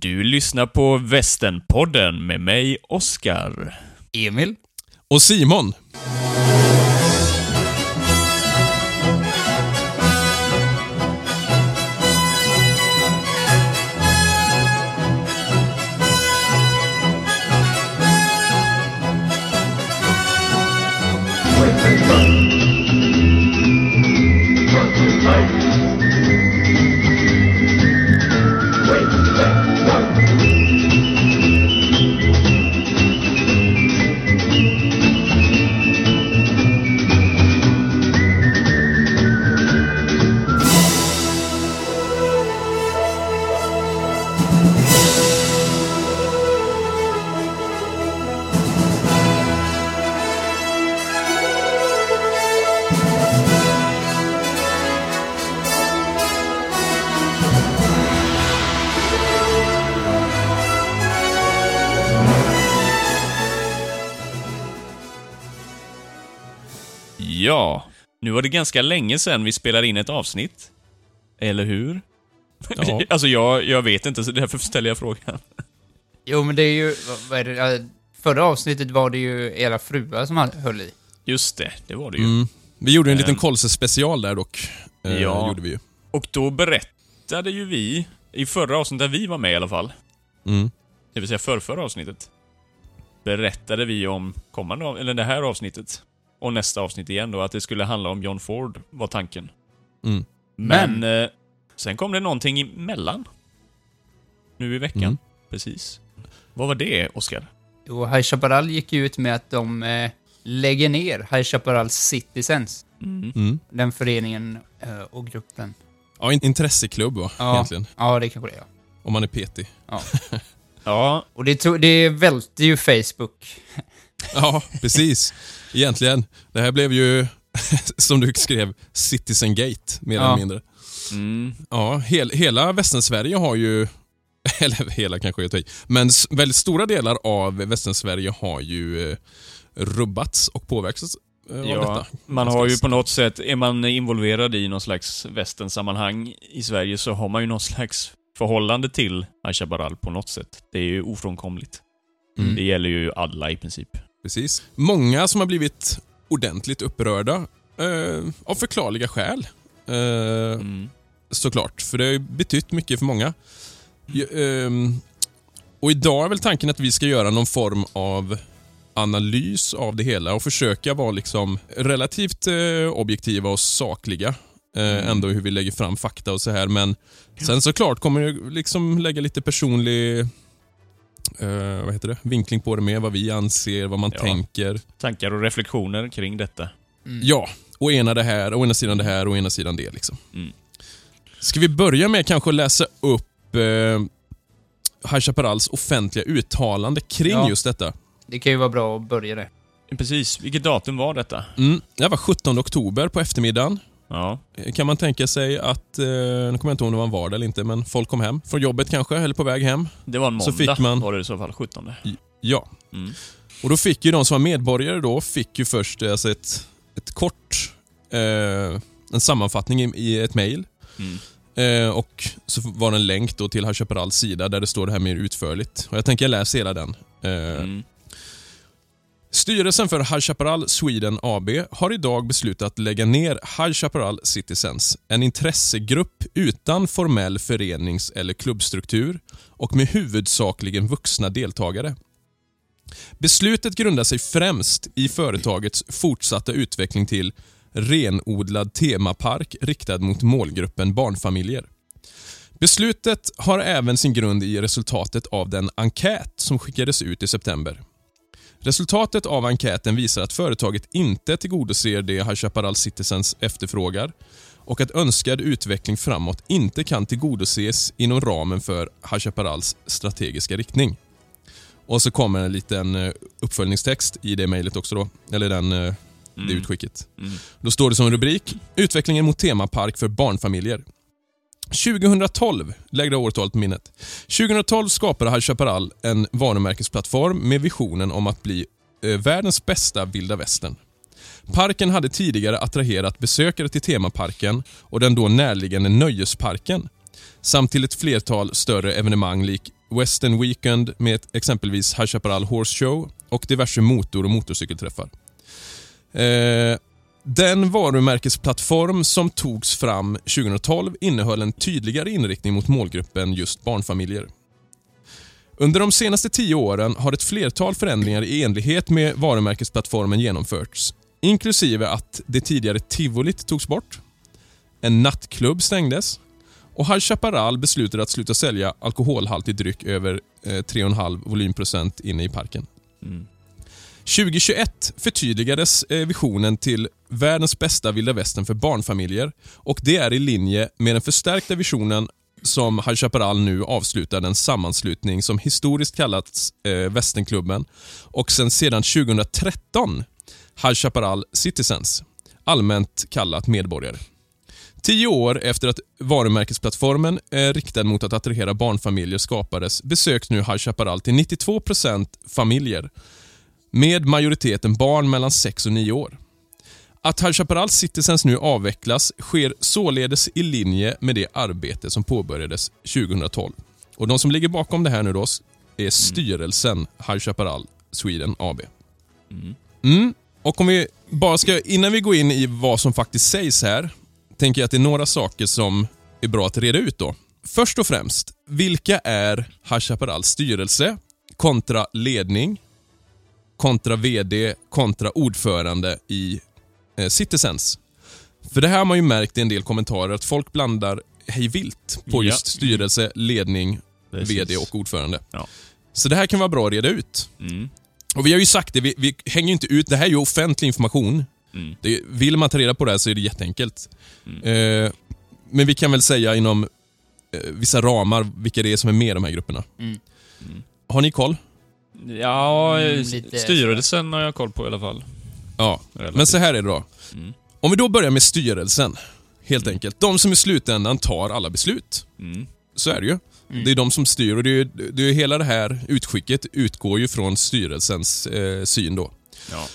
Du lyssnar på Västernpodden med mig, Oskar. Emil? Och Simon. Det ganska länge sedan vi spelade in ett avsnitt. Eller hur? Ja. alltså, jag, jag vet inte, så därför ställer jag frågan. Jo, men det är ju... vad- är det? Förra avsnittet var det ju era fruar som han höll i. Just det, det var det ju. Mm. Vi gjorde en liten Ehm. Kolse-special där dock. Eh, Ja. gjorde vi ju. Och då berättade ju vi, i förra avsnittet där vi var med i alla fall, Mm. det vill säga förrförra avsnittet, berättade vi om kommande, eller det här avsnittet, och nästa avsnitt igen då, att det skulle handla om John Ford, var tanken. Mm. Men, eh, sen kom det någonting emellan. Nu i veckan. Mm. Precis. Vad var det, Oskar? Jo, High Chaparral gick ju ut med att de eh, lägger ner High Chaparral Citizens. Mm. Mm. Den föreningen eh, och gruppen. Ja, en intresseklubb va, Ja. egentligen. Ja, det kanske det är. Om man är petig. Ja, Och det, tog, det välte ju Facebook. Ja, precis. Egentligen. Det här blev ju, som du skrev, Citizen Gate, mer Ja. eller mindre. mm. Ja, hel, hela Västern-Sverige har ju, eller hela kanske jag tar i, men väldigt stora delar av Västern-Sverige har ju eh, rubbats och påverkats eh, av ja detta. man har ju på något sätt, är man involverad i någon slags västernsammanhang i Sverige så har man ju någon slags förhållande till High Chaparral på något sätt. Det är ju ofrånkomligt. Mm. Det gäller ju alla i princip. Precis. Många som har blivit ordentligt upprörda eh, av förklarliga skäl. Eh, Mm. såklart, för det har betytt mycket för många. Ja, ehm, och idag är väl tanken att vi ska göra någon form av analys av det hela och försöka vara liksom relativt eh, objektiva och sakliga. Eh, ändå hur vi lägger fram fakta och så här. Men sen såklart kommer jag liksom lägga lite personlig eh, vad heter det? vinkling på det med. Vad vi anser, vad man Ja. tänker. Tankar och reflektioner kring detta. Ja, å ena det här, å ena sidan det här och å ena sidan det. Liksom. Mm. Ska vi börja med kanske att läsa upp eh, High Chaparrals offentliga uttalande kring Ja. just detta? Det kan ju vara bra att börja det. Precis, vilket datum var detta? Mm, det var 17 oktober på eftermiddagen. Ja, Kan man tänka sig att, eh, nu kommer jag inte ihåg om det var en vardag eller inte, men folk kom hem från jobbet kanske, eller på väg hem. det var en Så måndag fick man- var det i så fall, 17. Ja. Mm. Och då fick ju de som var medborgare då, fick ju först eh, alltså ett, ett kort, eh, en sammanfattning i, i ett mejl. Mm. Eh, och så var det en länk då till High Chaparrals sida där det står det här mer utförligt. Och jag tänker jag läser hela den. Eh, Mm. Styrelsen för High Chaparral Sweden AB har idag beslutat att lägga ner High Chaparral Citizens, en intressegrupp utan formell förenings eller klubbstruktur och med huvudsakligen vuxna deltagare. Beslutet grundar sig främst i företagets fortsatta utveckling till renodlad temapark riktad mot målgruppen barnfamiljer. Beslutet har även sin grund i resultatet av den enkät som skickades ut i september. Resultatet av enkäten visar att företaget inte tillgodoser det High Chaparral Citizens efterfrågar och att önskad utveckling framåt inte kan tillgodoses inom ramen för High Chaparrals strategiska riktning. Och så kommer en liten eh, uppföljningstext i det mejlet också då, eller den, eh, det Mm. utskicket. Mm. Då står det som rubrik “Utvecklingen mot temapark för barnfamiljer”. 2012, lägg det årtalet på minnet. 2012 skapade High Chaparral en varumärkesplattform med visionen om att bli eh, världens bästa vilda västern. Parken hade tidigare attraherat besökare till temaparken och den då närliggande nöjesparken samt till ett flertal större evenemang lik Western Weekend med exempelvis High Chaparral Horse Show och diverse motor och motorcykelträffar. Eh, den varumärkesplattform som togs fram 2012 innehöll en tydligare inriktning mot målgruppen just barnfamiljer. Under de senaste tio åren har ett flertal förändringar i enlighet med varumärkesplattformen genomförts, inklusive att det tidigare tivolit togs bort, en nattklubb stängdes och High Chaparral beslutade att sluta sälja alkoholhaltig dryck över eh, 3,5 volymprocent inne i parken. Mm. 2021 förtydligades eh, visionen till världens bästa vilda västern för barnfamiljer. Och det är i linje med den förstärkta visionen som High Chaparral nu avslutar den sammanslutning som historiskt kallats eh, Västernklubben. Och sen sedan 2013 High Chaparral Citizens, allmänt kallat medborgare. Tio år efter att varumärkesplattformen eh, riktad mot att attrahera barnfamiljer skapades besöks nu High Chaparral till 92% familjer med majoriteten barn mellan 6 och 9 år. Att High Chaparral Citizens nu avvecklas sker således i linje med det arbete som påbörjades 2012. Och De som ligger bakom det här nu då är styrelsen High Chaparral Sweden AB. Mm. Mm. Och om vi bara ska, innan vi går in i vad som faktiskt sägs här, tänker jag att det är några saker som är bra att reda ut då. Först och främst, vilka är High Chaparrals styrelse kontra ledning, kontra VD, kontra ordförande i eh, Citizens? För det här har man ju märkt i en del kommentarer att folk blandar hej vilt på Ja. just styrelse, ledning, Precis. VD och ordförande. Ja. Så det här kan vara bra att reda ut. Mm. Och Vi har ju sagt det, vi, vi hänger inte ut, det här är ju offentlig information. Mm. Det, vill man ta reda på det här så är det jätteenkelt. Eh, men vi kan väl säga inom eh, vissa ramar vilka det är som är med i de här grupperna. Mm. Har ni koll? Ja, Mm, eh, lite styrelsen har jag koll på i alla fall. Ja. Relativt. Men så här är det då. Mm. Om vi då börjar med styrelsen, helt enkelt. De som i slutändan tar alla beslut. Mm. Så är det ju. Mm. Det är de som styr och det är, ju- det är ju hela det här utskicket utgår ju från styrelsens eh, syn då. Ja.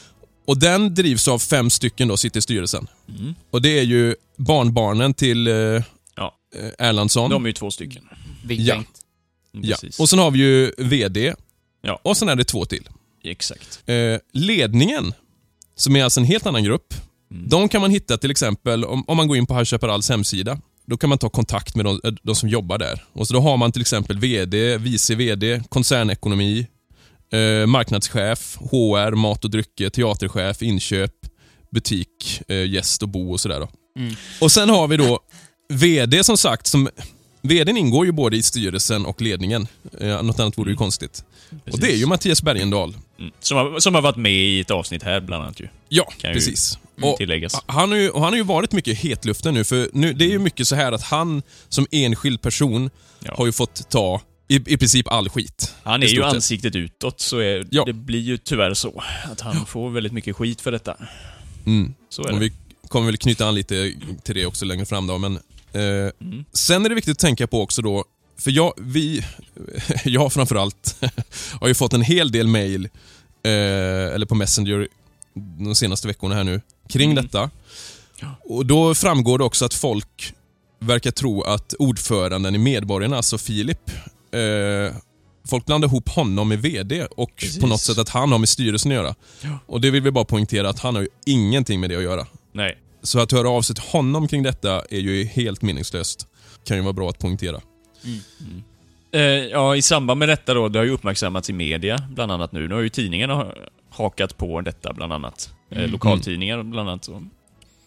Och den drivs av fem stycken då, sitter i styrelsen. Mm. Och det är ju barnbarnen till eh, Ja. Erlandsson. De är ju två stycken. Ja. Mm, Ja. Och sen har vi ju VD. Ja. Och sen är det två till. Exakt. Eh, ledningen, som är alltså en helt annan grupp. Mm. De kan man hitta till exempel om, om man går in på High Chaparrals hemsida. Då kan man ta kontakt med de, eh, de som jobbar där. Och så Då har man till exempel VD, vice VD, koncernekonomi, eh, marknadschef, HR, mat och drycker, teaterchef, inköp, butik, eh, gäst och bo och sådär. Mm. Och Sen har vi då VD som sagt, som VDn ingår ju både i styrelsen och ledningen. Eh, något annat vore ju konstigt. Och det är ju Mattias Bergendahl. Mm. Som, har, som har varit med i ett avsnitt här bland annat ju. Ja, Kan ju precis. Mm. Och Tilläggas. han, har ju, han har ju varit mycket i hetluften nu, för nu, det är ju mycket så här att han som enskild person Ja. har ju fått ta i, i princip all skit. Han är ju ansiktet utåt, så är, Ja. det blir ju tyvärr så. Att han får väldigt mycket skit för detta. Mm. Så är Och det. vi kommer väl knyta an lite till det också längre fram då, men Mm. Sen är det viktigt att tänka på också då, för jag, vi, jag framförallt, har ju fått en hel del mail, eh, eller på Messenger de senaste veckorna här nu, kring Mm. detta. Och Då framgår det också att folk verkar tro att ordföranden i Medborgarna, alltså Filip, eh, folk blandar ihop honom med VD och Precis. på något sätt att han har med styrelsen att göra. Ja. Och det vill vi bara poängtera att han har ju ingenting med det att göra. Nej. Så att höra av sig till honom kring detta är ju helt meningslöst. Kan ju vara bra att poängtera. Eh, ja, i samband med detta då, det har ju uppmärksammats i media, bland annat nu. Nu har ju tidningarna ha- hakat på detta, bland annat. Eh, Mm. lokaltidningar, bland annat.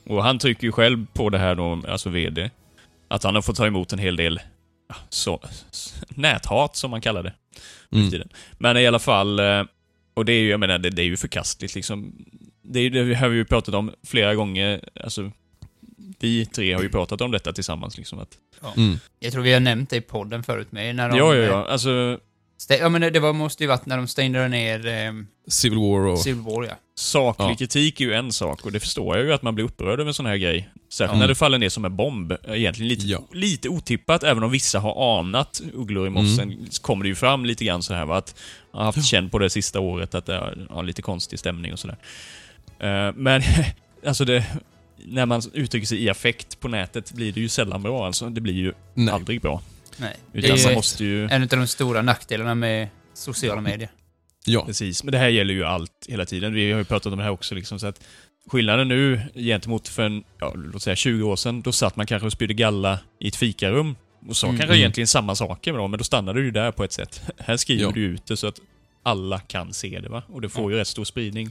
Och, han trycker ju själv på det här då, alltså VD, att han har fått ta emot en hel del så, näthat, som man kallar det. Mm. Men i alla fall, eh, och det är ju, jag menar, det, det är ju förkastligt liksom. Det, är det har vi ju pratat om flera gånger, alltså vi tre har ju pratat om detta tillsammans liksom. Att, Mm. Jag tror vi har nämnt det i podden förut med när de... ja, ja, ja. Alltså, Stä- ja, men det, det var, måste ju varit när de stängde ner eh, Civil War och... Civil War, ja. saklig Ja. kritik är ju en sak och det förstår jag ju att man blir upprörd över en sån här grej. Särskilt Mm. när det faller ner som en bomb. Egentligen lite, Ja. lite otippat, även om vissa har anat ugglor i mossen, så kommer det ju fram lite grann så här va, att jag har haft känn på det sista året att det är ja, lite konstig stämning och sådär. Eh, men, alltså det... När man uttrycker sig i affekt på nätet blir det ju sällan bra alltså. Det blir ju Nej. aldrig bra. Nej. Det Utan är man ju måste ju... en av de stora nackdelarna med sociala medier. Ja. Precis, men det här gäller ju allt hela tiden. Vi har ju pratat om det här också. Liksom, så att skillnaden nu gentemot för en, ja, låt säga 20 år sedan, då satt man kanske och spydde galla i ett fikarum och sa Mm. kanske egentligen samma saker med dem, men då stannade du ju där på ett sätt. Här skriver Ja. du ut det så att alla kan se det, va? Och det får ju rätt stor spridning.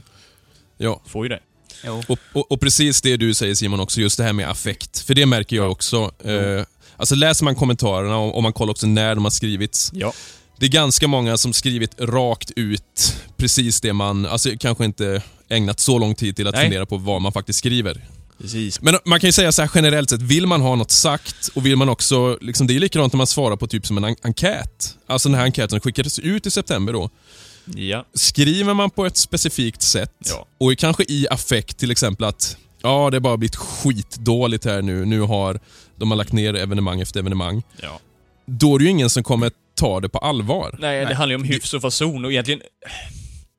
Ja. Får ju det. Jo. Och, och, och precis det du säger Simon också, just det här med affekt. För det märker jag också. Eh, alltså läser man kommentarerna och, och man kollar också när de har skrivits. Ja. Det är ganska många som skrivit rakt ut precis det man, alltså kanske inte ägnat så lång tid till att Nej. fundera på vad man faktiskt skriver. Precis. Men man kan ju säga så här generellt sett, vill man ha något sagt och vill man också, liksom, det är likadant när man svarar på typ som en en- enkät. Alltså den här enkäten skickades ut i september då. Ja. Skriver man på ett specifikt sätt Ja. och kanske i affekt till exempel att ja, det har bara blivit skitdåligt här nu. Nu har de har lagt ner evenemang efter evenemang. ja. Då är det ju ingen som kommer ta det på allvar. Nej, det Nej. handlar ju om hyfs och fason och egentligen...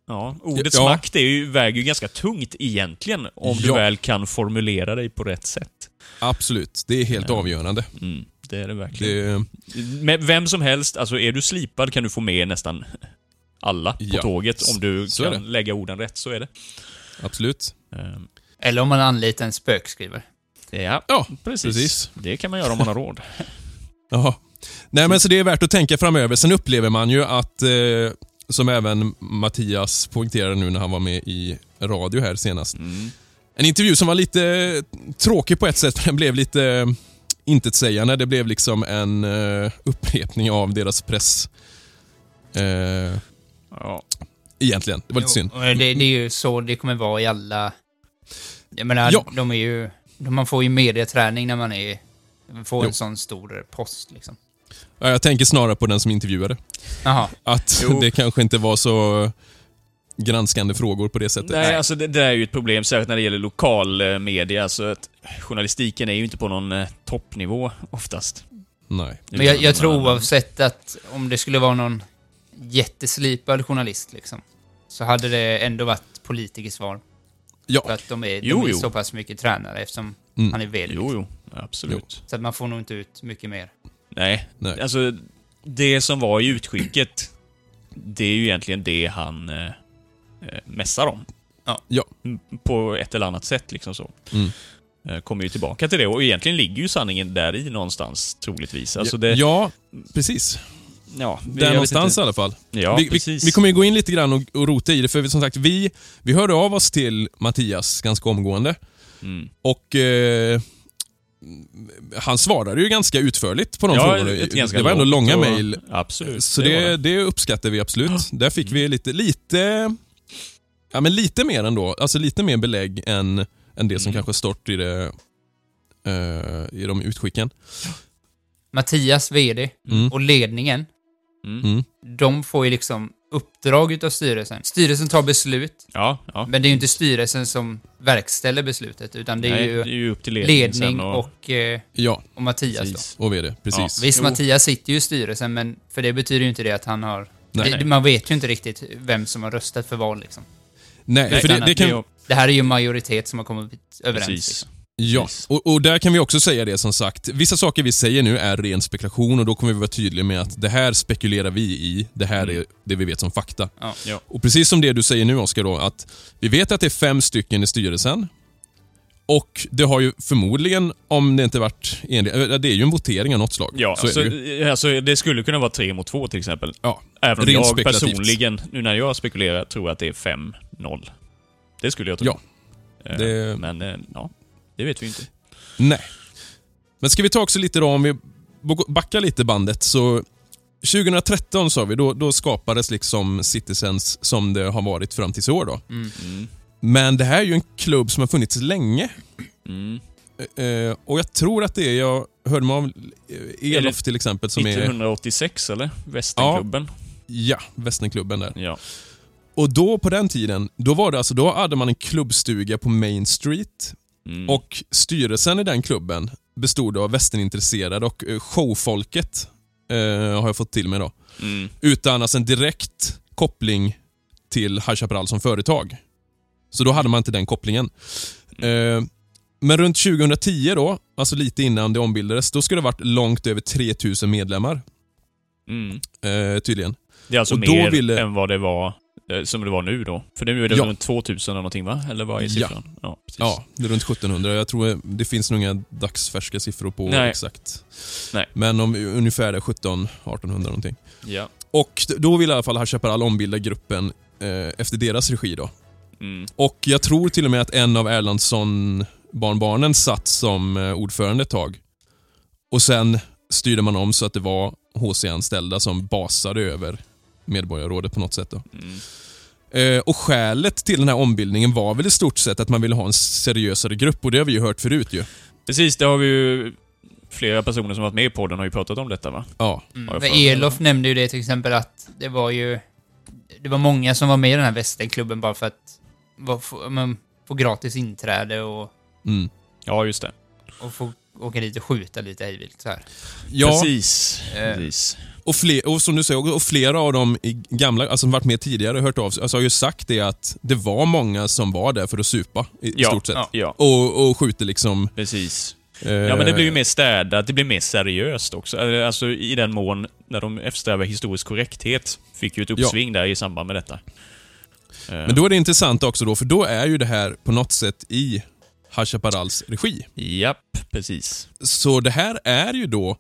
Ja, ordets Ja. makt är ju, väger ju ganska tungt egentligen, om du Ja. väl kan formulera dig på rätt sätt. Absolut, det är helt Ja. avgörande. Mm, det är det verkligen. Det, Med vem som helst, alltså är du slipad kan du få med nästan alla på Ja, tåget om du så kan lägga orden rätt, så är det. absolut. Ehm, Eller om man anlitar en spökskrivare. Ja, Ja, precis. precis. Det kan man göra om man har råd. Jaha. Nej men så det är värt att tänka framöver. Sen upplever man ju att, eh, som även Mattias poängterade nu när han var med i radio här senast. Mm. En intervju som var lite tråkig på ett sätt, för den blev lite eh, intetsägande. Det blev liksom en eh, upprepning av deras press. Eh, Ja. egentligen. Det var lite synd. Jo, och Det, det är ju så det kommer vara i alla... Jag menar, Ja. de är ju... Man får ju medieträning när man är... Får Jo. en sån stor post liksom. Ja, Jag tänker snarare på den som intervjuade. Jaha. Att Jo. det kanske inte var så granskande frågor på det sättet. Nej, alltså det, det är ju ett problem, särskilt när det gäller lokal eh, media. Alltså att journalistiken är ju inte på någon eh, toppnivå oftast. Nej. Men jag, jag tror oavsett att om det skulle vara någon jätteslipad journalist liksom, så hade det ändå varit politikersvar. För Ja, att de är, Jo, de är jo. så pass mycket tränare eftersom Mm. han är vd. Jo, jo. Absolut. Så att man får nog inte ut mycket mer. Nej. Nej. Alltså, det som var i utskicket, det är ju egentligen det han eh, eh, mässar om. Ja. Mm, På ett eller annat sätt, liksom så. Mm. Eh, Kommer ju tillbaka till det, och egentligen ligger ju sanningen där i någonstans, troligtvis. Alltså det... ja precis. Ja Där någonstans inte. i alla fall. Ja, vi, vi, vi kommer ju gå in lite grann och, och rota i det, för vi, som sagt, vi, vi hörde av oss till Mattias ganska omgående. Mm. Och eh, han svarade ju ganska utförligt på de Ja, frågorna. Det var ändå långt långa och- mejl. Absolut. Så var det, det uppskattar vi absolut. Där fick vi lite, lite, ja men lite mer ändå. Alltså lite mer belägg än, än det som Mm. kanske stått i, det, eh, i de utskicken. Mattias, vd, Mm. och ledningen, Mm. Mm. de får ju liksom uppdrag utav styrelsen. Styrelsen tar beslut, Ja, ja. men det är ju inte styrelsen som verkställer beslutet, utan det är Nej, ju det är ju upp till ledning sen och... och, eh, Ja, och Mattias Precis. och VD. Precis. då. Visst, Jo. Mattias sitter ju i styrelsen, men för det betyder ju inte det att han har... Nej. det, man vet ju inte riktigt vem som har röstat för vad liksom. Nej, för det, det kan, Det här är ju majoritet som har kommit överens. Precis. Liksom. Ja, och, och där kan vi också säga det som sagt. Vissa saker vi säger nu är ren spekulation och då kommer vi vara tydliga med att det här spekulerar vi i. Det här Mm. är det vi vet som fakta. Ja. Ja. Och precis som det du säger nu Oskar då, att vi vet att det är fem stycken i styrelsen. Och det har ju förmodligen, om det inte varit enligt, det är ju en votering av något slag. Ja, så är så, det alltså, det skulle kunna vara tre mot två till exempel. Ja, Även om jag personligen, nu när jag spekulerar, tror att det är 5-0. Det skulle jag tro. Ja, Eh, det- Men, eh, ja. Det vet vi inte. nej. Men ska vi ta också lite då, om vi backar lite bandet så 2013 sa vi, då, då skapades liksom Citizens som det har varit fram tills i år då. Mm. Mm. Men det här är ju en klubb som har funnits länge. Mm. Eh, och jag tror att det är, jag hörde mig av Elof till exempel som är, 1986 eller? Västernklubben? ja, Västernklubben där. Ja. Och då på den tiden, då var det alltså, då hade man en klubbstuga på Main Street Mm. och styrelsen i den klubben bestod av västernintresserade och eh, showfolket eh, har jag fått till mig då. Mm. Utan alltså en direkt koppling till High Chaparral som företag. Så då hade man inte den kopplingen. Eh, Men runt 2010 då, alltså lite innan det ombildades, då ska det varit långt över 3000 medlemmar. Mm. Eh, tydligen. Det är alltså Och då mer ville- än vad det var som det var nu då. För nu är det Ja. runt 2000 eller någonting va? Eller vad är Ja. siffran? Ja, precis. Ja, det är runt 1700. Jag tror det finns nog inga dagsfärska siffror på Nej. exakt. Nej. Men om ungefär det är 1700-1800 någonting. Ja. Och då vill i alla fall High Chaparral ombilda gruppen eh, efter deras regi då. Mm. Och jag tror till och med att en av Erlandsson-barnbarnen satt som eh, ordförande ett tag. Och sen styrde man om så att det var HC-anställda som basade över Medborgarrådet på något sätt. Då. Mm. Eh, och skälet till den här ombildningen var väl i stort sett att man ville ha en seriösare grupp och det har vi ju hört förut ju. Precis, det har vi ju... Flera personer som varit med i podden har ju pratat om detta va? Ja, Mm. Elof nämnde ju det till exempel att det var ju... Det var många som var med i den här västernklubben bara för att var, få, få gratis inträde och, mm. Ja, just det. och få åka dit och skjuta lite hejvilt så här. ja Precis. Eh. Precis. Och, fler, och som du säger, och flera av dem i gamla, alltså som varit med tidigare, hört av sig, alltså har ju sagt det att det var många som var där för att supa i, Ja, stort sett. ja. Ja, Och, och skjuter liksom... precis. Eh, Ja, men det blir ju mer städat, det blir mer seriöst också. Alltså i den mån, när de eftersträvar historisk korrekthet, fick ju ett uppsving där i samband med detta. Eh, Men då är det intressant också då, för då är ju det här på något sätt i High Chaparrals regi. Japp, precis. Så det här är ju då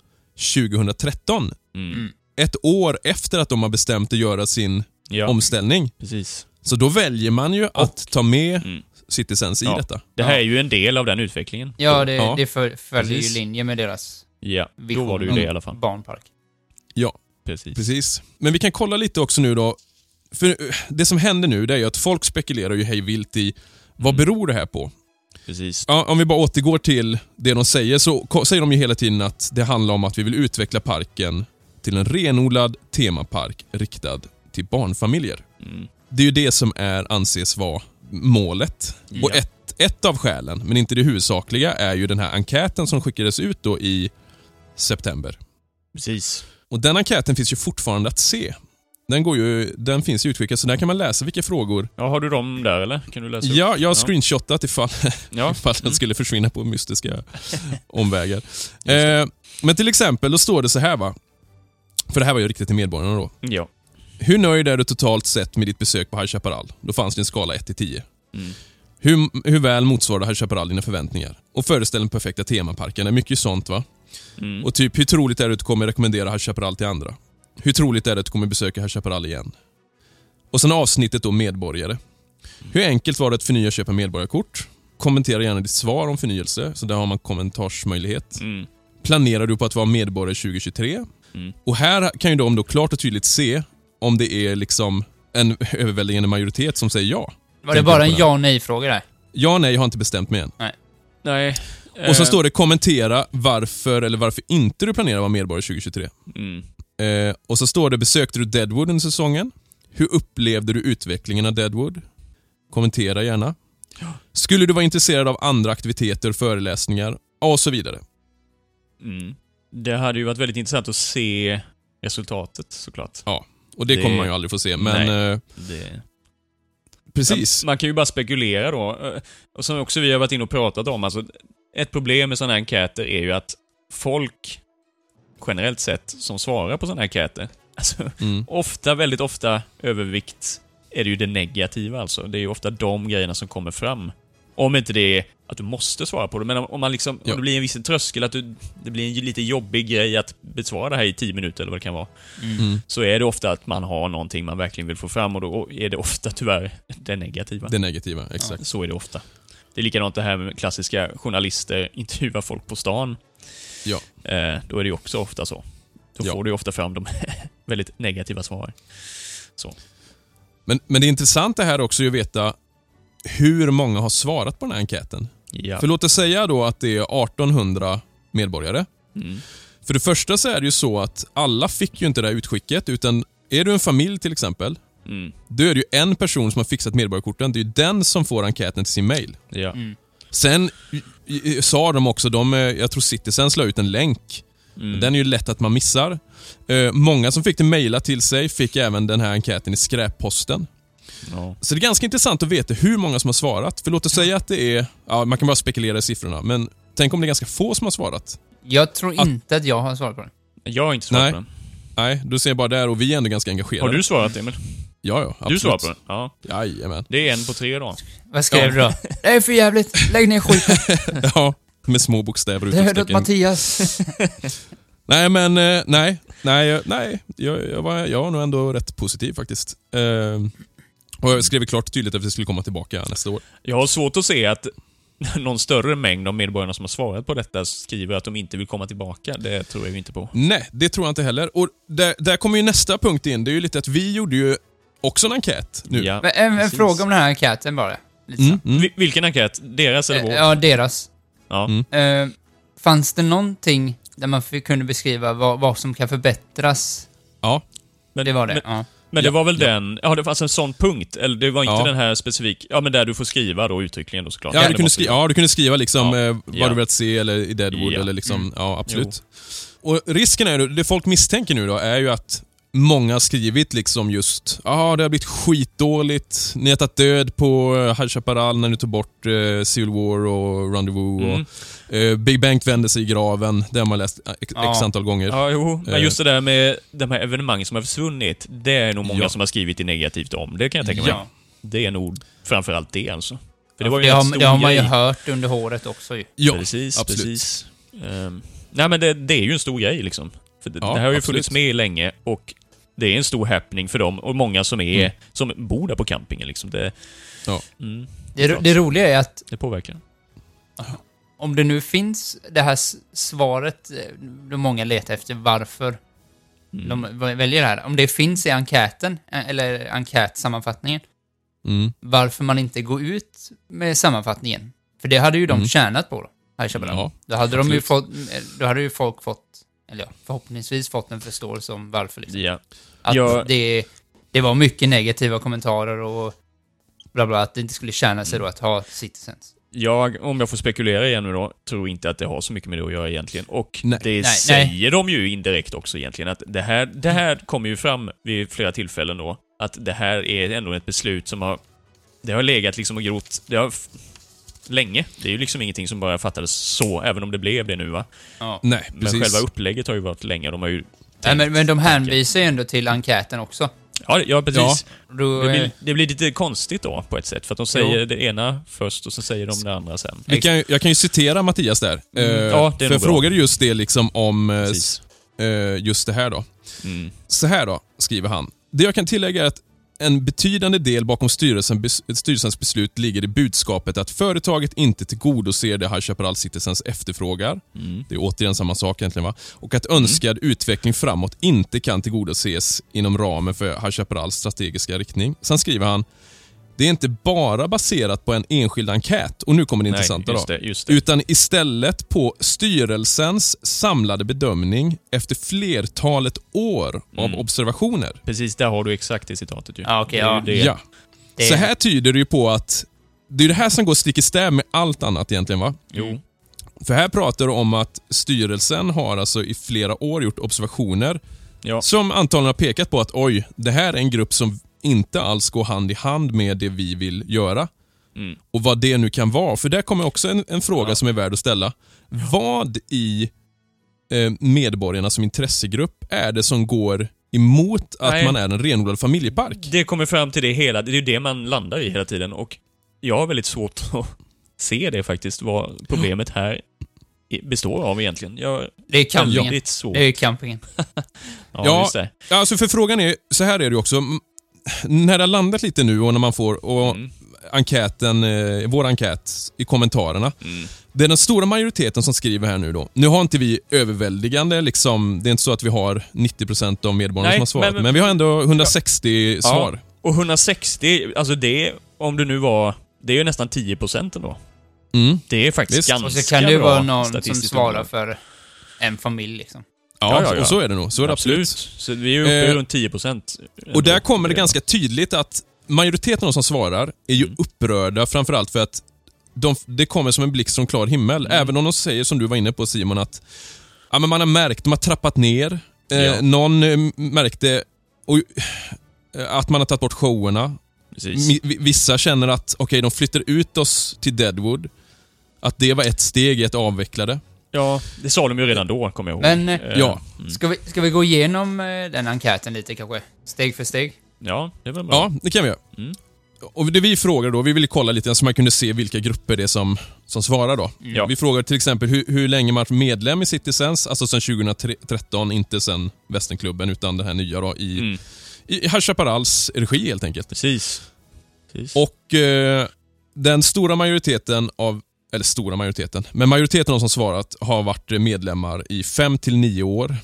2013. Mm. Ett år efter att de har bestämt att göra sin Ja, omställning. precis. Så då väljer man ju att ta med Mm. Citizens i Ja. detta. Det här Ja. är ju en del av den utvecklingen. Ja, det, Ja. det för, följer Precis. ju linje med deras Ja, då vision var det ju det i alla fall. barnpark. Ja, Precis. precis. Men vi kan kolla lite också nu då. För eh, det som händer nu det är ju att folk spekulerar ju hej vilt i vad Mm. beror det här på? Precis. Ja, om vi bara återgår till det de säger så säger de ju hela tiden att det handlar om att vi vill utveckla parken till en renodlad temapark riktad till barnfamiljer. Mm. Det är ju det som är, anses vara målet. Ja. Och ett, ett av skälen, men inte det huvudsakliga, är ju den här enkäten som skickades ut då i september. Precis. Och den enkäten finns ju fortfarande att se. Den, går ju, den finns ju utskickad, så där kan man läsa vilka frågor... Ja, har du dem där eller? Kan du läsa upp? Ja, jag har screenshotat ifall, Ja. ifall den Mm. skulle försvinna på mystiska omvägar. Eh, men till exempel, då står det så här va. För det här var ju riktigt till medborgarna då. Ja. Hur nöjd är du totalt sett med ditt besök på High Chaparral? Då fanns det en skala 1 till 10. Mm. Hur, hur väl motsvarade High Chaparral dina förväntningar? Och föreställ den perfekta temaparken. är mycket sånt va? Mm. Och typ, hur troligt är det att du kommer rekommendera High Chaparral till andra? Hur troligt är det att du kommer besöka High Chaparral igen? Och sen avsnittet då medborgare. Hur enkelt var det att förnya och köpa medborgarkort? Kommentera gärna ditt svar om förnyelse, så där har man kommentarsmöjlighet. Mm. Planerar du på att vara medborgare 2023? Mm. Och här kan ju de då klart och tydligt se om det är liksom en överväldigande majoritet som säger ja. Var det bara en ja och nej-fråga där? Ja, nej, jag har inte bestämt mig än. Nej. Och så eh, står det kommentera varför eller varför inte du planerar att vara medborgare 2023. Mm. Eh, och så står det, besökte du Deadwood under säsongen? Hur upplevde du utvecklingen av Deadwood? Kommentera gärna. Skulle du vara intresserad av andra aktiviteter, föreläsningar och så vidare? Mm. Det hade ju varit väldigt intressant att se resultatet såklart. Och det, Det- kommer man ju aldrig få se, men Nej. eh, Det... precis. Man, man kan ju bara spekulera då. eh, Och som också vi har varit inne och pratat om, alltså ett problem med sådana här enkäter är ju att folk generellt sett som svarar på sådana här enkäter, alltså Mm. ofta, väldigt ofta övervikt är det ju det negativa alltså. Det är ju ofta de grejerna som kommer fram. Om inte det är att du måste svara på det, men om, man liksom, Ja. om det blir en viss tröskel, att du, det blir en lite jobbig grej att besvara det här i 10 minuter eller vad det kan vara, Mm. så är det ofta att man har någonting man verkligen vill få fram och då är det ofta tyvärr det negativa. Det negativa, exakt. Så är det ofta. Det är likadant det här med klassiska journalister intervjuar folk på stan. Ja. Eh, då är det ju också ofta så. Då Ja. får du ju ofta fram de väldigt negativa svaren. Men, men det är intressant det här också att veta hur många har svarat på den här enkäten. Ja. För låt oss säga då att det är 1800 medborgare. Mm. För det första så är det ju så att alla fick ju inte det här utskicket, utan är du en familj till exempel, Mm. då är det ju en person som har fixat medborgarkorten. Det är ju den som får enkäten till sin mail. Ja. Mm. Sen sa de också, de, eh, jag tror Citizens la ut en länk. Mm. Den är ju lätt att man missar. Eh, många som fick det mejlat till sig fick även den här enkäten i skräpposten. Ja. Så det är ganska intressant att veta hur många som har svarat. För låt oss säga att det är, ja, man kan bara spekulera i siffrorna, men tänk om det är ganska få som har svarat. Jag tror Att- inte att jag har svarat på den. Jag har inte svarat Nej. på den. Nej, du ser bara där och vi är ändå ganska engagerade. Har du svarat Emil? Ja, ja. Absolut. Du svarar på den? Ja. Jajamän. Det är en på tre då. Vad skrev du då? Det är för jävligt. Lägg ner skiten. Ja, med små bokstäver och Dödat utropstecken. Mattias. Nej, men eh, nej. Nej, jag- nej jag, jag, var, jag var nog ändå rätt positiv faktiskt. Eh, och jag skrev klart tydligt att vi skulle komma tillbaka nästa år. Jag har svårt att se att någon större mängd av medborgarna som har svarat på detta skriver att de inte vill komma tillbaka. Det tror jag inte på. Nej, det tror jag inte heller. Och där, där kommer ju nästa punkt in. Det är ju lite att vi gjorde ju också en enkät nu. Ja, en, en fråga om den här enkäten bara. Mm, mm. Vi- Vilken enkät? Deras eller Eh, vår? Ja, deras. Ja. Mm. Eh, fanns det någonting där man kunde beskriva vad, vad som kan förbättras? Ja. Men, Det var det? Men, ja. Men det Ja, var väl ja. den... Ja, det fanns en sån punkt. Eller det var inte Ja. den här specifik... Ja, men där du får skriva då uttryckligen då såklart. Ja, du kunde måste skriva, ja, du kunde skriva liksom eh, vad du velat se eller i Deadwood eller liksom, Mm. ja absolut. Och risken är ju, det folk misstänker nu då, är ju att många har skrivit liksom just ja det har blivit skitdåligt, ni har tagit död på High Chaparral när ni tog bort uh, Civil War och Rendezvous Mm. och eh, Big Bang vände sig i graven, det har man läst eh, x, Ja. x antal gånger. Ja, jo. Men Eh. just det där med de här evenemangen som har försvunnit, det är nog många Ja. som har skrivit det negativt om. Det kan jag tänka mig. Ja. Det är nog framförallt det alltså. För det var ju Det en har, det har man ju grej. hört under håret också ju. Ja, precis, absolut. precis. Ehm, nej men det, det är ju en stor grej liksom. För det, Ja, det här har ju funnits med länge och det är en stor happening för dem och många som är, Mm. som bor där på campingen liksom. Det, Ja. mm, Det, ro- det roliga är att det påverkar. om det nu finns det här svaret, eh, då många letar efter varför Mm. de väljer det här. Om det finns i enkäten, eh, eller enkätsammanfattningen, Mm. varför man inte går ut med sammanfattningen. För det hade ju de Mm. tjänat på då, High Chaparral. Ja, då hade de ju absolut. fått, eh, då hade ju folk fått, eller ja, förhoppningsvis fått en förståelse om varför liksom. Ja. Att Ja. det, det var mycket negativa kommentarer och bla bla, att det inte skulle tjäna sig då att ha Citizens. Jag, om jag får spekulera igen nu då, tror inte att det har så mycket med det att göra egentligen. Och Nej. det Nej, säger de ju indirekt också egentligen, att det här, det här kommer ju fram vid flera tillfällen då, att det här är ändå ett beslut som har... Det har legat liksom och grott, det har... Länge. Det är ju liksom ingenting som bara fattades så, även om det blev det nu va. Ja. Nej, Men precis. själva upplägget har ju varit länge, de har ju... Nej, men, men de hänvisar ju ändå till enkäten också. Ja, ja precis. Då, Det, eh, blir, det blir lite konstigt då, på ett sätt, för att de säger det ena först och så säger de det andra sen. Vi kan, jag kan ju citera Mattias där. Mm, Eh, ja, det är för jag frågade just det liksom om eh, Precis. eh, just det här då. Mm. Så här då, skriver han. Det jag kan tillägga är att en betydande del bakom styrelsen, styrelsens beslut ligger i budskapet att företaget inte tillgodoser det High Chaparral Citizens efterfrågar. Mm. Det är återigen samma sak egentligen va? Och att önskad utveckling framåt inte kan tillgodoses inom ramen för High Chaparrals strategiska riktning. Sen skriver han det är inte bara baserat på en enskild enkät, och nu kommer det Nej, intressanta just det, just det. Utan istället på styrelsens samlade bedömning efter flertalet år av Mm. observationer. Precis, där har du exakt det citatet ju. Ja, okej, Det är ju ja. det. Ja. det, Så här tyder det ju på att det är det här som går stick i stäv med allt annat egentligen va? Jo. För här pratar du om att styrelsen har alltså i flera år gjort observationer Ja. som antagligen har pekat på att oj, det här är en grupp som inte alls går hand i hand med det vi vill göra. Mm. Och vad det nu kan vara. För där kommer också en, en fråga Ja. som är värd att ställa. Vad i eh, medborgarna som intressegrupp är det som går emot att Nej. man är en renodlad familjepark? Det kommer fram till det hela, det är ju det man landar i hela tiden och jag har väldigt svårt att se det faktiskt, vad problemet här består av egentligen. Jag det är campingen. väldigt svårt. Det är campingen. Ja, Ja. just det. Alltså för frågan är, så här är det också. När det har landat lite nu och när man får, och Mm. enkäten, eh, vår enkät i kommentarerna. Mm. Det är den stora majoriteten som skriver här nu då. Nu har inte vi överväldigande, liksom, det är inte så att vi har 90% av medborgarna Nej, som har svarat, men, men- vi har ändå 160 svar. Och 160, alltså det, om det nu var, det är ju nästan 10% ändå. Mm. Det är faktiskt Visst. ganska Och så kan det ju bra vara någon som svarar för en familj liksom. Ja, Ja, ja, och så är det nog. Så är det absolut. Absolut. Så vi är uppe Eh, runt 10%. Och där kommer det ganska tydligt att majoriteten av de som svarar är ju Mm. upprörda framförallt för att de, det kommer som en blixt från klar himmel. Mm. Även om de säger, som du var inne på Simon, att ja, men man har märkt, de har trappat ner. Eh, Ja. Någon eh, märkte och, eh, att man har tagit bort showerna. Precis. vissa känner att, okej, de flyttar ut oss till Deadwood. Att det var ett steg i ett avvecklade. Ja, det sa de ju redan då, kommer jag ihåg. Men, eh, Ja. Ska vi, ska vi gå igenom eh, den enkäten lite kanske? Steg för steg? Ja, det är väl bra. Ja, det kan vi göra. Mm. Och det vi frågar då, vi ville kolla lite så man kunde se vilka grupper det är som, som svarar då. Ja. Vi frågar till exempel hur, hur länge man varit medlem i Citizens, alltså sedan 2013, inte sedan Västernklubben utan det här nya då i, Mm. i High Chaparrals regi helt enkelt. Precis. Precis. Och eh, den stora majoriteten av, eller stora majoriteten, men majoriteten av de som svarat har varit medlemmar i 5 till 9 år.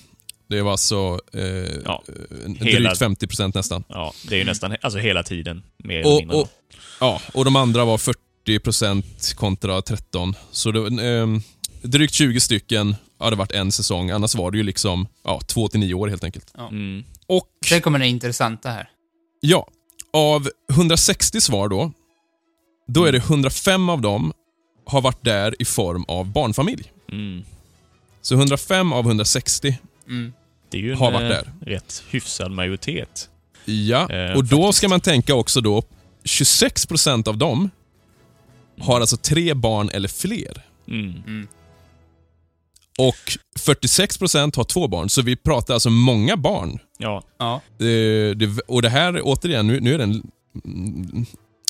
Det var alltså eh, Ja, hela- drygt 50 procent nästan. Ja, det är ju nästan alltså hela tiden, mer Och, och, ja, och de andra var 40 procent kontra 13. Så det, ehm, drygt 20 stycken hade varit en säsong. Annars var det ju liksom ja, 2 till 9 år helt enkelt. Mm. Och Sen kommer det intressanta här. ja, av 160 svar då, då är det 105 av dem har varit där i form av barnfamilj. Mm. Så 105 av 160. Mm. Det är ju en Har varit eh, där. rätt hyfsad majoritet. Ja, Eh, och då faktiskt. ska man tänka också då, 26 procent av dem har alltså tre barn eller fler. Mm. Och 46 procent har två barn, så vi pratar alltså många barn. Ja, Ja. Eh, det, och det här, återigen, nu, nu är det en mm,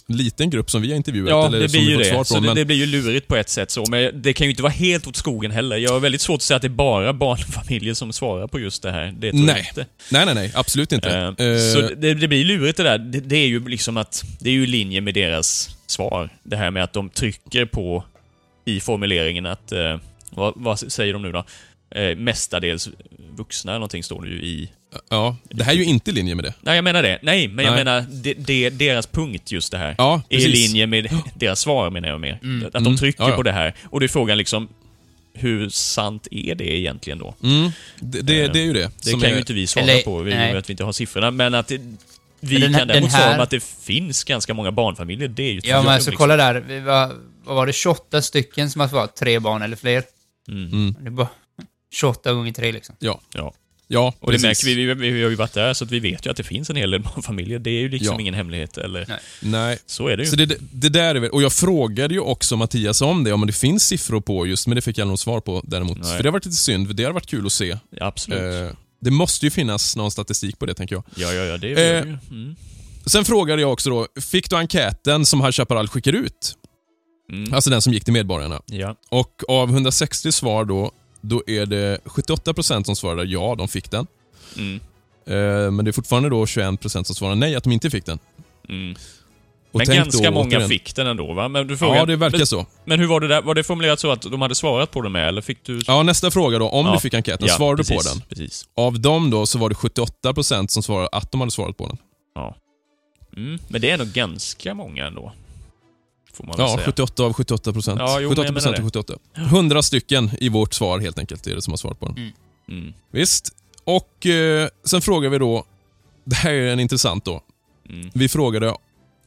liten grupp som vi har intervjuat, ja eller det blir vi ju fått det. Så från. det, Men, det blir ju lurigt på ett sätt så, men det kan ju inte vara helt åt skogen heller. Jag har väldigt svårt att säga att det är bara barnfamiljer som svarar på just det här. Det tror jag Nej. inte. nej, nej, nej, absolut inte. Eh, Eh, Så det, det blir lurigt det där. Det, det är ju liksom att, det är ju i linje med deras svar. Det här med att de trycker på, i formuleringen att, eh, vad, vad säger de nu då? Mestadels vuxna eller någonting står det ju i... ja, det här är ju inte i linje med det. Nej, jag menar det. Nej, men jag Nej. menar det, det, deras punkt just det här. Ja, är i linje med deras svar menar jag mer. Att de Mm. trycker Ja, ja. på det här. Och då är frågan liksom, hur sant är det egentligen då? Mm, det, det, det är ju det. Det som kan är, ju inte vi svara Eller- på, vi, nej. att vi inte har siffrorna, men att det, vi den kan däremot här- svara på att det finns ganska många barnfamiljer, det är ju Ja, men alltså liksom. kolla där. Vi var, vad var det? 28 stycken som har svarat tre barn eller fler. Mm. Mm, Det är bara 28 gånger tre liksom. ja, Ja. Ja, Och det precis. märker vi, vi, vi har ju varit där, så att vi vet ju att det finns en hel del barnfamiljer. Det är ju liksom Ja. ingen hemlighet, eller Nej. Nej, så är det ju. Så det, det där är väl, och jag frågade ju också Mattias om det, om det finns siffror på just, men det fick jag nog svar på däremot. Nej. För det har varit lite synd, för det har varit kul att se. Ja, absolut. Eh, det måste ju finnas någon statistik på det, tänker jag. ja, ja, ja, det är eh. Mm. Sen frågade jag också då, fick du enkäten som High Chaparral skickar ut? Mm. Alltså den som gick till medborgarna. Ja. Och av 160 svar då, då är det 78% som svarade ja, de fick den. Mm. Eh, men det är fortfarande då 21% som svarar nej, att de inte fick den. Mm. Men ganska då, många återigen- fick den ändå, va? Men du frågar, Ja, det verkar men, så. men hur var det där? Var det formulerat så att de hade svarat på det med, eller fick du... Ja, nästa fråga då. Om Ja. du fick enkäten, Ja, svarade du på den? Precis. Av dem då så var det 78% som svarade att de hade svarat på den. Ja. Mm. Men det är nog ganska många ändå. Får man Ja, säga. 78 av 78 procent. Ja, jo, men jag 78 menar procent av 78. 100 stycken i vårt svar helt enkelt är det som har svarat på den. Mm. Visst. Och eh, sen frågar vi då, det här är en intressant då. Mm. Vi frågade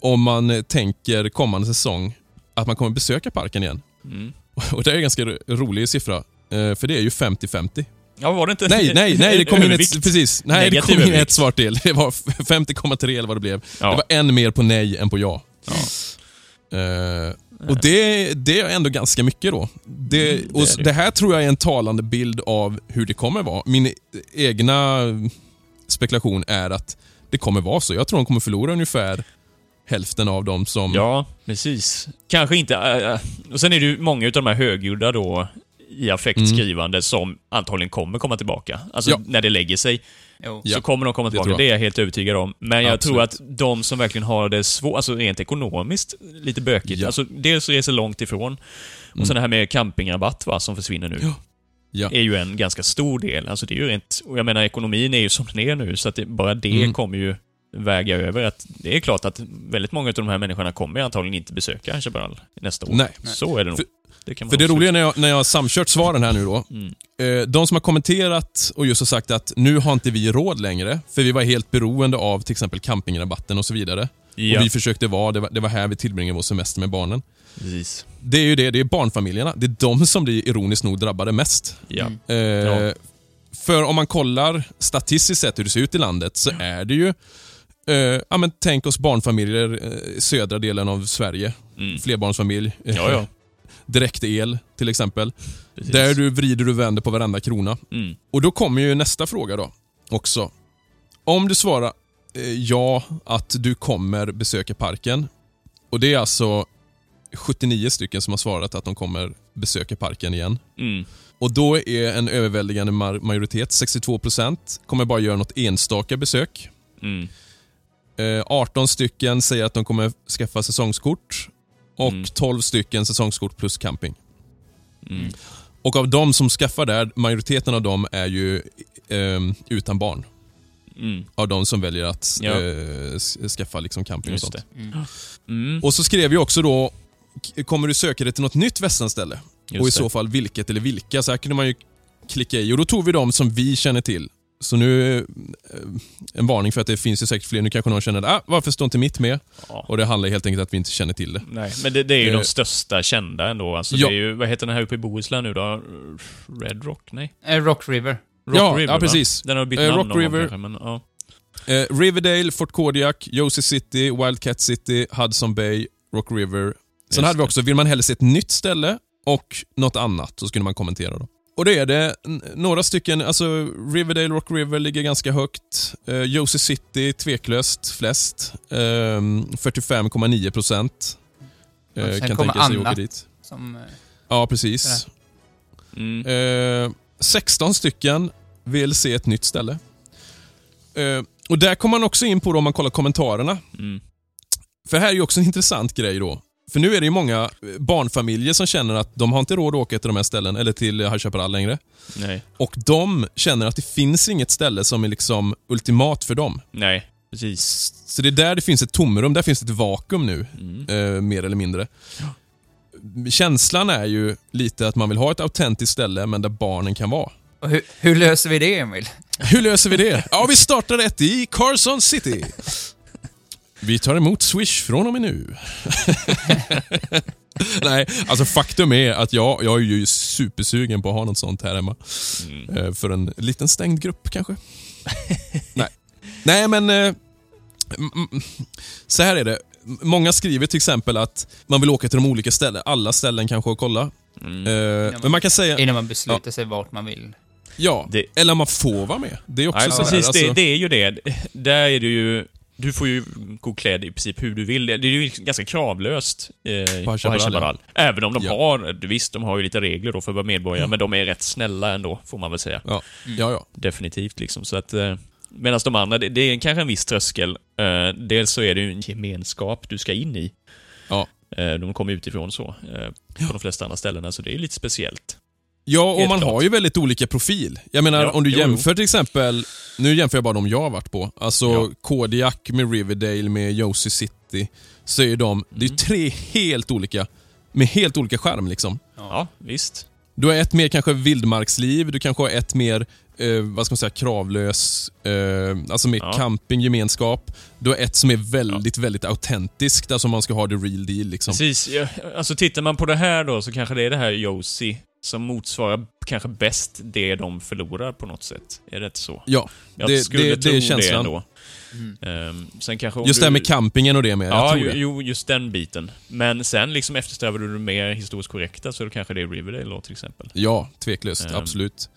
om man tänker kommande säsong att man kommer besöka parken igen. Mm. Och det är en ganska ro- rolig siffra. eh, För det är ju 50-50. Ja, var det inte... Nej, nej, nej, det kom in ett, precis. Nej, det kom in övervikt. ett svar till. Det var 50,3 eller vad det blev. Ja. Det var en mer på nej än på ja. Ja. Eh, och det, det är ändå ganska mycket då. Det, Mm, det och det. det här tror jag är en talande bild av hur det kommer vara. Min egna spekulation är att det kommer vara så. Jag tror de kommer förlora ungefär hälften av dem som... Ja, precis. Kanske inte... äh, äh. och sen är det ju många av de här högljudda då i affektskrivande som antagligen kommer komma tillbaka. Alltså Mm. Ja. när det lägger sig Jo. Ja, så kommer de komma det tillbaka. Det, jag. är jag helt övertygad om. Men jag Absolut. tror att de som verkligen har det svårt, alltså rent ekonomiskt, lite bökigt. Ja. Mm. Alltså dels reser långt ifrån. Och sen det här med campingrabatt va, som försvinner nu. Ja. Ja. är ju en ganska stor del. Alltså det är ju rent, och jag menar ekonomin är ju som den är nu, så att det, bara det Mm. kommer ju väga över. Att det är klart att väldigt många av de här människorna kommer antagligen inte besöka Chaparral nästa år. Nej. Så är det nog. För- det kan man För det roliga när jag, när jag har samkört svaren här nu då. Mm. Eh, de som har kommenterat och just har sagt att nu har inte vi råd längre, för vi var helt beroende av till exempel campingrabatten och så vidare. Ja, Och vi försökte vara, det var, det var här vi tillbringade vår semester med barnen. precis. Det är ju det, det är barnfamiljerna. Det är de som blir ironiskt nog drabbade mest. Ja. Mm. Eh, Ja. För om man kollar statistiskt sett hur det ser ut i landet så är det ju Eh, ja, men tänk oss barnfamiljer eh, södra delen av Sverige. Mm. Flerbarnsfamilj. Eh, Ja, ja. Direktel till exempel. Precis. Där du vrider och vänder på varenda krona. Mm. Och då kommer ju nästa fråga då också. Om du svarar eh, ja, att du kommer besöka parken. Och det är alltså 79 stycken som har svarat att de kommer besöka parken igen. Mm. Och då är en överväldigande majoritet, 62%, kommer bara göra något enstaka besök. Mm. Eh, 18 stycken säger att de kommer skaffa säsongskort. Och Mm. 12 stycken säsongskort plus camping. Mm. Och av de som skaffar där, majoriteten av dem är ju eh, utan barn. Mm. Av de som väljer att Ja. eh, skaffa liksom camping och Just sånt. det. Mm. Och så skrev jag också då, kommer du söka dig till något nytt västernställe? Just Och i det. så fall vilket eller vilka? Så här kunde man ju klicka i. Och då tog vi de som vi känner till. Så nu, eh, en varning för att det finns ju säkert fler. Nu kanske någon känner, ah, varför står inte mitt med? Ja. Och det handlar helt enkelt om att vi inte känner till det. Nej, men det, det är ju Eh. de största kända ändå. Alltså, Ja. det är ju, vad heter den här uppe i Bohuslän nu då? Red Rock? Nej? Eh, Rock River. Rock Ja, River, ja, va? precis. Den har bytt Eh, namn Rock någon River. kanske, men ja. Eh, Riverdale, Fort Kodiak, Josie City, Wildcat City, Hudson Bay, Rock River. Sen Just hade vi också, vill man helst se ett nytt ställe och något annat, så skulle man kommentera då. Och det är det några stycken, alltså Riverdale, Rock River ligger ganska högt. Eh, Josie City tveklöst flest. Eh, 45,9 procent. Eh, kan tänka sig Anna. åka dit. Som, eh, Ja, precis. Mm. Eh, 16 stycken vill se ett nytt ställe. Eh, och Där kommer man också in på då, om man kollar kommentarerna. Mm. För här är ju också en intressant grej då. För nu är det ju många eh, barnfamiljer som känner att de har inte råd att åka till de här ställen, eller till High Chaparral längre. Nej. Och de känner att det finns inget ställe som är liksom ultimat för dem. Nej, precis. Så det är där det finns ett tomrum, där finns ett vakuum nu, Mm. eh, mer eller mindre. Känslan är ju lite att man vill ha ett autentiskt ställe, men där barnen kan vara. och hur, hur löser vi det, Emil? Hur löser vi det? Ja, vi startar ett i Carson City. Vi tar emot Swish från och med nu. Nej, alltså faktum är att jag, jag är ju supersugen på att ha något sånt här hemma. Mm. Eh, För en liten stängd grupp kanske. Nej. Nej, men... eh, Så här är det. Många skriver till exempel att man vill åka till de olika ställen, alla ställen kanske och kolla. Mm. Eh, Men man kan säga, Innan man beslutar sig vart man vill. ja, Det- eller man får vara med. Det är också Nej, så här, precis. alltså- Det, det är ju det. Där är det ju... Du får ju gå klädd i princip hur du vill. Det är ju ganska kravlöst eh, på High Chaparral. Även om de Ja. har, visst, de har ju lite regler då för vara medborgare, men de är rätt snälla ändå, får man väl säga. Ja, ja, ja. Definitivt liksom. Så att... Eh, Medan de andra, det, det är kanske en viss tröskel. Eh, dels så är det ju en gemenskap du ska in i. Ja. Eh, de kommer utifrån så. Eh, på de flesta andra ställena, så det är lite speciellt. Ja, och Helt man klart. har ju väldigt olika profil. Jag menar, Ja, om du jo, jämför till exempel, nu jämför jag bara de jag har varit på. Alltså Ja. Kodiak med Riverdale med Josie City. Så är de, det är ju Mm. tre helt olika, med helt olika skärm liksom. Ja, visst. Du har ett mer kanske vildmarksliv, du kanske har ett mer, eh, vad ska man säga, kravlös, eh, alltså mer Ja. camping, gemenskap. Du har ett som är väldigt, väldigt autentiskt, alltså man ska ha the real deal liksom. Precis. Ja, alltså tittar man på det här då så kanske det är det här Josie som motsvarar kanske bäst det de förlorar på något sätt. Är det inte så? Ja, Jag det- skulle det- det tro är det känslan. ändå. Mm. Ehm, sen kanske just du... det här med campingen och det med. jag Ja, tror jo, det. just den biten. Men sen liksom eftersträvar du det mer historiskt korrekta så då kanske det är Riverdale då till exempel. Ja, tveklöst. Ehm. absolut.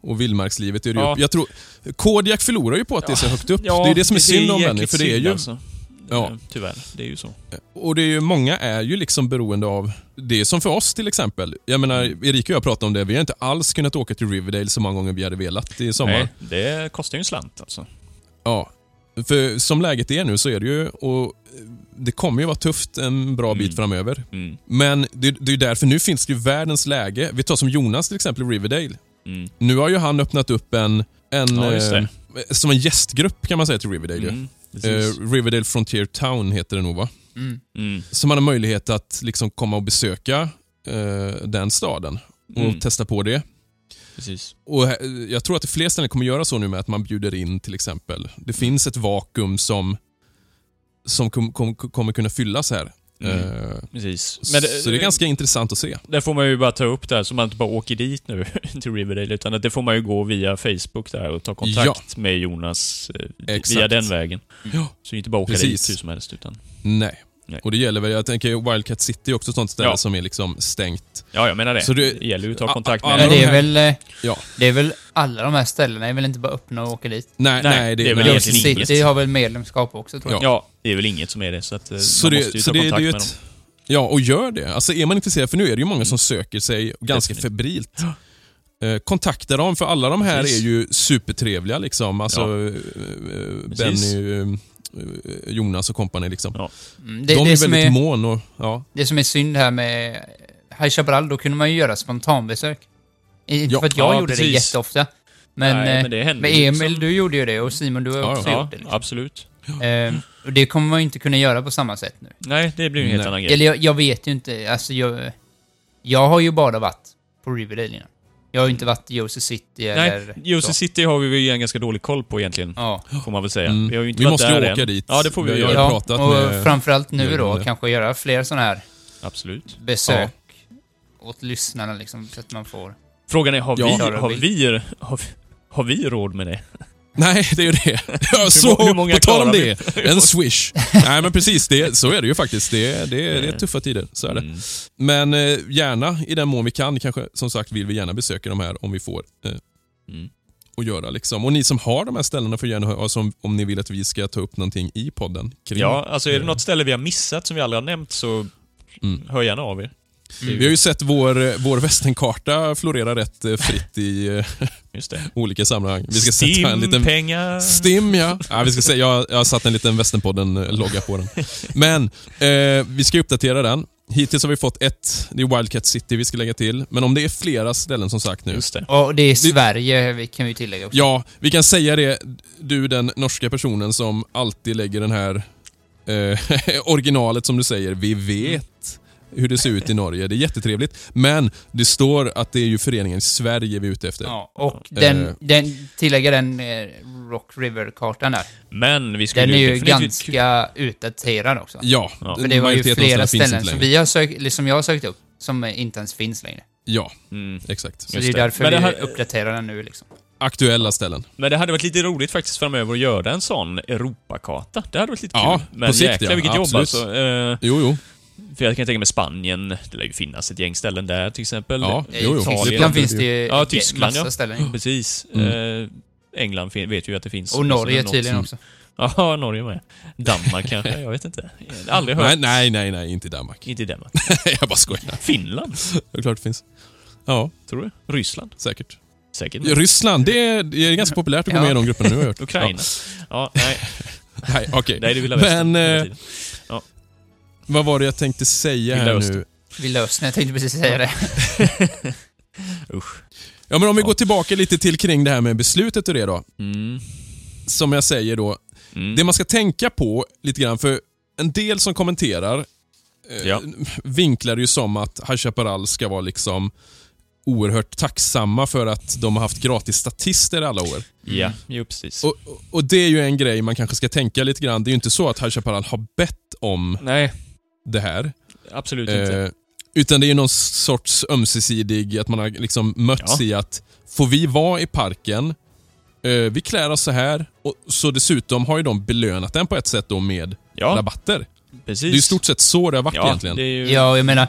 Och vildmarkslivet är det Ja. ju. Jag tror, Kodiak förlorar ju på att det är så högt upp. det är det som är synd om Benny, för det är ju... Alltså. Ja. Ehm, Tyvärr, det är ju så. Och det är ju, många är ju liksom beroende av... Det som för oss till exempel. Jag menar, Mm. Erika och jag pratade om det. Vi har inte alls kunnat åka till Riverdale så många gånger vi hade velat i sommar. Nej, det kostar ju en slant alltså. Ja. För som läget är nu så är det ju... Och det kommer ju vara tufft en bra bit Mm. framöver. Mm. Men det, det är ju därför, nu finns det ju världens läge. Vi tar som Jonas till exempel, Riverdale. Mm. Nu har ju han öppnat upp en... en Ja, eh, som en gästgrupp kan man säga till Riverdale. Mm. Eh, Riverdale Frontier Town heter det nog va? Mm. Mm. Så man har möjlighet att liksom komma och besöka eh, den staden och Mm. testa på det. Precis. Och eh, Jag tror att det fler ställen kommer göra så nu med att man bjuder in till exempel. Det finns ett vakuum som, som kom, kom, kommer kunna fyllas här. Mm. Precis. så det är ganska intressant att se. Där får man ju bara ta upp det här, så man inte bara åker dit nu till Riverdale, utan att det får man ju gå via Facebook där och ta kontakt med Jonas eh, Exakt. via den vägen. Ja. Så inte bara åka Precis. dit hur som helst, utan... Nej. Nej. Och det gäller väl, jag tänker Wildcat City är också ett sånt ställe Ja. som är liksom stängt. Ja, jag menar det. Så det- det gäller ju att ta kontakt med... det de är väl... eh, Ja. Det är väl alla de här ställena är väl inte bara öppna och åka dit? Nej, Nej, nej, det är väl nej. Egentligen City inget. har väl medlemskap också tror jag. Ja, det är väl inget som är det, så att eh, Så man det, måste ju så ta det, det kontakt är ju med ett... dem. Ja, och gör det. Alltså är man intresserad, för nu är det ju många som söker sig ganska Definitivt. febrilt. Eh, kontakta dem, för alla de här Precis. är ju supertrevliga liksom. Alltså Ja. Benny, Jonas och kompani liksom. Ja. Mm, Det, de det, är väldigt är, mån och, ja. det som är synd här med High Chaparral, då kunde man ju göra spontanbesök. Inte Ja, för att jag ja, gjorde det precis. jätteofta. Men, Nej, eh, men det ju Emil, liksom. du gjorde ju det och Simon, du har Ja, också Ja, gjort det. Liksom. absolut. Eh, och det kommer man ju inte kunna göra på samma sätt nu. Nej, det blir ju en helt annan grej. Eller jag, jag vet ju inte, alltså jag... Jag har ju bara varit på Riverdale innan. Jag har ju inte varit i Jersey City Nej, eller... Jersey så. City har vi ju en ganska dålig koll på egentligen, Ja. får man väl säga. Mm. Vi har ju inte Vi varit måste ju där åka än. dit. Ja, det får vi Vi har göra. ju Ja, pratat och med framförallt nu då, det. kanske göra fler sådana här Absolut. besök åt lyssnarna liksom, så att man får... Frågan är, har, Ja. vi, har, vi, har, vi, har vi råd med det? Nej, det är ju det. Ja, så, hur många på tal om det, en swish. Nej men precis, det, så är det ju faktiskt. Det, det, det är tuffa tider, så är det. Mm. Men eh, gärna, i den mån vi kan, kanske som sagt vill vi gärna besöka de här om vi får. Eh, Mm. och göra liksom. Och ni som har de här ställena får gärna höra alltså, om, om ni vill att vi ska ta upp någonting i podden. Kring. Ja, alltså är det något ställe vi har missat som vi aldrig har nämnt så Mm. hör gärna av er. Vi har ju sett vår, eh, vår västernkarta florera rätt eh, fritt i eh, Just det. olika sammanhang. Vi ska sätta en liten... Stimpengar. Stim ja. ja vi ska se, jag, jag har satt en liten Västernpodden-logga på den. Men eh, vi ska uppdatera den. Hittills har vi fått ett, det är Wildcat City vi ska lägga till. Men om det är flera ställen som sagt nu. Just det. Och det är Sverige, vi kan vi tillägga också. Ja, vi kan säga det. Du den norska personen som alltid lägger den här eh, originalet som du säger. Vi vet hur det ser ut i Norge. Det är jättetrevligt. Men det står att det är ju föreningen Sverige vi är ute efter. Ja, och den, Eh. den, tillägga den eh, Rock River-kartan där. Men vi skulle Den är ju ganska utdaterad också. Ja, Ja. För det var ju flera ställen som vi har sökt, som jag har sökt upp, som inte ens finns längre. Ja, Mm. exakt. Så Just det är därför det vi här- uppdaterar den nu liksom. Aktuella ställen. Men det hade varit lite roligt faktiskt framöver att göra en sån Europakarta. Det hade varit lite Ja, kul. Men på sikt, jäklar ja. vilket jobb Absolut. alltså. Eh, Jo, jo. För jag kan tänka mig Spanien, det lär ju finnas ett gäng ställen där till exempel. Ja, I jo, jo. Italien. Tyskland finns det ju Ja, Tyskland, massa ja. ställen. Precis. Mm. Eh, England vet ju att det finns. Och Norge tydligen också. Ja, Norge med. Danmark kanske, jag vet inte. Jag aldrig hört. Nej, nej, nej, nej, inte Danmark. Inte Danmark. jag bara skojar. Finland, Det är klart det finns. Ja, tror du? Ryssland? säkert. Säkert. Ryssland, det är, det är ganska populärt att gå Ja. med i de grupperna nu har jag hört. Ukraina? Ja, nej. Ja. Nej, okej. Nej, det Vilda Västern. Men, eh. Vad var det jag tänkte säga Vilda här Östern. nu? Villa Östern, jag tänkte precis säga det. Usch. Ja, men om vi Ja. går tillbaka lite till kring det här med beslutet och det då. Mm. Som jag säger då, Mm. det man ska tänka på lite grann, för en del som kommenterar eh, Ja. vinklar det ju som att High Chaparral ska vara liksom oerhört tacksamma för att de har haft gratis statister alla år. Ja, jo precis. Och, och- och det är ju en grej man kanske ska tänka lite grann. Det är ju inte så att High Chaparral har bett om Nej, det här. absolut inte. Eh, utan det är någon sorts ömsesidig, att man har liksom mötts Ja. i att får vi vara i parken, eh, vi klär oss så här, och så dessutom har ju de belönat den på ett sätt då med Ja, rabatter. precis. Det är ju i stort sett så det har varit ja, egentligen. det är ju Ja, jag menar,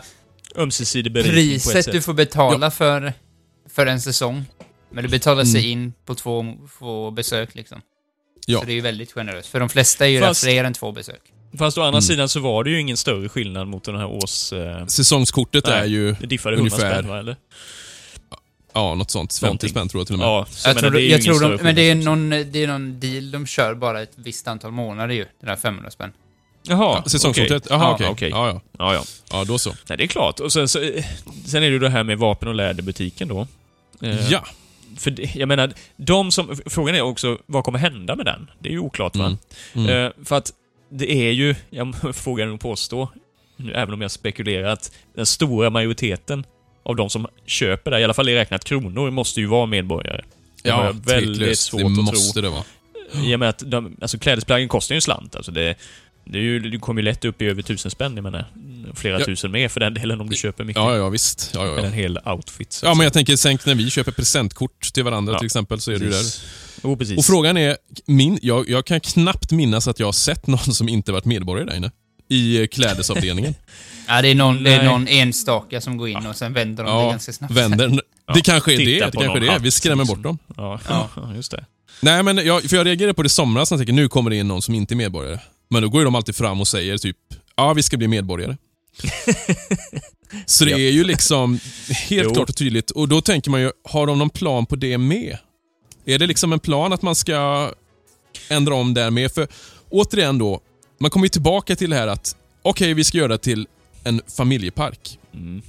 ömsesidig berikning på ett priset du får betala för, för en säsong, men det betalar sig Mm. in på två, två besök liksom. Ja. Så det är ju väldigt generöst. För de flesta är ju Fast- rätt fler än två besök. Fast å andra Mm. sidan så var det ju ingen större skillnad mot den här års... Eh, Säsongskortet Nej. är ju, det diffade 100 Ungefär. spänn va, eller? ja, något sånt. 50 Någonting. spänn tror jag till och med. Ja, Jag tror, det jag tror de, men det är, någon, det är någon deal de kör bara ett visst antal månader ju, den här 500 spänn. Jaha, Ja, Säsongskortet? Jaha, Ja, okej. okej. Ja, ja. Ja, ja. ja, då så. Nej, det är klart. Och sen, så, sen är det ju det här med vapen och läderbutiken då. Eh, Ja. För det, jag menar, de som... Frågan är också, vad kommer hända med den? Det är ju oklart va? Mm. Mm. Eh, för att det är ju, jag vågar nog påstå, även om jag spekulerar, att den stora majoriteten av de som köper det, i alla fall i räknat kronor, måste ju vara medborgare. Det Ja, väldigt svårt Det att måste tro. det vara. I och med att de, alltså klädesplaggen kostar ju en slant. Alltså det, Det är ju, du kommer ju lätt upp i över tusen spänn, jag menar. Flera Ja. tusen mer för den delen om du köper mycket. Ja, ja, visst. Ja, ja, Med en ja. hel outfit. ja men jag tänker, tänk när vi köper presentkort till varandra Ja, till exempel, så är det ju där. Jo, precis. Och frågan är, min, jag, jag kan knappt minnas att jag har sett någon som inte varit medborgare där inne. I eh, klädesavdelningen. Ja, det är, någon, det är någon enstaka som går in och sen vänder de det ja, ganska snabbt. vänder. Ja, Det kanske är det. Det kanske är det. Vi skrämmer bort dem. Ja, just det. Nej, men jag, för jag reagerade på det i somras när jag tänker nu kommer det in någon som inte är medborgare. Men då går ju de alltid fram och säger typ, ja vi ska bli medborgare. Så det är ju liksom helt Jo. klart och tydligt. Och då tänker man ju, har de någon plan på det med? Är det liksom en plan att man ska ändra om där med? För återigen då, man kommer tillbaka till det här att, okej vi ska göra det till en familjepark. Mm.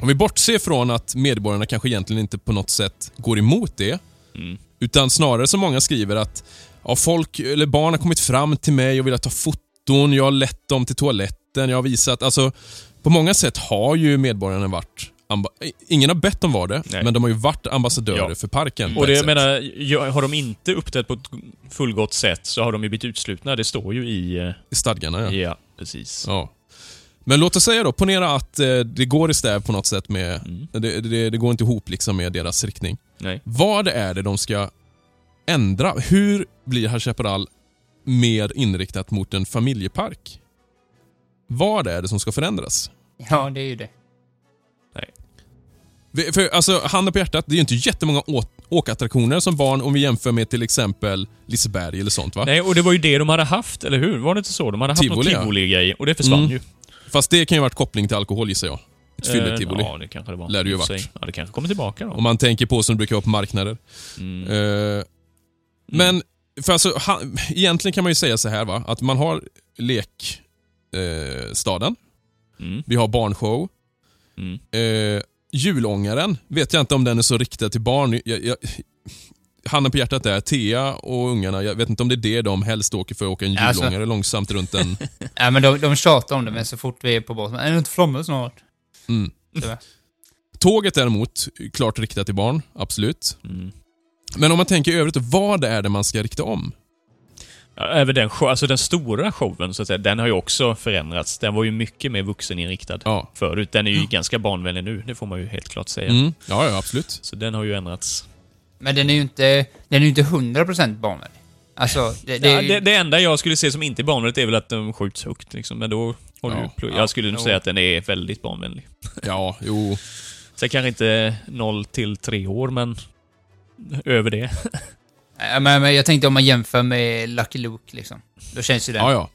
Om vi bortser från att medborgarna kanske egentligen inte på något sätt går emot det, Mm. utan snarare som många skriver att ja, folk, eller barn har kommit fram till mig och velat ta foton, jag har lett dem till toaletten, jag har visat... Alltså, på många sätt har ju medborgarna varit... Ingen har bett dem vara det, Nej. men de har ju varit ambassadörer Ja. för parken. Och det, jag menar, har de inte uppträtt på ett fullgott sätt så har de ju blivit utslutna. Det står ju i... eh, I stadgarna, ja. Ja, precis. ja. Men låt oss säga då, ponera att eh, det går i stäv på något sätt med... Mm. Det, det, det går inte ihop liksom med deras riktning. Nej. Vad är det de ska ändra? Hur blir High Chaparral mer inriktat mot en familjepark? Vad är det som ska förändras? Ja, det är ju det. För, alltså, handen på hjärtat, det är ju inte jättemånga åkattraktioner som barn om vi jämför med till exempel Liseberg eller sånt va? Nej, och det var ju det de hade haft, eller hur? Var det inte så? De hade haft Tivoli, någon tivoli-grej och det försvann Mm. ju. Fast det kan ju ha varit koppling till alkohol gissar jag. Ett fylletivoli. Eh, Ja, det kanske det var. Lär det ju varit. Ja, det kanske kommer tillbaka då. Om man tänker på som det brukar vara på marknader. Mm. Eh, Men, för alltså, ha, egentligen kan man ju säga så här va, att man har lekstaden, eh. Mm. vi har barnshow, Mm. Eh, julångaren vet jag inte om den är så riktad till barn. Jag, jag, handen på hjärtat där, Thea och ungarna, jag vet inte om det är det de helst åker för, att åka en Alltså- julångare långsamt runt en... Ja, men de, de tjatar om det, men så fort vi är på båten, är det inte framme snart? Mm. Tåget däremot, klart riktat till barn, absolut. Mm. Men om man tänker i övrigt, vad är det man ska rikta om? Ja, även den, show, alltså den stora showen, så att säga, den har ju också förändrats. Den var ju mycket mer vuxeninriktad Ja. förut. Den är ju ganska barnvänlig nu, det får man ju helt klart säga. Mm. Ja, ja, absolut. Så den har ju ändrats. Men den är ju inte, den är ju inte 100% barnvänlig. Alltså, det, det, Ja, det, det enda jag skulle se som inte är barnvänligt är väl att de skjuts högt, liksom. Men då har du Ja. Ja, Jag skulle nog säga att den är väldigt barnvänlig. Ja, jo. Sen kanske inte 0 till 3 år, men över det. Ja, men, men jag tänkte om man jämför med Lucky Luke, liksom. Då känns ju den... Ja, ja.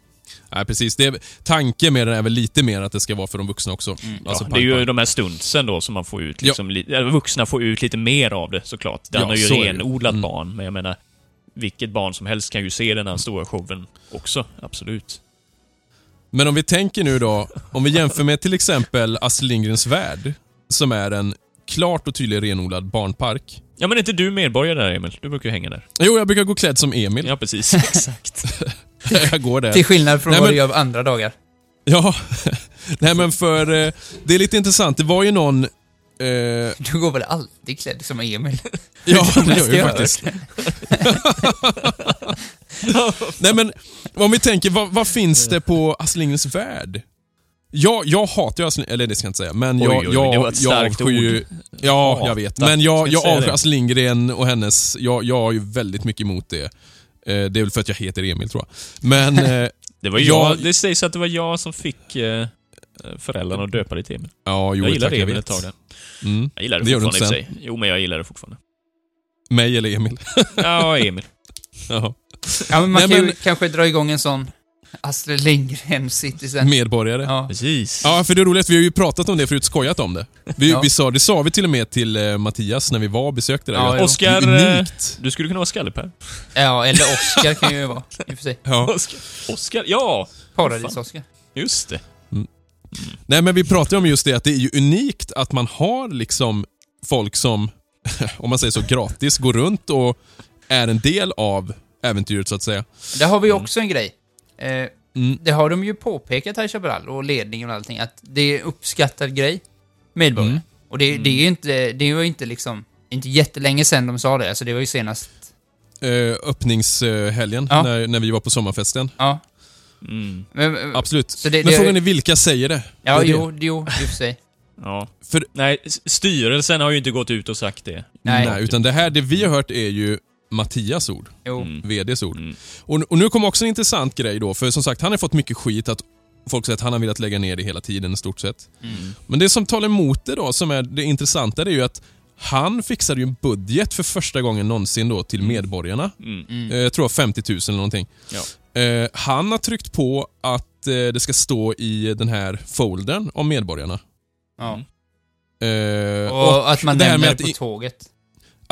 Nej, precis. Det är, tanken med den är väl lite mer att det ska vara för de vuxna också. Alltså, ja, det är ju de här stuntsen då som man får ut, liksom, li- eller vuxna får ut lite mer av det såklart. Den Ja, är ju det renodlat Mm. barn, men jag menar, vilket barn som helst kan ju se den här stora showen också, absolut. Men om vi tänker nu då, om vi jämför med till exempel Astrid Lindgrens Värld, som är en klart och tydlig renodlad barnpark. Ja, men är inte du medborgare där, Emil? Du brukar ju hänga där. Jo, jag brukar gå klädd som Emil. Ja, precis. Exakt. jag går där. Till skillnad från Nej, vad men- du gör andra dagar. Ja, nej men för eh, det är lite intressant. Det var ju någon... Eh, Du går väl alltid klädd som Emil? ja, det gör jag ju faktiskt. nej men, om vi tänker, vad, vad finns det på Astrid Lindgrens Värld? Jag, jag hatar ju Astrid eller det ska jag inte säga, men jag, oj, oj, jag, det var ett jag starkt avskyr ju... ord. Ja, Hata. jag vet. Men jag, jag säga avskyr? Astrid Lindgren och hennes... Jag, jag har ju väldigt mycket emot det. Eh, Det är väl för att jag heter Emil, tror jag. Men... eh, Det var Ja. jag, det sägs att det var jag som fick eh, föräldrarna att döpa dig till Emil. Ja, jo, jag jag Emil ett tag där. Mm. Jag gillar det, Det gör du fortfarande i sig. Jo, men jag gillar det fortfarande. Mig eller Emil. Ja, Emil. Jaha. Ja, men man Nej, kan ju men- kanske dra igång en sån Astrid Lindgren Citizen. Medborgare. Ja. Precis. Ja, för det är roligt. Vi har ju pratat om det förut, skojat om det. Vi, Ja. vi sa, det sa vi till och med till eh, Mattias när vi var och besökte det. Ja, jo. Oskar, eh, unikt. du skulle kunna vara Skalle-Per. ja, eller Oscar kan ju vara, i och för sig. Ja. Oskar. Oskar, ja! Paradis-Oscar. Just det. Nej, men vi pratade om just det att det är ju unikt att man har liksom folk som, om man säger så, gratis går runt och är en del av äventyret så att säga. Där har vi också en grej. Eh, Mm. det har de ju påpekat här i Chaparral och ledningen och allting, att det är en uppskattad grej. Medborgare. Mm. Och det, det är ju inte, det var ju inte liksom, inte jättelänge sedan de sa det, alltså det var ju senast, Eh, öppningshelgen Ja. när, när vi var på sommarfesten. ja. Mm. Men, men- Absolut. Det- Men det- frågan är vilka säger det? ja, Det jo, jo, i och för sig. Ja. För, Nej, styrelsen har ju inte gått ut och sagt det. Nej. nej, utan det här, det vi har hört är ju Mattias ord. Jo. Mm. VDs ord. Mm. Och, och nu kommer också en intressant grej då, för som sagt, han har fått mycket skit att folk säger att han har velat lägga ner det hela tiden i stort sett. Mm. Men det som talar emot det då, som är det intressanta, det är ju att han fixade ju en budget för första gången någonsin då till medborgarna. Mm. Mm. Eh, Jag tror 50 000 eller någonting. Ja. Eh, han har tryckt på att eh, det ska stå i den här foldern om medborgarna. Ja. Mm. Eh, Och, att man nämner det på tåget.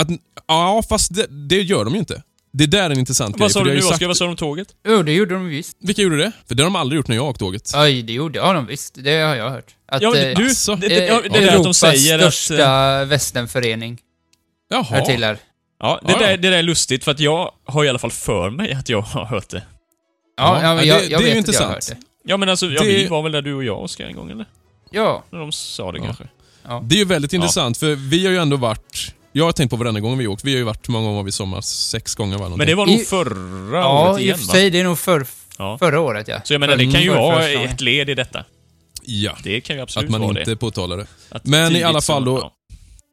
Att, ja, fast det, det gör de ju inte. Det där är en intressant grej. Vad sa du det nu ju Oskar? Vad sa du om tåget? Jo, det gjorde de visst. Vilka gjorde det? För det har de aldrig gjort när jag åkt tåget. Oj, det gjorde ja, de visst. Det har jag hört. Att, Ja, men eh, du, Alltså. det, det, ja, det eh, är det att de Europas säger att... eh, största västernförening hör Jaha. till här. Ja, det, Ja, ja. där, det där är lustigt för att jag har i alla fall för mig att jag har hört det. Ja, Ja, men det- jag, det är jag ju vet att jag intressant. har hört det. Ja men alltså, ja, Det- vi var väl där du och jag Oskar en gång eller? Ja. När de sa det Ja. kanske. Det är ju väldigt Ja. intressant, för vi har ju ändå varit... Jag har tänkt på varenda gång vi åkt. Vi har ju varit, hur många gånger var vi i sommar? Sex gånger va? Men det var nog I- förra Ja, året i igen och för sig. Det är nog för, Ja. förra året, ja. Så jag menar, det kan ju vara ett led i detta. Ja, Det kan ju absolut att man vara inte det. påtalar det. Att Men i alla fall då- ja.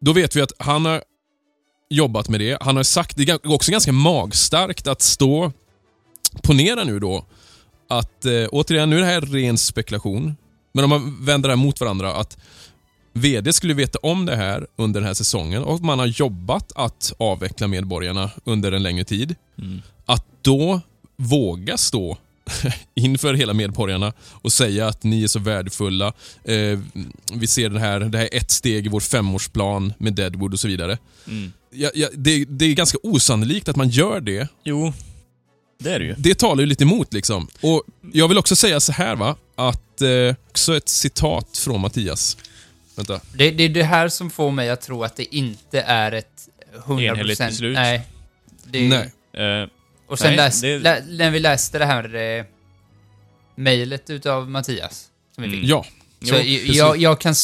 Då vet vi att han har jobbat med det. Han har sagt, det är också ganska magstarkt att stå, ponera nu då, att eh, återigen, nu är det här ren spekulation, men om man vänder det här mot varandra, att VD skulle veta om det här under den här säsongen och man har jobbat att avveckla medborgarna under en längre tid. Mm. Att då våga stå inför hela medborgarna och säga att ni är så värdefulla. Eh, vi ser det här, det här är ett steg i vår femårsplan med Deadwood och så vidare. Mm. Ja, ja, det, det är ganska osannolikt att man gör det. Jo, det är det ju. Det talar ju lite emot liksom. Och Jag vill också säga så här va, att eh, också ett citat från Mattias. Vänta. Det, det är det här som får mig att tro att det inte är ett 100%... Enhälligt beslut. Nej. Det, Nej. Eh, Och sen Nej, läs, det- lä, när vi läste det här eh, mejlet utav Mattias, som vi Mm. fick. Ja, Så Jo, jag, jag, kan,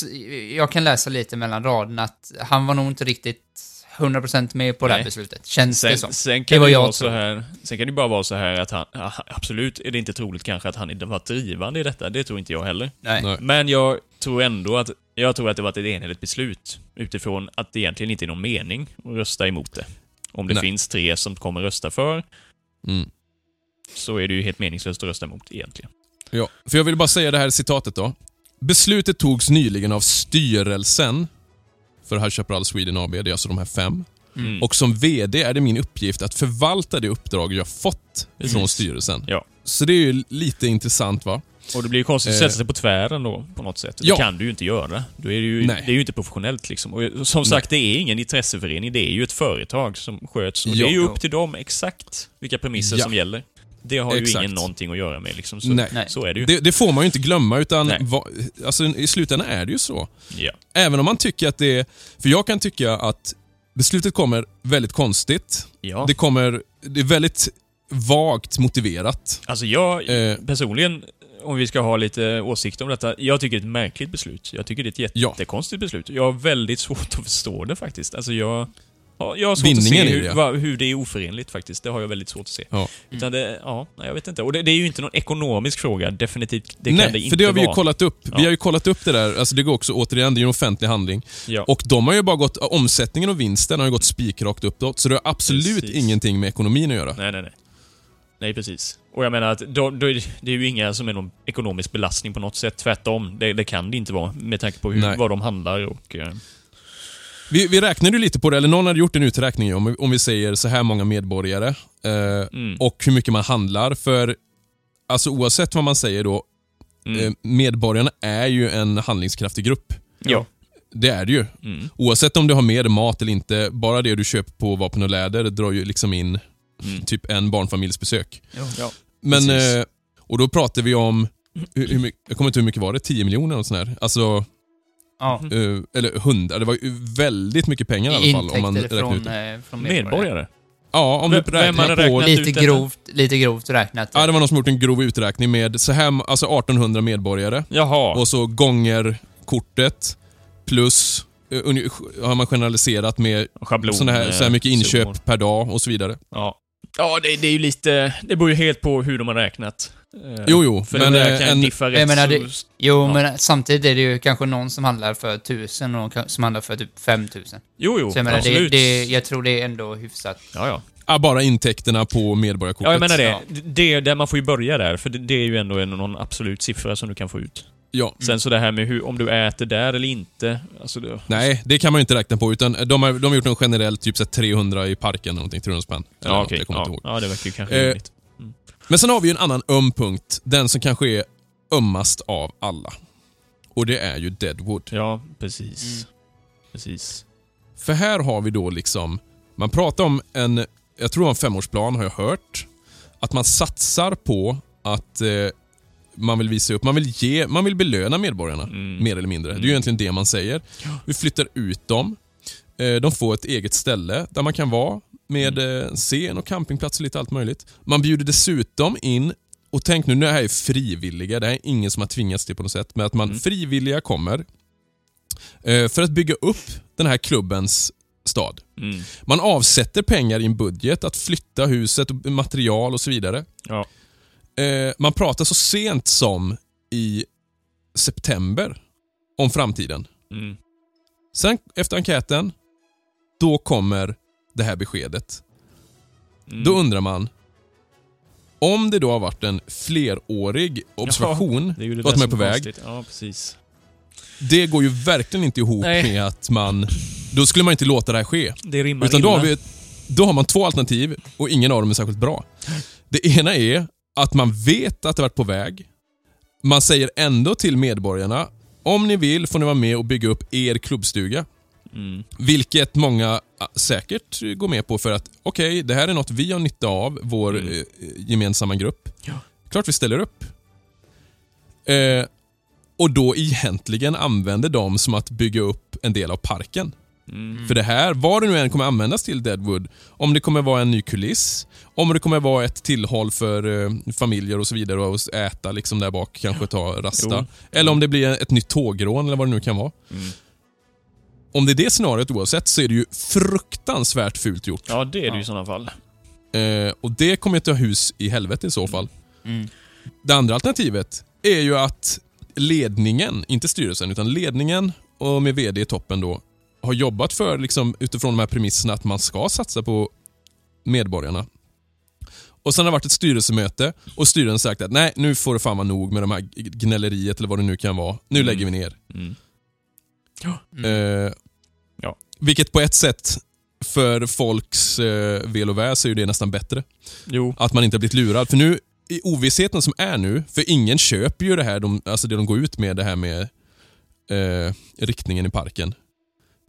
jag kan läsa lite mellan raderna att han var nog inte riktigt 100% med på det här Nej. beslutet. Känns det som. Sen, sen Det kan var det, jag vara så här, sen kan det bara vara så här att han, absolut är det inte troligt kanske att han inte varit drivande i detta, det tror inte jag heller. Nej. Nej. Men jag tror ändå att, jag tror att det varit ett enhälligt beslut utifrån att det egentligen inte är någon mening att rösta emot det. Om det Nej. finns tre som kommer rösta för, mm. så är det ju helt meningslöst att rösta emot egentligen. ja. För jag vill bara säga det här citatet då. Beslutet togs nyligen av styrelsen för High Chaparral Sweden AB, det är alltså de här fem. Mm. Och som VD är det min uppgift att förvalta det uppdrag jag fått från styrelsen. Ja. Så det är ju lite intressant va? Och det blir ju konstigt att Eh. sätta sig på tvären då, på något sätt. Ja. Det kan du ju inte göra. Då är det, ju, Nej. det är ju inte professionellt liksom. Och som sagt, det är ingen intresseförening, det är ju ett företag som sköts. Och Ja. det är ju upp till dem exakt vilka premisser Ja. som gäller. Det har ju Exakt. ingen någonting att göra med liksom. Så, Nej. Nej. så är det ju. Det, det får man ju inte glömma utan Nej. va, alltså, i slutändan är det ju så. Ja. Även om man tycker att det är... För jag kan tycka att beslutet kommer väldigt konstigt. ja. Det kommer... Det är väldigt vagt motiverat. Alltså jag, Eh. personligen, om vi ska ha lite åsikter om detta, jag tycker det är ett märkligt beslut. Jag tycker det är ett Ja. jättekonstigt beslut. Jag har väldigt svårt att förstå det faktiskt. Alltså jag... ja, Jag har svårt Vinningen att se det, hur, ja. va, hur det är oförenligt faktiskt. Det har jag väldigt svårt att se. Ja. Utan det, ja, jag vet inte. Och det, det är ju inte någon ekonomisk fråga, definitivt. Det kan Nej, det inte för det har vi ju vara. kollat upp. Ja. Vi har ju kollat upp det där. Alltså det går också, återigen, det är ju en offentlig handling. Ja. Och de har ju bara gått... Omsättningen och vinsten har ju gått spikrakt uppåt. Så det har absolut Precis. ingenting med ekonomin att göra. Nej, nej, nej. Nej, precis. Och jag menar att då, då, är det- det är ju inga som är någon ekonomisk belastning på något sätt. Tvärtom. Det, det kan det inte vara med tanke på hur, Nej. vad de handlar och... eh, Vi, vi räknade ju lite på det, eller någon hade gjort en uträkning om, om vi säger så här många medborgare eh, Mm. och hur mycket man handlar. För alltså oavsett vad man säger då, Mm. eh, medborgarna är ju en handlingskraftig grupp. ja. Det är det ju. Mm. Oavsett om du har med dig mat eller inte, bara det du köper på vapen och läder drar ju liksom in Mm. typ en barnfamiljsbesök. Ja. Men, eh, och då pratar vi om, hur, hur mycket, jag kommer inte ihåg hur mycket var det? 10 miljoner och sånt där. Alltså, Ja. eh, eller 100, det var ju väldigt mycket pengar i alla fall. Om man Intäkter ut från, eh, från medborgare. Medborgare? Ja, om du räknar på... Lite grovt, lite grovt räknat. Ja, det var någon som gjort en grov uträkning med så här, alltså 1800 medborgare Jaha. och så gånger kortet plus eh, har man generaliserat med Schablon. såna här, så här mycket eh, inköp summor. per dag och så vidare. Ja. Ja, det, det är ju lite... Det beror ju helt på hur de har räknat. Eh, Jo, jo, För men det där eh, kan en, diffa rätt menar, så... det- Jo, Ja. men samtidigt är det ju kanske någon som handlar för 1000 och någon som handlar för typ 5000. Jo, jo, Så jag menar, det, absolut. det, jag tror det är ändå hyfsat. Ja, ja. ah, bara intäkterna på medborgarkortet. Ja, jag menar det. Ja. det. där Man får ju börja där, för det, det är ju ändå en, någon absolut siffra som du kan få ut. Ja. Sen så det här med hur, om du äter där eller inte. Alltså det, Nej, det kan man ju inte räkna på. Utan de har, de har gjort en generell typ så här 300 i parken eller någonting. 300 spänn. Eller Ja, okej. Kommer Ja, ja, det verkar ju kanske Eh, rimligt. Men sen har vi ju en annan öm punkt. Den som kanske är ömmast av alla. Och det är ju Deadwood. Ja, precis. Mm. Precis. För här har vi då liksom, man pratar om en, jag tror det var en femårsplan har jag hört. Att man satsar på att eh, man vill visa upp, man vill ge, man vill belöna medborgarna. Mm. Mer eller mindre. Det är ju Mm. egentligen det man säger. Vi flyttar ut dem. Eh, De får ett eget ställe där man kan vara med Mm. eh, scen och campingplats och lite allt möjligt. Man bjuder dessutom in, och tänk nu, det här är frivilliga, det här är ingen som har tvingats till på något sätt, men att man Mm. frivilliga kommer eh, för att bygga upp den här klubbens stad. Mm. Man avsätter pengar i en budget att flytta huset, material och så vidare. Ja. Eh, Man pratar så sent som i september om framtiden. Mm. Sen efter enkäten, då kommer det här beskedet. Mm. Då undrar man, om det då har varit en flerårig observation ju det man är på väg. Ja, precis. Det går ju verkligen inte ihop Nej. med att man... Då skulle man inte låta det här ske. Det rimmar Utan då har, vi, då har man två alternativ och ingen av dem är särskilt bra. Det ena är att man vet att det varit på väg. Man säger ändå till medborgarna, om ni vill får ni vara med och bygga upp er klubbstuga. Mm. Vilket många ah, säkert går med på för att okej, det här är något vi har nytta av, vår Mm. eh, gemensamma grupp. Ja. Klart vi ställer upp. Eh, och då egentligen använder dem som att bygga upp en del av parken. Mm. För det här, vad det nu än kommer användas till Deadwood, om det kommer vara en ny kuliss, om det kommer vara ett tillhåll för eh, familjer och så vidare och äta liksom där bak, kanske ta rasta. Jo. Eller om det blir ett nytt tågrån eller vad det nu kan vara. Mm. Om det är det scenariot oavsett så är det ju fruktansvärt fult gjort. Ja, det är det ju Ja. i sådana fall. Eh, och det kommer inte ha hus i helvete i så fall. Mm. Det andra alternativet är ju att ledningen, inte styrelsen, utan ledningen och med VD i toppen då, har jobbat för, liksom, utifrån de här premisserna, att man ska satsa på medborgarna. Och sen har det varit ett styrelsemöte och styrelsen sagt att nej, nu får det fan vara nog med de här gnälleriet eller vad det nu kan vara. Nu Mm. lägger vi ner. Mm. Mm. Eh, Ja. Vilket på ett sätt, för folks eh, väl och väl så är ju det nästan bättre. Jo. Att man inte har blivit lurad. För nu, i ovissheten som är nu, för ingen köper ju det här, de, alltså det de går ut med, det här med eh, riktningen i parken.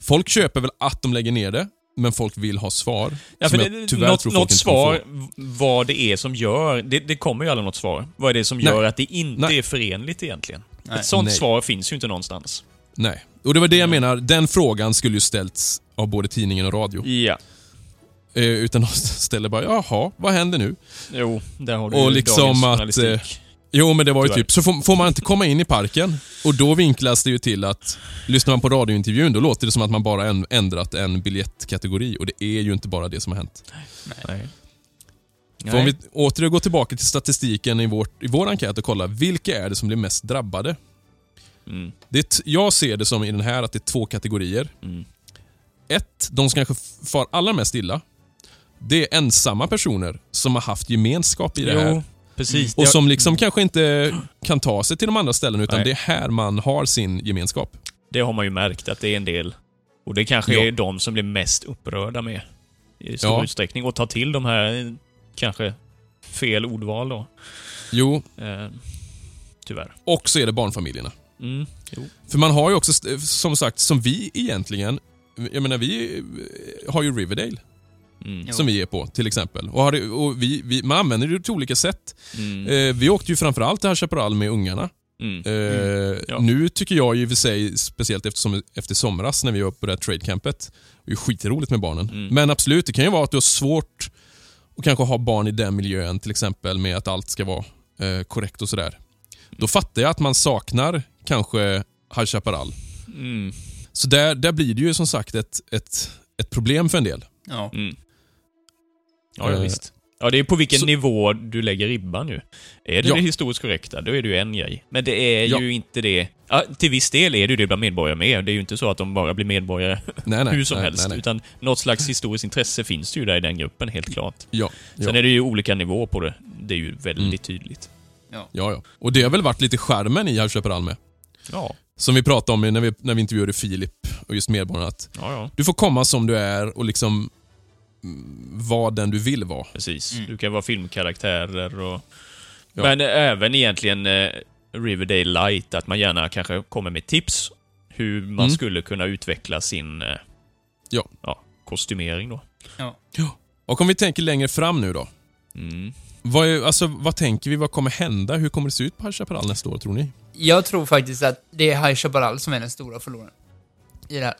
Folk köper väl att de lägger ner det, men folk vill ha svar. Ja, för det, tyvärr något, tror något svar vad det är som gör... Det, det kommer ju aldrig något svar. Vad är det som Nej. gör att det inte Nej. är förenligt egentligen? Nej. Ett sånt Nej. svar finns ju inte någonstans. Nej. Och det var det jag menar, den frågan skulle ju ställts av både tidningen och radio. Ja. Eh, utan de ställer bara, jaha, vad händer nu? Jo, där har du Och ju liksom dagens att, journalistik. Jo, men det var ju Tyvärr. typ, så får, får man inte komma in i parken? Och då vinklas det ju till att, lyssnar man på radiointervjun, då låter det som att man bara ändrat en biljettkategori. Och det är ju inte bara det som har hänt. Nej. För om vi åter går tillbaka till statistiken i, vårt, i vår enkät och kollar, vilka är det som blir mest drabbade? Mm. Det jag ser det som i den här att det är två kategorier. Mm. Ett, de som kanske far allra mest illa. Det är ensamma personer som har haft gemenskap i det här. Precis. Och som liksom kanske inte kan ta sig till de andra ställena utan Nej. det är här man har sin gemenskap. Det har man ju märkt att det är en del. Och det kanske Ja. är de som blir mest upprörda med. I stor Ja. utsträckning. Och tar till de här, kanske, fel ordval då. Jo, Eh, tyvärr. och så är det barnfamiljerna. Mm. För man har ju också, som sagt, som vi egentligen, jag menar vi har ju Riverdale Mm. Som vi är på till exempel. Och, har och vi, vi, man använder det till olika sätt. Mm. Eh, vi åkte ju framförallt till High Chaparral med ungarna. Mm. Eh, Ja. Nu tycker jag ju i och för sig, speciellt eftersom, efter somras när vi var på det här tradecampet, det är ju skitroligt med barnen. Mm. Men absolut, det kan ju vara att du har svårt att kanske ha barn i den miljön, till exempel med att allt ska vara eh, korrekt och sådär. Då fattar jag att man saknar kanske High Chaparral. Mm. Så där, där blir det ju som sagt ett, ett, ett problem för en del. Ja. Mm. Ja, ja, Eh, visst. Ja, det är på vilken Så- nivå du lägger ribban nu. Är det Ja. det historiskt korrekta, då är det ju en grej. Men det är Ja. ju inte det. Ja, till viss del är det ju det bland medborgare med. Det är ju inte så att de bara blir medborgare Nej, nej. hur som nej, helst. Nej, nej. Utan något slags historiskt intresse finns det ju där i den gruppen, helt klart. Ja, ja. Sen är det ju olika nivåer på det. Det är ju väldigt Mm. tydligt. ja, ja. Och det har väl varit lite charmen i High Chaparral med. Ja, Som vi pratade om när vi, när vi intervjuade Filip och just medborgarna. Att ja, ja. du får komma som du är och liksom vara den du vill vara. Precis. Mm. Du kan vara filmkaraktärer och... Ja. Men även egentligen eh, Riverdale Light, att man gärna kanske kommer med tips hur man Mm. skulle kunna utveckla sin eh, Ja. ja, kostymering då. Ja. Och om vi tänker längre fram nu då. Mm. Vad, är, alltså, vad tänker vi? Vad kommer hända? Hur kommer det se ut på High Chaparral nästa år, tror ni? Jag tror faktiskt att det är High Chaparral som är den stora förloraren. I det här.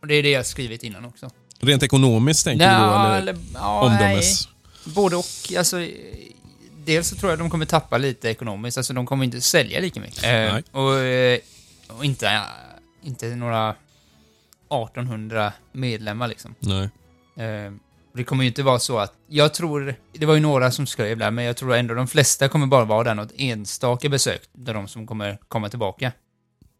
Och det är det jag skrivit innan också. Rent ekonomiskt tänker vi då, Nja, eller ja, nej. omdömes? Både och. Alltså, eh, dels så tror jag de kommer tappa lite ekonomiskt. Alltså de kommer inte sälja lika mycket. Eh, Nej. och, eh, och inte, ja, inte några 1800 medlemmar liksom. Nej. Eh, det kommer ju inte vara så att, jag tror, det var ju några som skrev där, men jag tror ändå de flesta kommer bara vara där något enstaka besök, där de som kommer komma tillbaka.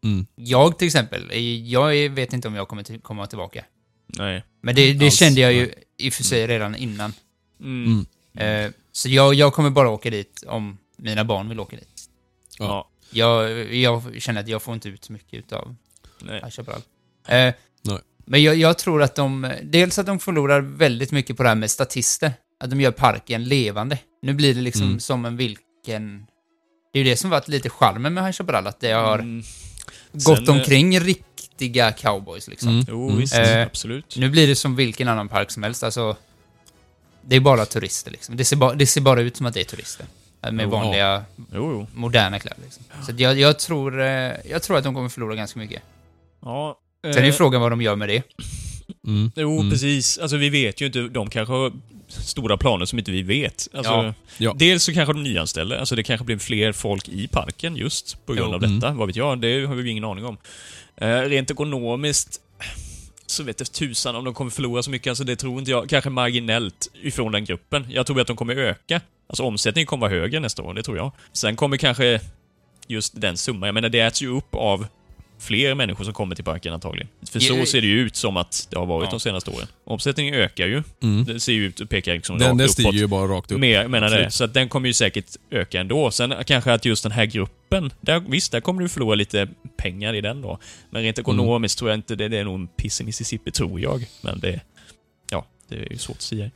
Mm. Jag till exempel, eh, jag vet inte om jag kommer till, komma tillbaka. Nej. Men det, det Alls, kände jag ju i och för sig redan innan. Mm. Mm. Eh, så jag, jag kommer bara åka dit om mina barn vill åka dit. Ja. Jag, jag känner att jag får inte ut så mycket utav Nej. Chaparral. Eh, Nej. men jag, jag tror att de, dels att de förlorar väldigt mycket på det här med statister. Att de gör parken levande. Nu blir det liksom Mm. som en vilken... Det är ju det som varit lite charmen med Chaparral, att det har Mm. gått Sen, eh, omkring riktiga cowboys liksom. Mm. Jo, Mm. visst. Eh, absolut. Nu blir det som vilken annan park som helst, alltså... Det är bara turister liksom. Det ser, ba, det ser bara ut som att det är turister. Eh, Med Jo, vanliga, Jo, jo. moderna kläder liksom. Så jag, jag, tror, eh, jag tror att de kommer förlora ganska mycket. Ja. Sen är ju eh, frågan vad de gör med det. Mm. Jo, Mm. precis. Alltså vi vet ju inte. De kanske har stora planer som inte vi vet. Alltså, Ja. Ja. Dels så kanske de nyanställer. Alltså det kanske blir fler folk i parken just på grund Jo. av detta. Vad vet jag? Det har vi ju ingen aning om. Eh, rent ekonomiskt så vet jag tusan om de kommer förlora så mycket. Alltså det tror inte jag. Kanske marginellt ifrån den gruppen. Jag tror att de kommer öka. Alltså omsättningen kommer vara högre nästa år, det tror jag. Sen kommer kanske just den summan. Jag menar, det äts ju upp av fler människor som kommer till parken antagligen. För så ser det ju ut som att det har varit Ja. de senaste åren. Omsättningen ökar ju. Mm. Det ser ju ut och pekar liksom Den, rakt den stiger ju bara rakt upp. Mer, menar det. Så att den kommer ju säkert öka ändå. Sen kanske att just den här gruppen, där, visst, där kommer du förlora lite pengar i den då. Men rent Mm. ekonomiskt tror jag inte det, det är nog en piss i Mississippi, tror jag. Men det... Ja, det är ju svårt att säga.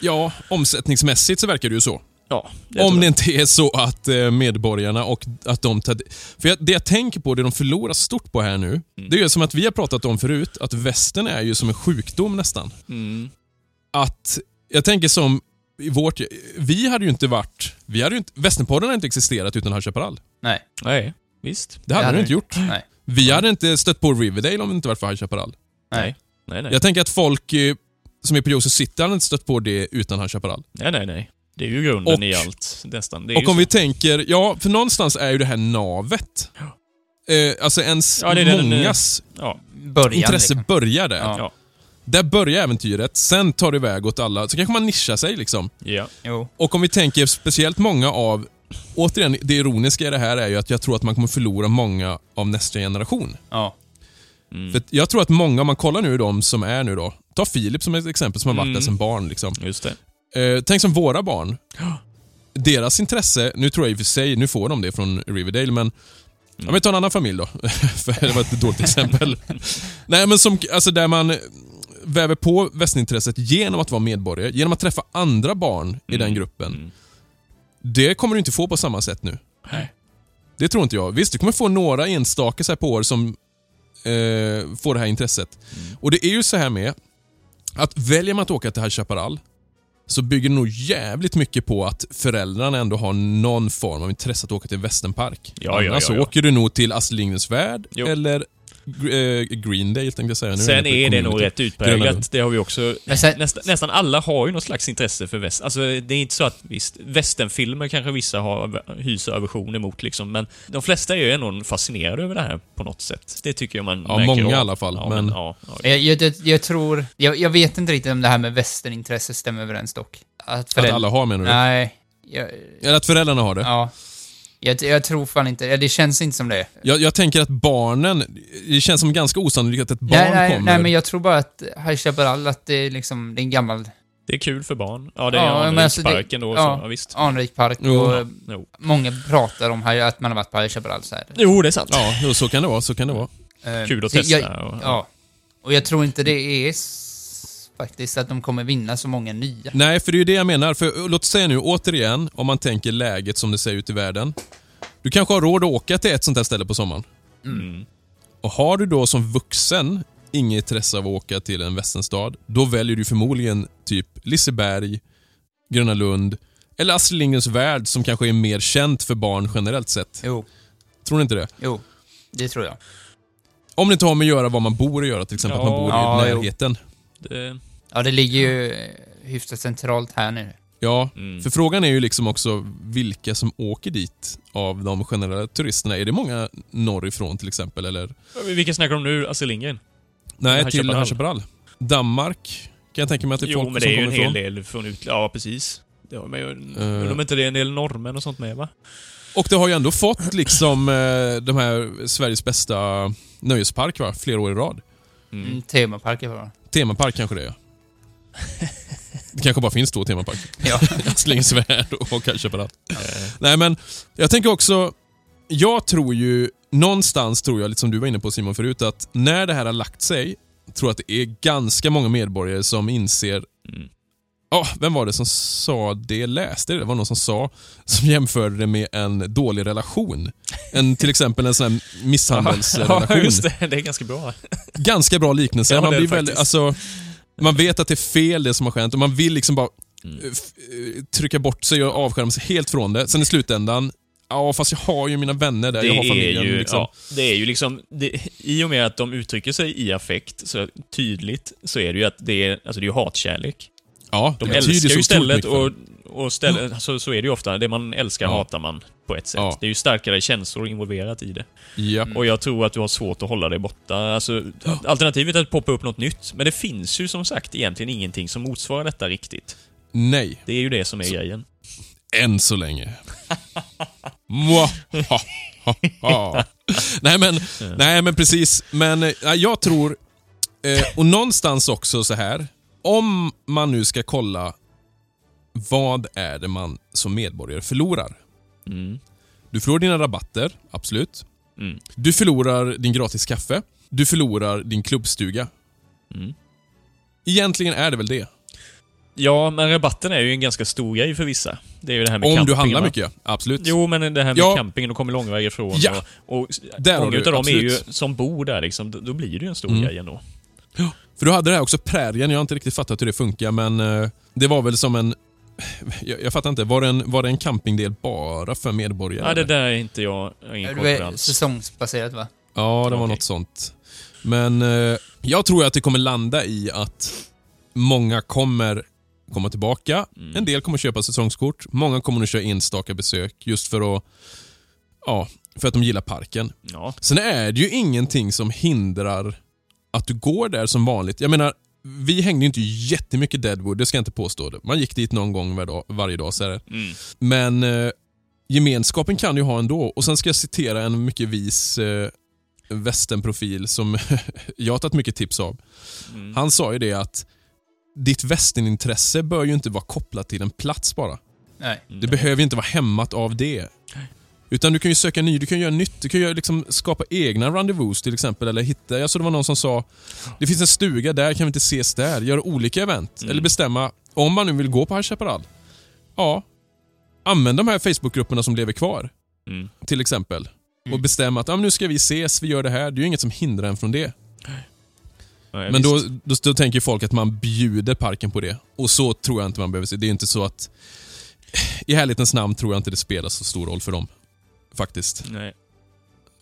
Ja, omsättningsmässigt så verkar det ju så. Ja, det Om det inte är så att eh, medborgarna och att de tar... För det jag tänker på, det de förlorar stort på här nu, Mm. det är ju som att vi har pratat om förut, att västen är ju som en sjukdom nästan. Mm. Att, jag tänker som i vårt... Vi hade ju inte varit... Vi hade ju inte, Västernpodden hade inte existerat utan High Chaparral. Nej. Nej, visst. Det hade hade den inte gjort. Nej. Vi hade inte stött på Riverdale om det inte varit för High Chaparral. Nej. Nej, nej. Jag tänker att folk eh, som är på Joseph City hade inte stött på det utan High Chaparral. Nej, nej, nej. Det är ju grunden Och- i allt, nästan. Det är Och om så. vi tänker, ja, för någonstans är ju det här navet. Eh, alltså ens Ja, det är den- mångas Ja, Början. intresse liksom. börjar där. Ja. ja. Där börjar äventyret, sen tar det iväg åt alla. Så kanske man nischar sig liksom. Ja. Jo. Och om vi tänker speciellt många av... Återigen, det ironiska i det här är ju att jag tror att man kommer förlora många av nästa generation. Ja. Mm. För att jag tror att många, om man kollar nu de som är nu då. Ta Filip som ett exempel som har varit Mm. där som barn. Liksom. Just det. Eh, tänk som våra barn. Deras intresse, nu tror jag i och för sig, nu får de det från Riverdale, men Ja, men ta en annan familj då, för det var ett dåligt exempel. Nej, men som, alltså där man väver på västintresset genom att vara medborgare, genom att träffa andra barn i den gruppen. Mm. Det kommer du inte få på samma sätt nu. Nej. Det tror inte jag. Visst, du kommer få några enstaka så här på år som eh, får det här intresset. Mm. Och det är ju så här med att väljer man att åka till High Chaparral så bygger det nog jävligt mycket på att föräldrarna ändå har någon form av intresse att åka till Västernpark. Ja, ja, Annars ja, ja. åker du nog till Astrid Lindgrens Värld Jo. eller Eh, Greendale tänkte jag säga. Nu Sen är det nog rätt utpräglat. Det har vi också... Men sen- Nästa, nästan alla har ju något slags intresse för väst. Alltså, det är inte så att visst, västernfilmer kanske vissa har, hyser aversion emot liksom, men de flesta är ju ändå fascinerade över det här på något sätt. Det tycker jag man Ja, märker många av. i alla fall, Ja, men- ja, ja. Jag, jag, jag, tror... Jag, jag vet inte riktigt om det här med västernintresse stämmer överens dock. Att, Att alla har menar du? Nej. Jag, Eller att föräldrarna har det? ja. Jag, jag tror fan inte... Ja, det känns inte som det. Jag, jag tänker att barnen, det känns som ganska osannolikt att ett barn nej, nej, kommer. nej, men jag tror bara att High Chaparral, att det är liksom... Det är en gammal Det är kul för barn. Ja, det är Ja, men alltså det- Anriksparken då, ja. så, ja, visst. anrik park Jo. och Jo. många pratar om här, att man har varit på High Chaparral så här. jo, det är sant. Ja, så kan det vara. Så kan det vara. Eh, Kul att testa. Jag, och, ja. Och jag tror inte det är faktiskt att de kommer vinna så många nya. Nej, för det är ju det jag menar. För uh, låt säga nu återigen, om man tänker läget som det ser ut i världen. Du kanske har råd att åka till ett sånt här ställe på sommaren. Mm. Och har du då som vuxen inget intresse av att åka till en västernstad, då väljer du förmodligen typ Liseberg, Gröna Lund eller Astrid Lindgrens Värld som kanske är mer känt för barn generellt sett. Jo, Tror ni inte det? jo. Det tror jag. Om det inte har med att göra vad man bor att göra, till exempel att man Ja. bor Ja, i jo. närheten. Det, Ja, det ligger ju hyfsat centralt här nu. Ja, mm. för frågan är ju liksom också vilka som åker dit av de generella turisterna. Är det många norrifrån till exempel? Eller? Vilka snackar om nu? Astrid Lindgren? Nej, till Chaparral. Danmark kan jag tänka mig att det är Jo, folk men som det är ju kommer en hel ifrån. del från ut... Ja, precis. Det har, men, Eh. undrar om inte det är en del norrmän och sånt med, va? Och det har ju ändå fått liksom eh, de här Sveriges bästa nöjespark va? flera år i rad. Mm. Mm. Temaparker var det. Temapark kanske det är. Det kanske bara finns två temaparker. Ja. Astlingens Värld och High Chaparral. Nej men, jag tänker också, jag tror ju, någonstans tror jag, lite som du var inne på Simon förut, att när det här har lagt sig, tror jag att det är ganska många medborgare som inser Mm. Ja, vem var det som sa det? Läste det? Det var någon som sa, som jämförde det med en dålig relation. En, till exempel en sån här misshandelsrelation. Ja, just det. Det är ganska bra. Ganska bra liknelse. Ja, man, blir väldigt, alltså, man vet att det är fel det som har skett och man vill liksom bara Mm. eh, eh, trycka bort sig och avskärma sig helt från det. Sen i slutändan, ja fast jag har ju mina vänner där, Det jag har familjen. ju, liksom. ja, det är ju liksom, det, i och med att de uttrycker sig i affekt så tydligt, så är det ju att det är, alltså det är ju hatkärlek. ja, De älskar ju stället och, och stället, alltså, så är det ju ofta. Det man älskar Ja. hatar man på ett sätt. Ja. Det är ju starkare känslor involverat i det. Ja. Och jag tror att du har svårt att hålla dig borta. Alltså, alternativet är att poppa upp något nytt. Men det finns ju som sagt egentligen ingenting som motsvarar detta riktigt. Nej, Det är ju det som är grejen. än så länge. Nej, men, nej men precis. Men jag tror, eh, och någonstans också så här. Om man nu ska kolla vad är det man som medborgare förlorar? Mm. Du förlorar dina rabatter, absolut. Mm. Du förlorar din gratis kaffe. Du förlorar din klubbstuga. Mm. Egentligen är det väl det. Ja, men rabatten är ju en ganska stor grej för vissa. Det är ju det här med Om campingen, du handlar va? mycket, ja. Absolut. Jo, men det här med Ja. campingen, de kommer långväga ifrån. Ja. Och, och Där många utav dem är ju, som bor där liksom, då, blir det ju en stor Mm. grej ändå. För du hade det här också, prärien. Jag har inte riktigt fattat hur det funkar, men eh, det var väl som en... Jag, jag fattar inte. Var det, en, var det en campingdel bara för medborgare? Ja, det där är inte jag, jag ingen koll Det på alls. säsongsbaserat va? Ja, det var Okej. något sånt. Men eh, jag tror att det kommer landa i att många kommer komma tillbaka. Mm. En del kommer köpa säsongskort. Många kommer att köra enstaka besök just för att... Ja, för att de gillar parken. Ja. Sen är det ju ingenting som hindrar att du går där som vanligt. Jag menar, vi hängde ju inte jättemycket Deadwood, det ska jag inte påstå. Det. Man gick dit någon gång var dag, varje dag. Så. Mm. Men eh, gemenskapen kan du ha ändå. Och sen ska jag citera en mycket vis eh, västernprofil som jag har tagit mycket tips av. Mm. Han sa ju det att ditt västernintresse bör ju inte vara kopplat till en plats bara. Nej. Det behöver ju inte vara hämmat av det. Utan du kan ju söka ny, du kan göra nytt, du kan göra, liksom, skapa egna rendezvous till exempel. Eller hitta, jag såg det var någon som sa, det finns en stuga där, kan vi inte ses där? Göra olika event. Mm. Eller bestämma, om man nu vill gå på High Chaparral. Ja, använd de här Facebookgrupperna som lever kvar. Mm. Till exempel. Och Mm. bestämma att ja, men nu ska vi ses, vi gör det här. Det är ju inget som hindrar en från det. Nej, Men då, då, då tänker folk att man bjuder parken på det. Och så tror jag inte man behöver se. Det är inte så att... I härlighetens namn tror jag inte det spelar så stor roll för dem. Faktiskt. Nej.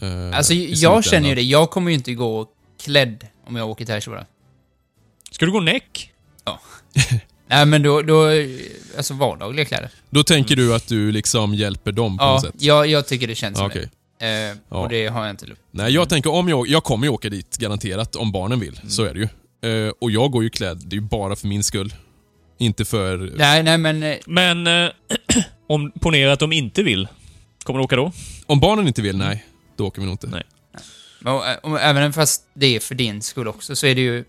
eh, Alltså, jag känner ju det. Jag kommer ju inte gå klädd om jag åker till Chaparral. Ska du gå näck? Nej, men då, då... Alltså vardagliga kläder. Då tänker du att du liksom hjälper dem på något Ja, sätt? jag, jag tycker det känns som Okej. det. Eh, Ja. Och det har jag inte lust Nej, jag tänker om jag, jag kommer ju åka dit garanterat om barnen vill. Mm. Så är det ju. Eh, och jag går ju klädd, det är ju bara för min skull. Inte för... Nej, nej, men... eh, Men eh, om ponera att de inte vill. Kommer du åka då? Om barnen inte vill, nej. Då åker vi nog inte. Nej. Och, eh, och även fast det är för din skull också, så är det ju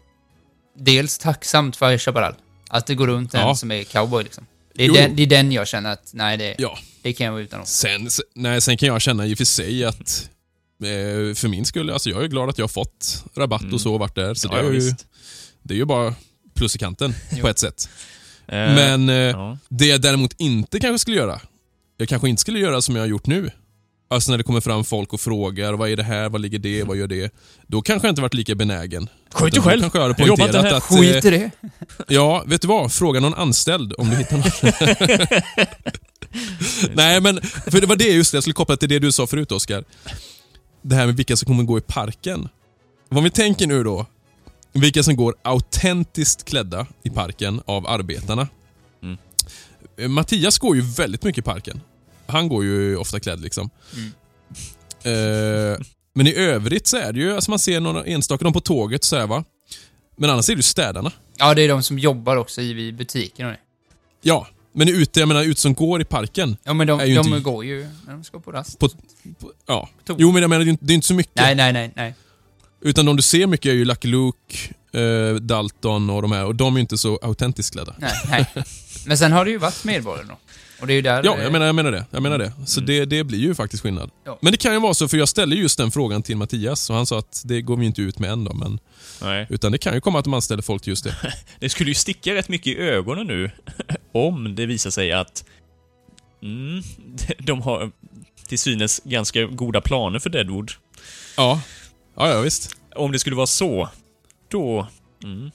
dels tacksamt för Chaparral. Att det går runt en Ja. som är cowboy liksom. Det är, den, det är den jag känner att, nej, det, Ja. det kan jag vara utan om. Sen, nej, sen kan jag känna i och för sig att eh, för min skull, alltså jag är glad att jag har fått rabatt Mm. och så och varit där. Så Ja, det, är ju, det är ju bara plus i kanten på ett sätt. Eh, Men eh, ja. det jag däremot inte kanske skulle göra, jag kanske inte skulle göra som jag har gjort nu. Alltså när det kommer fram folk och frågar vad är det här, vad ligger det, vad gör det? Då kanske jag inte varit lika benägen. Sköt dig själv. kanske jag hade jobbar inte poängterat här. att... eh, Skit i det. Ja, vet du vad? Fråga någon anställd om du hittar någon. Nej, men för det var det just det, jag skulle koppla till det du sa förut Oskar. Det här med vilka som kommer gå i parken. Om vi tänker nu då, vilka som går autentiskt klädda i parken av arbetarna. Mm. Eh, Mattias går ju väldigt mycket i parken. Han går ju ofta klädd liksom. Mm. Eh, men i övrigt så är det ju, alltså man ser några enstaka, de på tåget så här va. Men annars är det ju städarna. Ja, det är de som jobbar också i butiken och det. Ja, men ute, jag menar ut som går i parken. Ja, men de, Är ju de inte- går ju när de ska på rast. På, på, ja. Tog. Jo, men jag menar det är inte, det är inte så mycket. Nej, nej, nej, nej. Utan de du ser mycket är ju Lucky Luke, eh, Dalton och de här. Och de är ju inte så autentiskt klädda. nej, nej. Men sen har det ju varit medborgare då. Och det är ju där... Ja, eh, jag menar, jag menar det. Jag menar det. Så det, det blir ju faktiskt skillnad. Ja. Men det kan ju vara så, för jag ställde just den frågan till Mattias och han sa att det går vi inte ut med än då, men... Nej. Utan det kan ju komma att de anställer folk till just det. Det skulle ju sticka rätt mycket i ögonen nu om det visar sig att mm, de har till synes ganska goda planer för Deadwood. Ja. Ja, ja visst. Om det skulle vara så, då mm,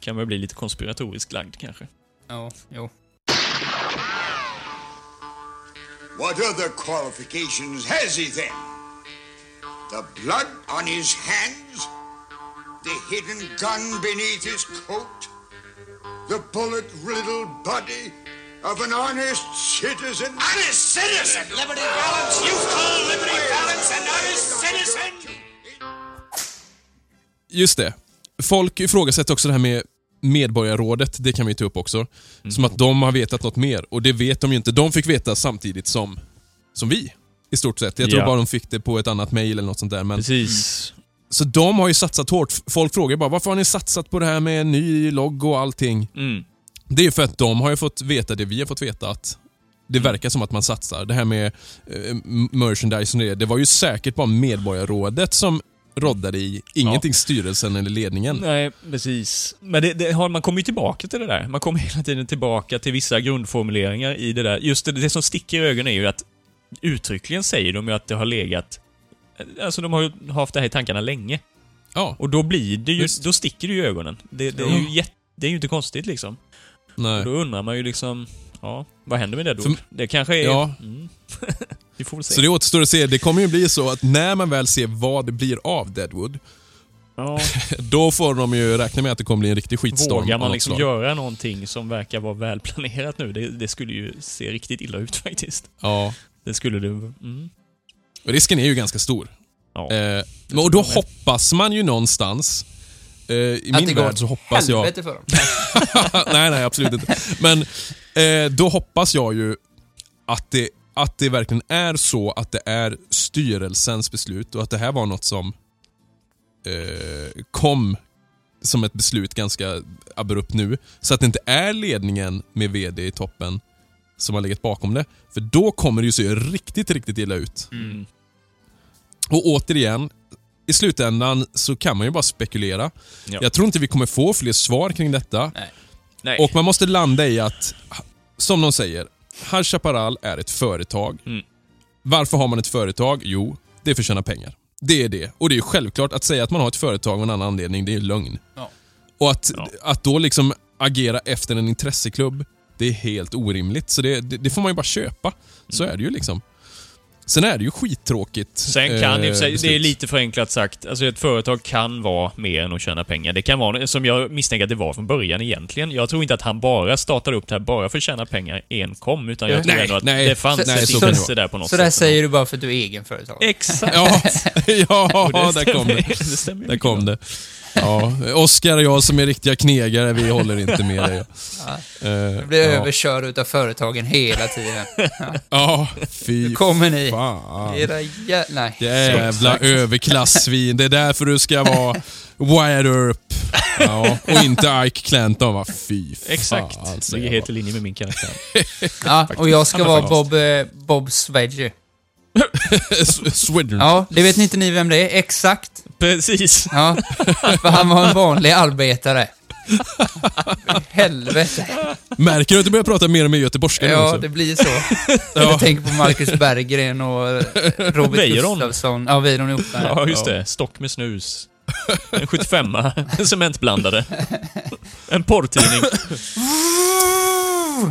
kan man bli lite konspiratoriskt lagd kanske. Ja, jo. What other qualifications has he then? The blood on his hands? The hidden gun beneath his coat? The bullet-riddled body of an honest citizen? Honest citizen! Liberty Valance! You call Liberty Valance an honest citizen? Just det. Folk ifrågasätter också det här med Medborgarrådet, det kan vi ta upp också. Som att de har vetat något mer, och det vet de ju inte. De fick veta samtidigt som, som vi, i stort sett. Jag tror Ja. bara de fick det på ett annat mail eller något sånt där. Men, Precis. så de har ju satsat hårt. Folk frågar bara, varför har ni satsat på det här med en ny logg och allting? Mm. Det är för att de har ju fått veta det vi har fått veta, att det verkar som att man satsar. Det här med eh, merchandise och det, det var ju säkert bara Medborgarrådet som roddade i, ingenting styrelsen eller ledningen. Nej, precis. Men det, det har, man kommer ju tillbaka till det där. Man kommer hela tiden tillbaka till vissa grundformuleringar i det där. Just det, det som sticker i ögonen är ju att uttryckligen säger de ju att det har legat... Alltså de har ju haft det här i tankarna länge. Ja, Och då blir det ju, Visst. då sticker det ju i ögonen. Det, det, är ju jätte, det är ju inte konstigt liksom. nej. Och då undrar man ju liksom, ja, vad händer med det då? För- Det kanske är... Ja. Mm. Vi får väl se. Så det återstår att se. Det kommer ju bli så att när man väl ser vad det blir av Deadwood, ja, då får de ju räkna med att det kommer bli en riktig skitstorm vågar man något liksom göra någonting som verkar vara välplanerat nu? Det, det skulle ju se riktigt illa ut faktiskt. Ja. Det skulle det... Mm. Risken är ju ganska stor. Ja. Eh, men- och då hoppas man ju någonstans, eh, i Att min det går värld så hoppas jag... Helvete för dem. nej, nej, absolut inte. Men eh, då hoppas jag ju att det, att det verkligen är så att det är styrelsens beslut och att det här var något som eh, kom som ett beslut ganska abrupt nu. Så att det inte är ledningen med VD i toppen som har legat bakom det. För då kommer det ju se riktigt, riktigt illa ut. Mm. Och återigen, i slutändan så kan man ju bara spekulera. Ja. Jag tror inte vi kommer få fler svar kring detta. Nej. Och man måste landa i att, som de säger, High Chaparral är ett företag. Mm. Varför har man ett företag? Jo, det är för att tjäna pengar. Det är det. Och det är ju självklart att säga att man har ett företag av en annan anledning, det är lögn. Ja. Och att, Ja. att då liksom agera efter en intresseklubb, det är helt orimligt. Så det, det, det får man ju bara köpa. Så Mm. är det ju liksom. Sen är det ju skittråkigt. Sen kan eh, sig, det är lite förenklat sagt, alltså ett företag kan vara mer än att tjäna pengar. Det kan vara, som jag misstänker att det var från början egentligen. Jag tror inte att han bara startade upp det här bara för att tjäna pengar enkom, utan jag tror Nej, ändå att nej. det fanns Nej, ett så det intresse där på något Så sätt. där säger du bara för att du är egenföretagare. Exakt. Ja, ja Och där kom det. det Där kom det. Ja, Oskar och jag som är riktiga knegare, vi håller inte med dig. Eh, Jag blir ja. överkörd utav företagen hela tiden. Ja, fy Nu kommer ni. fan. Era jä... Nej. Jävla överklassvin. Det är därför du ska vara wired up. Ja, och inte Ike Clanton va? Fy fan. Exakt. alltså, Ligger helt i linje med min karaktär. Ja, och jag ska vara. Bob, eh, Bob Svedge. bara- Sweden. Ja, det vet inte ni vem det är. Exakt. Precis. Ja, för han var en vanlig arbetare. Helvete. Märker du att du börjar prata mer och mer göteborgska Ja, också? det blir så. Jag tänker på Marcus Berggren och eh, Robert Weiron. Gustafsson. Ja, Weiron ihop med. Ja, just det. Stock med snus. En 75 en cementblandare. En porrtidning.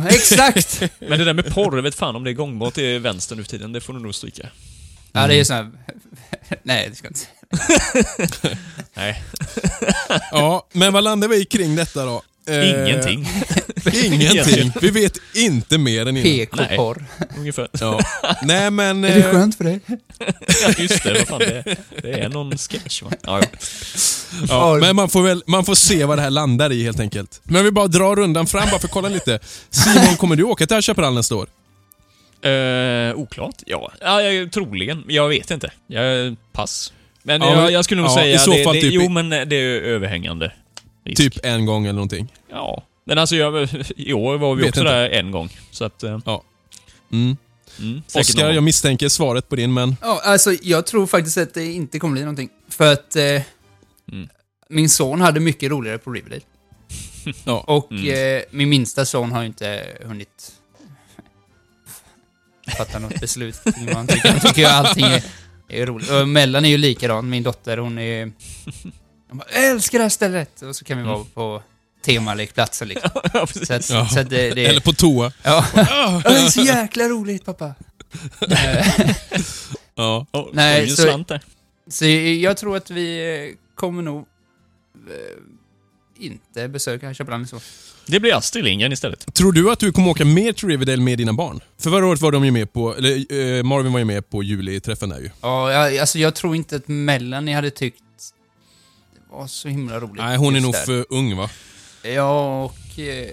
Exakt! Men det där med porr, jag vet fan om det är gångbart i vänster nu för tiden. Det får du nog stryka. Ja, det är sån här... Nej, det ska jag inte säga. Nej, Ja, men vad landar vi kring detta då? Eh, ingenting. Ingenting. Vi vet inte mer än innan. PK-porr. Ungefär. Ja. Nej men... Är det eh, skönt för dig? Ja, just det. Vad fan, det, det är någon sketch va? Ja, ja. Ja, men man får väl man får se vad det här landar i helt enkelt. Men vi bara drar rundan fram bara för att kolla lite. Simon, kommer du åka till Chaparral nästa år? Eh, oklart? Ja. ja jag, troligen. Jag vet inte. Jag, pass. Men Ja, jag, jag skulle nog ja, säga... i så det, fall det, typ i- Jo, men det är överhängande risk. Typ en gång eller någonting. Ja. Men alltså, jag, i år var vi Vet också inte. där en gång. Så att... eh, Mm. Mm, säkert Oskar, jag misstänker svaret på din, men... Ja, alltså jag tror faktiskt att det inte kommer bli någonting. För att eh, Mm. min son hade mycket roligare på Riverdale. Ja. Och Mm. eh, min minsta son har ju inte hunnit fatta något beslut han tycker. Han tycker allting är, är roligt. Och Mellan är ju likadan. Min dotter, hon är... Hon bara, jag älskar det här stället! Och så kan vi vara på temalekplatser liksom. ja. Så att, Ja. så att det, det Eller på toa. Ja. Ja, det är så jäkla roligt pappa. Ja. Oh, Nej, så-. Så jag tror att vi kommer nog eh, inte besöka Köpenhamn så. Det blir Astrid Lindgren istället. Tror du att du kommer åka mer till Riverdale med dina barn? För förra året var de ju med på, eller eh, Marvin var ju med på juliträffen där ju. Ja, jag, alltså jag tror inte att Melanie hade tyckt det var så himla roligt. Nej, hon är nog där. för ung va? Ja, och... Eh,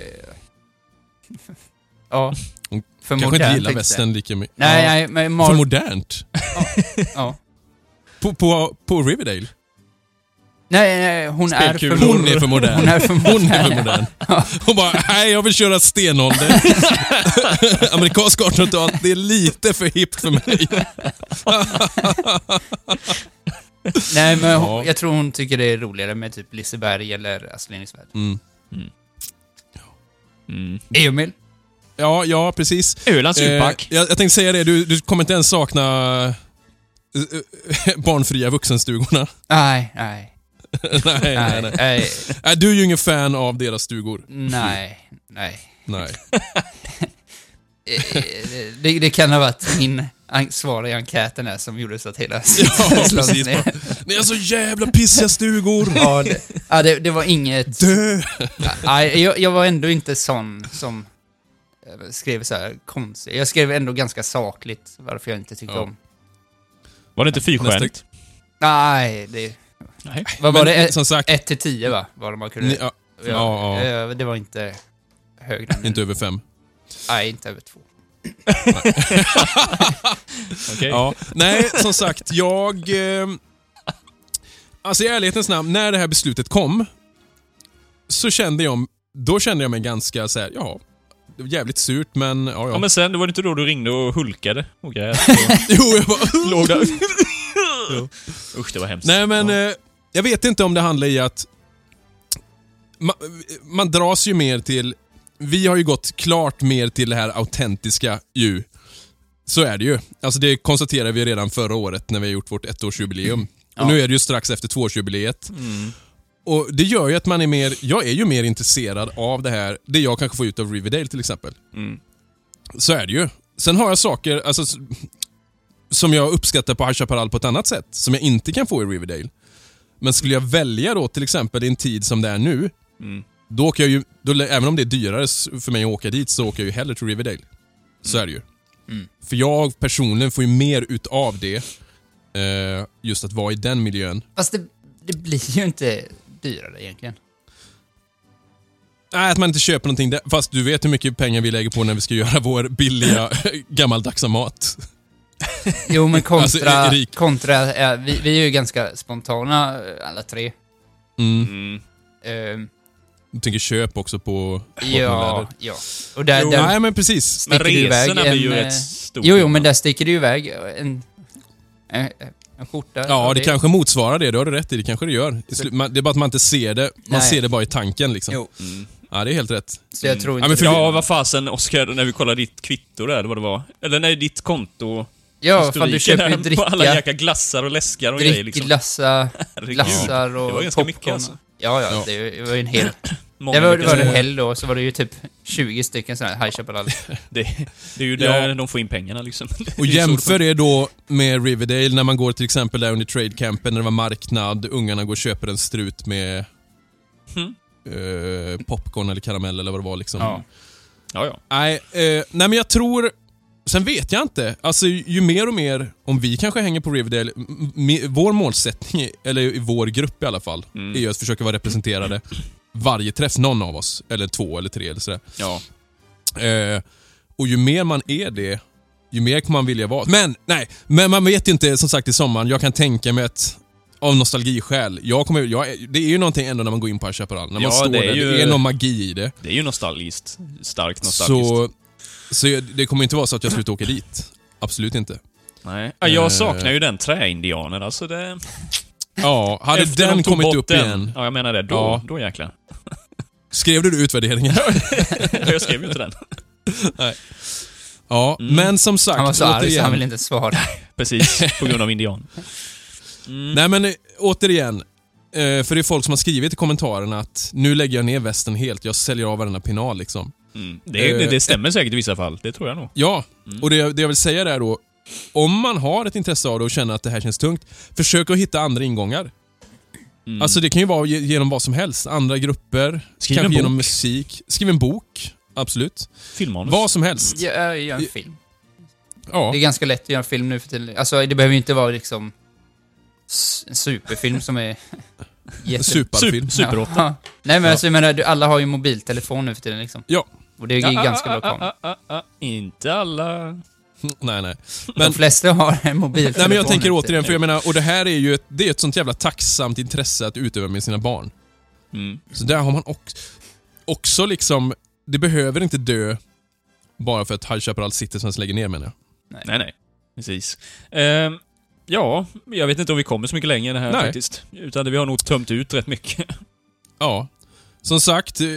ja. Hon För Kanske inte gillar västern lika mycket. Nej, ja. nej, men För Mar- modernt? ja. På, på, på Riverdale? Nej, nej, hon är för. Hon är för modern. Hon är för Hon modern. är för modern. Hon bara, nej jag vill köra stenålder. Amerikansk 1800-tal, det är lite för hippt för mig. Nej, men hon, Ja. jag tror hon tycker det är roligare med typ Liseberg eller Astrid Lindgrens Värld. Mm. Mm. Emil? Ja, ja precis. Ölands Eh, jag, jag tänkte säga det, du, du kommer inte ens sakna eh, eh, barnfria vuxenstugorna. Nej, nej, nej, nej, nej, nej. Du är ju ingen fan av deras stugor. nej, nej. Nej. Eh, Det, det kan ha varit min svar i enkäten här som gjorde så att hela Ja, precis. ner. Ni är så jävla pissiga stugor. Ja, det, ja det, det var inget... Dö! Nej, jag, jag var ändå inte sån som eh, skrev så här konstigt. Jag skrev ändå ganska sakligt varför jag inte tyckte Ja. om. Var det inte fyrstjärnigt? Nej, det... Nej. Vad var Men, det? Som sagt, 1 till 10 va? Var det man kunde... ni, ja, ja, ja, ja. eh, Det var inte högre än... inte över fem. Nej, inte över 2. Okej. Ja. Nej, som sagt, jag... Eh, alltså i ärlighetens namn, när det här beslutet kom så kände jag, då kände jag mig ganska så här, ja, det var jävligt surt men ja, Ja, ja. men sen, det var det inte då du ringde och hulkade och grejer? Jo, jag bara, Låg där. Usch, det var hemskt. Nej men, Ja. eh, jag vet inte om det handlar i att man, man dras ju mer till, vi har ju gått klart mer till det här autentiska ju. Så är det ju. Alltså det konstaterade vi redan förra året när vi har gjort vårt ettårsjubileum. Och nu är det ju strax efter tvåårsjubileet. Mm. Och Det gör ju att man är mer, jag är ju mer intresserad av det här, det jag kanske får ut av Riverdale till exempel. Mm. Så är det ju. Sen har jag saker, alltså som jag uppskattar på High Chaparral på ett annat sätt, som jag inte kan få i Riverdale. Men skulle jag välja då till exempel i en tid som det är nu, Mm. då åker jag ju, då, även om det är dyrare för mig att åka dit, så åker jag ju hellre till Riverdale. Så är det ju. Mm. För jag personligen får ju mer utav det, eh, just att vara i den miljön. Fast det, det blir ju inte dyrare egentligen. Nej, att man inte köper någonting. Fast du vet hur mycket pengar vi lägger på när vi ska göra vår billiga gammaldags mat. Jo, men kontra... Alltså, Erik- kontra eh, vi, vi är ju ganska spontana eh, alla tre. Mm. Mm. Ehm, Du tänker köp också på ja, Bottenläder. ja. Och där, Jo, där Nej, men precis. Men sticker du iväg resorna blir ju en, rätt eh, stora. Jo, jo, men där sticker du iväg en, en, en skjorta. Ja, det kanske motsvarar det. Det har du rätt i. Det kanske det gör. I slu- man- Det är bara att man inte ser det. Man Nej. ser det bara i tanken liksom. Jo, Mm. Ja, det är helt rätt. så jag tror Ja, inte... men för- Ja, vad fasen Oskar, när vi kollade ditt kvitto där, vad det var. Eller nej, ditt konto. Ja, fan du köper ju På alla dricka, jäkla glassar och läskar och grejer liksom. Herregud. glassar och Det var ganska popcorn. mycket alltså. Ja, ja, Ja. det var ju en hel... Det var, mycket var det små. helg då, så var det ju typ 20 stycken sådana här High Chaparral. Det, det är ju där Ja. de får in pengarna liksom. Och jämför det då med Riverdale när man går till exempel där under Trade Campen när det var marknad, ungarna går och köper en strut med Mm. eh, popcorn eller karamell eller vad det var liksom. Ja. Ja, ja. Nej, eh, nej, men jag tror... Sen vet jag inte. Alltså ju mer och mer, om vi kanske hänger på Riverdale, vår målsättning, eller i vår grupp i alla fall, Mm. är ju att försöka vara representerade varje träff, någon av oss. Eller två eller tre eller sådär. ja. Eh, och ju mer man är det, ju mer kommer man vilja vara. Men, nej, men man vet ju inte som sagt i sommaren. Jag kan tänka mig att av nostalgiskäl, jag kommer, jag, det är ju någonting ändå när man går in på Chaparral. När man Ja, står det är där, ju- det är någon magi i det. Det är ju nostalgiskt. Starkt nostalgiskt. Så, så jag- det kommer inte vara så att jag slutar åka dit. Absolut inte. Nej. Ja, jag Eh. saknar ju den träindianen alltså. Det... Ja, hade Efter den de kommit bort upp den. igen. Ja, jag menar det. Då, Ja. då jäklar. Skrev du utvärderingen? jag skrev ju inte den. ja, Mm. men som sagt, Han var så arg så återigen. han ville inte svara. Precis, på grund av indian. Mm. Nej men eh, återigen, eh, för det är folk som har skrivit i kommentarerna att nu lägger jag ner västen helt, jag säljer av varenda pinal liksom. Mm. Det, det, det stämmer säkert i vissa fall. Det tror jag nog. Ja, Mm. och det, det jag vill säga är då, om man har ett intresse av det och känner att det här känns tungt, försök att hitta andra ingångar. Mm. Alltså det kan ju vara ge- genom vad som helst, andra grupper, Skriv en kanske genom bok. musik. Skriv en bok, absolut. Filmmanus. Vad som helst. Jag gör en film. Ja. Det är ganska lätt att göra en film nu för tiden. Alltså, det behöver ju inte vara liksom en superfilm som är jätte... Superfilm. Sup- Super 8. Ja. Nej men Ja. alltså, jag menar, du- alla har ju mobiltelefon nu för tiden liksom. Ja. Och det är ju ganska bra kamera. ah, ah, ah. Inte alla... Nej, nej. De Men, flesta har en mobiltelefon nej, men jag tänker återigen, för jag menar, och det här är ju ett, det är ett sånt jävla tacksamt intresse att utöva med sina barn. Mm. Så där har man också, också liksom, det behöver inte dö bara för att High Chaparral sitter som lägger ner menar jag. Nej, nej. Precis. Ehm, ja, jag vet inte om vi kommer så mycket längre i det här Nej. faktiskt. Utan vi har nog tömt ut rätt mycket. Ja. Som sagt, eh,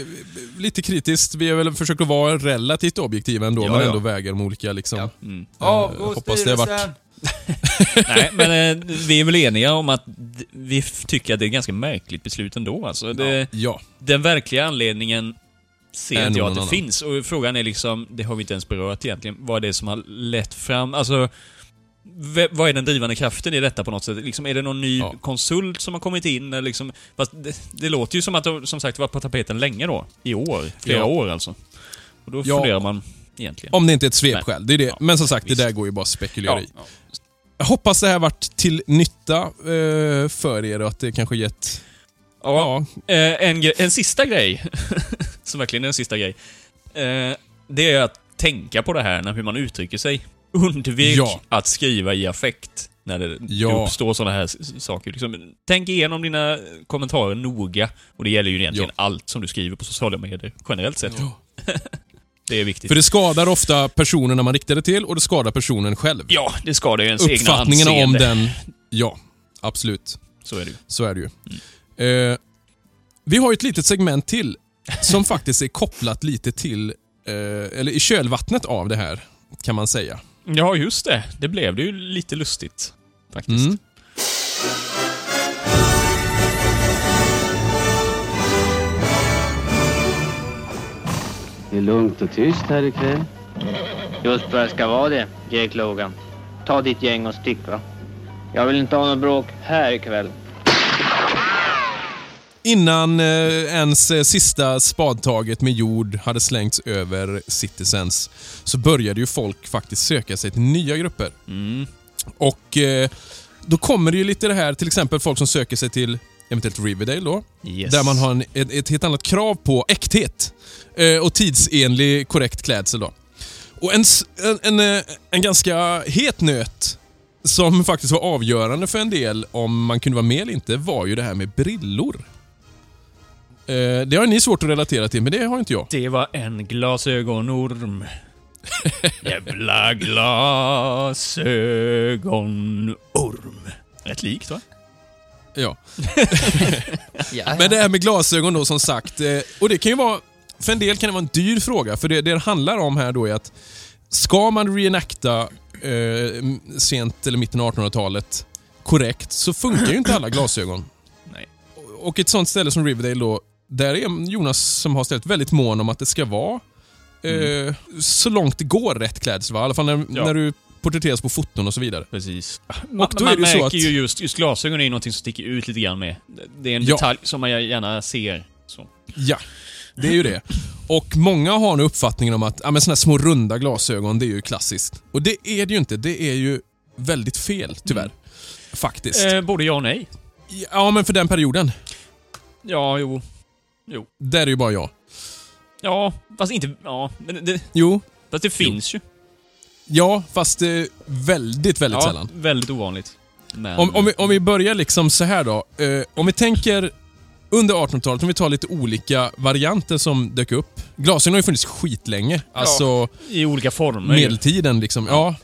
lite kritiskt. Vi har väl försökt att vara relativt objektiva ändå, Ja, men ja. ändå väga de olika liksom. Ja. Mm. Avgå hoppas det har varit-! Nej, men eh, vi är väl eniga om att vi tycker att det är ett ganska märkligt beslut ändå. Alltså, det, Ja. Den verkliga anledningen ser inte jag att det annan. finns. Och frågan är liksom, det har vi inte ens berört egentligen, vad det är som har lett fram, alltså v- vad är den drivande kraften i detta på något sätt? Liksom, är det någon ny Ja. konsult som har kommit in? Eller liksom, det, det låter ju som att det som sagt var på tapeten länge då. I år. Flera Ja. år alltså. Och då Ja. funderar man egentligen. Om det inte är ett svepskäl. Det är det. Ja, Men som sagt, visst. det där går ju bara att spekulera i. Jag hoppas det här varit till nytta eh, för er och att det kanske gett... Ja. Eh, en, en sista grej, som verkligen är en sista grej. Eh, det är att tänka på det här, när hur man uttrycker sig. Undvik Ja. att skriva i affekt när det Ja. uppstår sådana här saker. Liksom, tänk igenom dina kommentarer noga. Och det gäller ju egentligen allt som du skriver på sociala medier, generellt sett. Ja. Det är viktigt. För det skadar ofta personen när man riktar det till och det skadar personen själv. Ja, det skadar ju ens egna Uppfattningarna om anseende. den... Ja, absolut. Så är det ju. Så är det ju. Eh, vi har ju ett litet segment till som faktiskt är kopplat lite till, eh, eller i kölvattnet av det här, kan man säga. Ja, just det. Det blev det ju lite lustigt. Faktiskt. Mm. Det är lugnt och tyst här ikväll. Just vad det ska vara det, Jake Logan. Ta ditt gäng och stick va. Jag vill inte ha något bråk här ikväll. Innan eh, ens eh, sista spadtaget med jord hade slängts över Citizens så började ju folk faktiskt söka sig till nya grupper. Mm. Och eh, då kommer det ju lite det här, till exempel folk som söker sig till eventuellt Riverdale då. Yes. Där man har en, ett, ett helt annat krav på äkthet och tidsenlig korrekt klädsel. Då. Och en, en, en, en ganska het nöt som faktiskt var avgörande för en del om man kunde vara med eller inte var ju det här med brillor. Eh, det har ni svårt att relatera till, men det har inte jag. Det var en glasögonorm. Jävla glasögonorm. Rätt likt va? Ja. Men det här med glasögon då som sagt, eh, och det kan ju vara, för en del kan det vara en dyr fråga, för det det handlar om här då är att ska man reenacta eh, sent eller mitten av 1800-talet korrekt så funkar ju inte alla glasögon. Nej. Och ett sånt ställe som Riverdale då, där är Jonas som har ställt väldigt mån om att det ska vara eh, så långt det går rätt klädsel. Va? I alla fall när, Ja. när du porträtteras på foton och så vidare. Precis. Man, man så märker att- ju just, just glasögon är ju någonting som sticker ut lite grann med. Det är en Ja. detalj som man gärna ser. Så. Ja, det är ju det. Och många har nu uppfattningen om att ja, men såna här små runda glasögon, det är ju klassiskt. Och det är det ju inte. Det är ju väldigt fel, tyvärr. Faktiskt. Eh, både ja och nej. Ja, men för den perioden, Ja, jo. Där är ju bara jag. Ja, fast inte... Ja, men det, Jo, fast det finns ju. ja, fast eh, väldigt, väldigt ja, sällan. väldigt ovanligt. Men... Om, om, vi, om vi börjar liksom så här då. Eh, om vi tänker under 1800-talet, om vi tar lite olika varianter som dök upp. Glasögon har ju funnits skitlänge. Alltså I olika former. medeltiden liksom. Ja.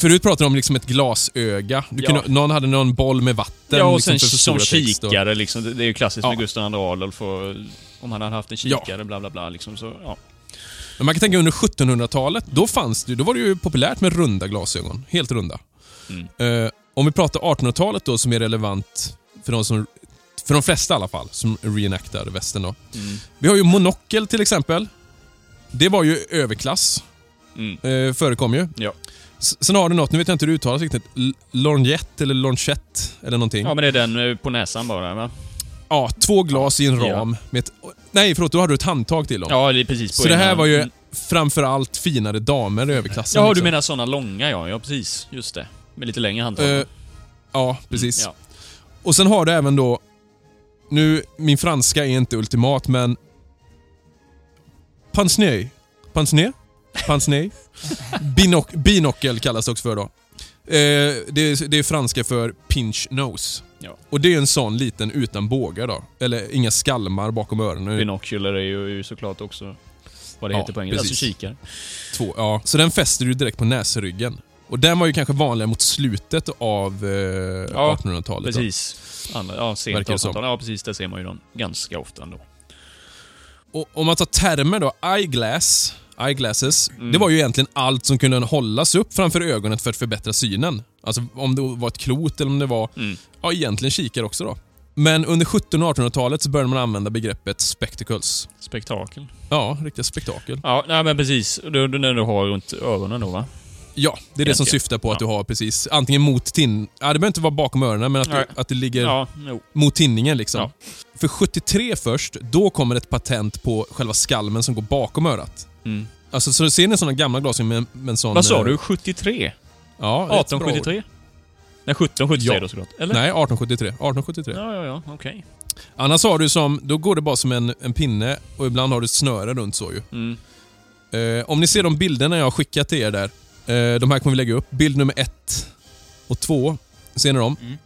Förut pratade de om liksom ett glasöga. Du Ja. kunde, någon hade någon boll med vatten. Ja, och liksom, sen som och- kikare liksom. Det det är ju klassiskt Ja. med Gustav II Adolf och om han hade haft en Ja. kikare, bla bla bla liksom. Så, ja. Men man kan tänka under 1700-talet, då fanns det, då var det ju populärt med runda glasögon. Helt runda. Mm. Eh, om vi pratar 1800-talet då, som är relevant för de, som, för de flesta i alla fall, som reenactar västern då. Mm. Vi har ju monokel till exempel. Det var ju överklass. Mm. Eh, förekom ju. Ja. Sen har du något, nu vet jag inte hur det uttalas riktigt, L- lorgnette eller lorgnette eller någonting. ja, men det är den eh, på näsan bara, va? Ja, två glas i en Ja. ram med ett... Nej, förlåt, då hade du ett handtag till dem. Ja, det är precis på Så det här var ju Mm. framförallt finare damer i överklassen. Ja, du liksom. menar såna långa, ja. Ja, precis. Just det. Med lite längre handtag. Eh, ja, precis. Ja. Och sen har du även då... Nu, min franska är inte ultimat, men... Pince-nez. Pince-nez? Pince-nez? Binoc binocle kallas det också för då. Eh, det, är, det är franska för pinch nose. Ja. Och det är en sån liten utan bågar då. Eller inga skalmar bakom öronen. Binocular är ju, såklart också vad det Ja, heter på engelska. Alltså kikare. Två, ja. Så den fäster du direkt på näsryggen. Och den var ju kanske vanligare mot slutet av eh, 1800-talet. då. Precis. Andra, ja, sent Verkar det som. 1800-tal. Ja, precis. Där ser man ju dem ganska ofta ändå. Och om man tar termer då, eyeglass, eyeglasses, Mm. det var ju egentligen allt som kunde hållas upp framför ögonet för att förbättra synen. Alltså om det var ett klot eller om det var, Mm. ja egentligen kikare också då. Men under 1700 och 1800-talet så började man använda begreppet spectacles. Spektakel. Ja, riktiga spektakel. Ja, nej men precis. Det är när du har runt öronen då, va? Ja, det är det som syftar på att Ja. du har precis, antingen mot tin... Ja, det behöver inte vara bakom öronen, men att, du, att det ligger Ja, mot tinningen liksom. Ja. För 73 först, då kommer ett patent på själva skalmen som går bakom örat. Mm. Alltså, så ser ni sådana gamla glasögon med, med en sån... Vad sa eh, du? 73? Ja, rätt bra ord. 1873? Nej, 1773 Ja. då såklart. Eller? Nej, 1873. 1873. Ja, ja, ja. Okej. Annars har du som, då går det bara som en, en pinne och ibland har du ett snöre runt så ju. Mm. Eh, om ni ser de bilderna jag har skickat till er där. Eh, de här kommer vi lägga upp. Bild nummer ett och två. Ser ni dem? Mm.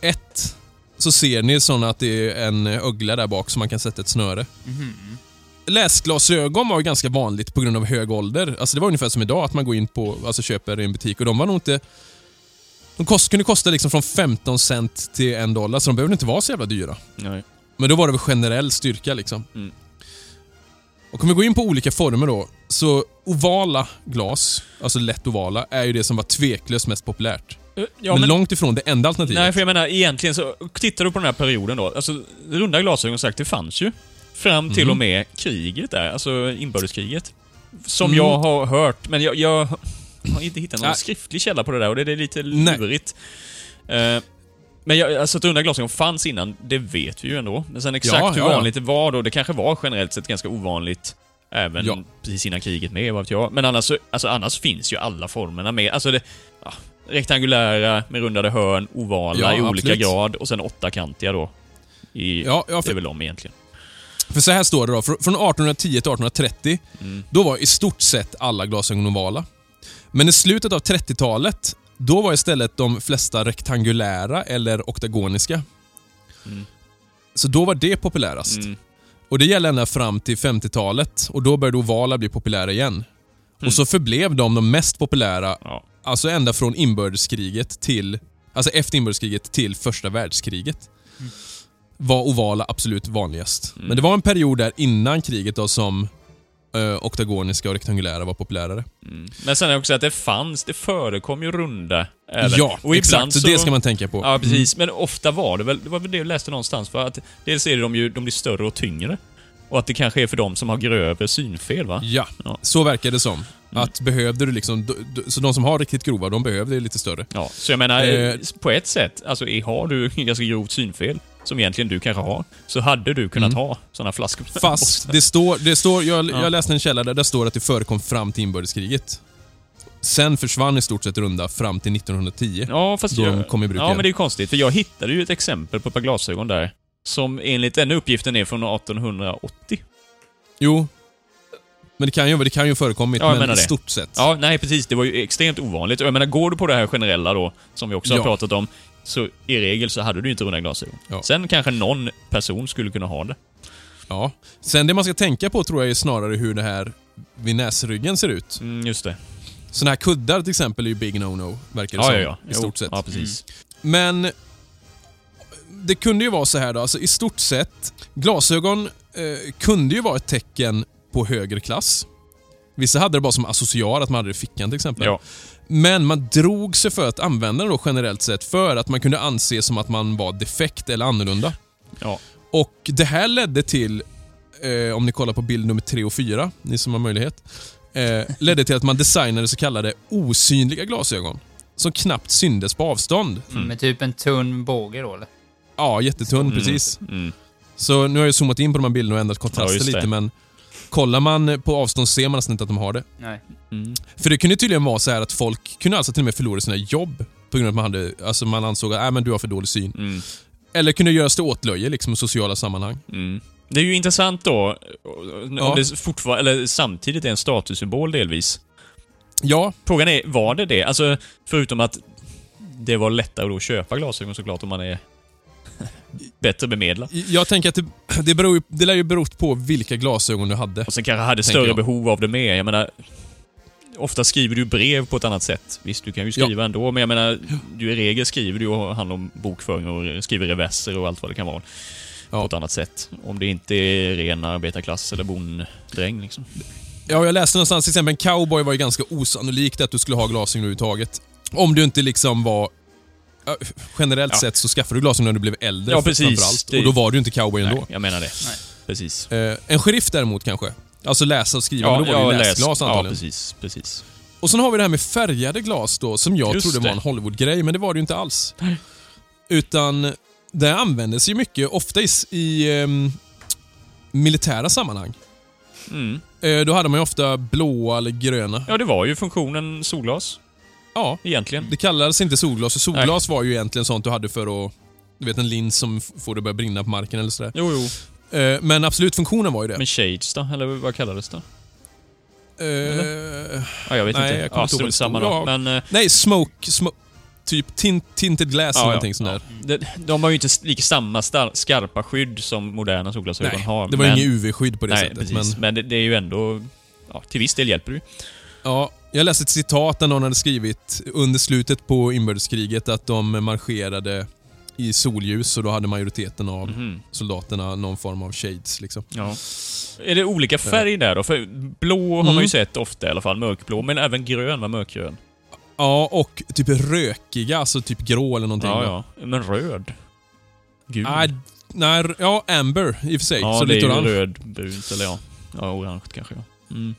Ett, så ser ni såna att det är en ögla där bak som man kan sätta ett snöre. Mhm. Läsglasögon var ganska vanligt på grund av hög ålder. Alltså det var ungefär som idag, att man går in på, alltså köper i en butik och de var nog inte... De kost, kunde kosta liksom från 15 cent till en dollar, så de behövde inte vara så jävla dyra. Nej. Men då var det väl generell styrka liksom. Mm. Och om vi går in på olika former då, så ovala glas, alltså lätt ovala, är ju det som var tveklöst mest populärt. Eh, Ja, men, men, långt ifrån det enda alternativet. nej, för jag menar egentligen så, tittar du på den här perioden då, alltså runda glasögon sagt, det fanns ju. Fram till Mm. och med kriget där, alltså inbördeskriget. Som Mm. jag har hört, men jag, jag har inte hittat någon skriftlig källa på det där och det är lite Nej. lurigt. Men jag, alltså att runda glasögon fanns innan, det vet vi ju ändå. Men sen exakt Ja, hur ja, ja. vanligt det var då, det kanske var generellt sett ganska ovanligt även Ja. precis innan kriget med, vad vet jag. Men annars, så- alltså, annars finns ju alla formerna med. Alltså det, ja, rektangulära med rundade hörn, ovala Ja, i olika absolut. grad och sen åttakantiga då. I, Ja, ja, Det för- är väl de egentligen. För så här står det då, fr- från 1810 till 1830, Mm. då var i stort sett alla glasögon ovala. Men i slutet av 30-talet, då var istället de flesta rektangulära eller oktagoniska. Mm. Så då var det populärast. Mm. Och det gäller ända fram till 50-talet och då började ovala bli populära igen. Och så förblev de de mest populära, Mm. Ja. alltså ända från inbördeskriget till, alltså efter inbördeskriget till första världskriget. Var ovala absolut vanligast. Mm. Men det var en period där innan kriget då som eh, oktagoniska och rektangulära var populärare. Mm. Men sen är det också att det fanns, det förekom ju runda även. Ja, och exakt. Så det ska man tänka på. Ja, precis. Men ofta var det väl, det var väl det jag läste någonstans, för att dels är de ju, de blir större och tyngre. Och att det kanske är för de som har grövre synfel, va? Ja, Ja. så verkar det som. Mm. Att behövde du liksom, så de som har riktigt grova, de behövde lite större. Ja, så jag menar, Eh. på ett sätt, alltså har du ganska grovt synfel, som egentligen du kanske har, så hade du kunnat ha sådana flaskor. Mm. Fast det står, det står jag, Ja. jag läste en källa där det står att det förekom fram till inbördeskriget. Sen försvann i stort sett runda fram till 1910. Ja, fast Då jag, de kom i bruk Ja, igen. men det är ju konstigt, för jag hittade ju ett exempel på ett par glasögon där, som enligt den uppgiften är från 1880. Jo. Men det kan ju, det kan ju förekommit, Ja, men i stort sett. Ja, nej precis. Det var ju extremt ovanligt. Och jag menar, går du på det här generella då, som vi också har Ja. pratat om, så i regel så hade du inte runda glasögon. Ja. Sen kanske någon person skulle kunna ha det. Ja. Sen det man ska tänka på tror jag är snarare hur det här vid näsryggen ser ut. Mm, just det. Såna här kuddar till exempel är ju big no-no, verkar det Ja, som. ja, ja. I Jo, stort sett. Ja, precis. Men det kunde ju vara så här då, alltså i stort sett, glasögon eh, kunde ju vara ett tecken på högre klass. Vissa hade det bara som associar, att man hade det i fickan till exempel. Ja. Men man drog sig för att använda det då generellt sett för att man kunde anse som att man var defekt eller annorlunda. Ja. Och det här ledde till, eh, om ni kollar på bild nummer 3 och 4, ni som har möjlighet, eh, ledde till att man designade så kallade osynliga glasögon. Som knappt syndes på avstånd. Med typ en tunn båge då eller? Ja, jättetunn Mm. precis. Mm. Så nu har jag zoomat in på de här bilderna och ändrat Ja, kontraster just det. lite, men kollar man på avstånd ser man nästan inte att de har det. Nej. Mm. För det kunde ju tydligen vara så här att folk kunde alltså till och med förlora sina jobb på grund av att man, hade, alltså man ansåg att äh, men du har för dålig syn. Mm. Eller kunde göras till åtlöje liksom, i sociala sammanhang. Mm. Det är ju intressant då, om Ja. det fortfarande, eller samtidigt är en statussymbol delvis. Ja, Frågan är, var det det? Alltså, förutom att det var lättare att köpa glasögon såklart om man är bättre bemedlad. jag tänker att det, det, beror, det lär ju berott på vilka glasögon du hade. Och sen kanske hade större jag. behov av det med. Jag menar, ofta skriver du brev på ett annat sätt. Visst, du kan ju skriva ändå, men jag menar, du i regel skriver du och handlar om bokföring och skriver reverser och allt vad det kan vara. Ja. På ett annat sätt. Om det inte är ren arbetarklass eller bonddräng liksom. Ja, jag läste någonstans till exempel en cowboy var ju ganska osannolikt att du skulle ha glasögon överhuvudtaget. Om du inte liksom var... ja, Generellt Ja. sett så skaffade du glasögon när du blev äldre Ja, precis. Och då var du inte cowboy ändå. Nej, jag menar det. Nej. Precis. Eh, en sheriff däremot kanske. Alltså läsa och skriva, men då var det ju läs- läsglas Ja, antagligen. precis. precis. och sen har vi det här med färgade glas då, som jag Just trodde var det. en Hollywood-grej, men det var det ju inte alls. Utan det användes ju mycket, ofta i, i ehm, militära sammanhang. Mm. Eh, då hade man ju ofta blåa eller gröna. Ja, det var ju funktionen solglas, Ja, egentligen. det kallades inte solglas, för solglas var ju egentligen sånt du hade för att du vet en lins som får det att börja brinna på marken eller sådär. Jo, jo. Eh, men absolut, funktionen var ju det. Men shades då? Eller vad kallades det? Eh, Ja, jag vet Nej, inte. jag ja, strunt samma då. Ja. Men... eh, nej, smoke, smoke typ tint, tinted glass eller ja, någonting ja, sånt där. De, de har ju inte lika samma skarpa skydd som moderna solglasögon Nej, har. det var men, inget UV-skydd på det Nej, sättet. precis. Men, Men, det, det är ju ändå... Ja, till viss del hjälper det ju. ja, jag läste ett citat där någon hade skrivit under slutet på inbördeskriget att de marscherade i solljus och då hade majoriteten av Mhm. soldaterna någon form av shades. Liksom. Ja. Är det olika färg där då? För blå har Mm. man ju sett ofta i alla fall, mörkblå. Men även grön var mörkgrön. Ja, och typ rökiga, alltså typ grå eller någonting. Ja, ja. Men röd? Gul? Nej, nej, ja, amber i och för sig. ja, så det lite är orange. rödbrunt, eller ja. Ja, orange kanske ja. Mm.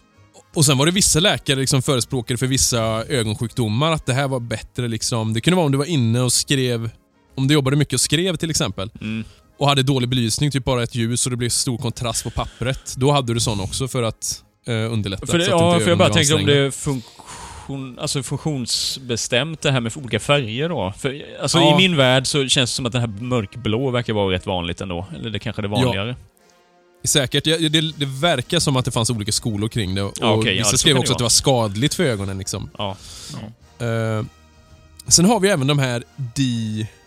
Och sen var det vissa läkare liksom förespråkade för vissa ögonsjukdomar att det här var bättre. Liksom. Det kunde vara om du var inne och skrev, om du jobbade mycket och skrev till exempel. Mm. Och hade dålig belysning, typ bara ett ljus och det blev stor kontrast på pappret. Då hade du sån också för att eh, underlätta. För, det, ja, för jag bara tänker om det är funktion, alltså funktionsbestämt det här med olika färger då. För, alltså Ja. i min värld så känns det som att den här mörkblå verkar vara rätt vanligt ändå. Eller det kanske är det vanligare. Säkert. Ja, det, det verkar som att det fanns olika skolor kring det. Och Ja, ja, vissa så skrev det också att det var skadligt för ögonen. Liksom. Ja. Eh, sen har vi även de här D...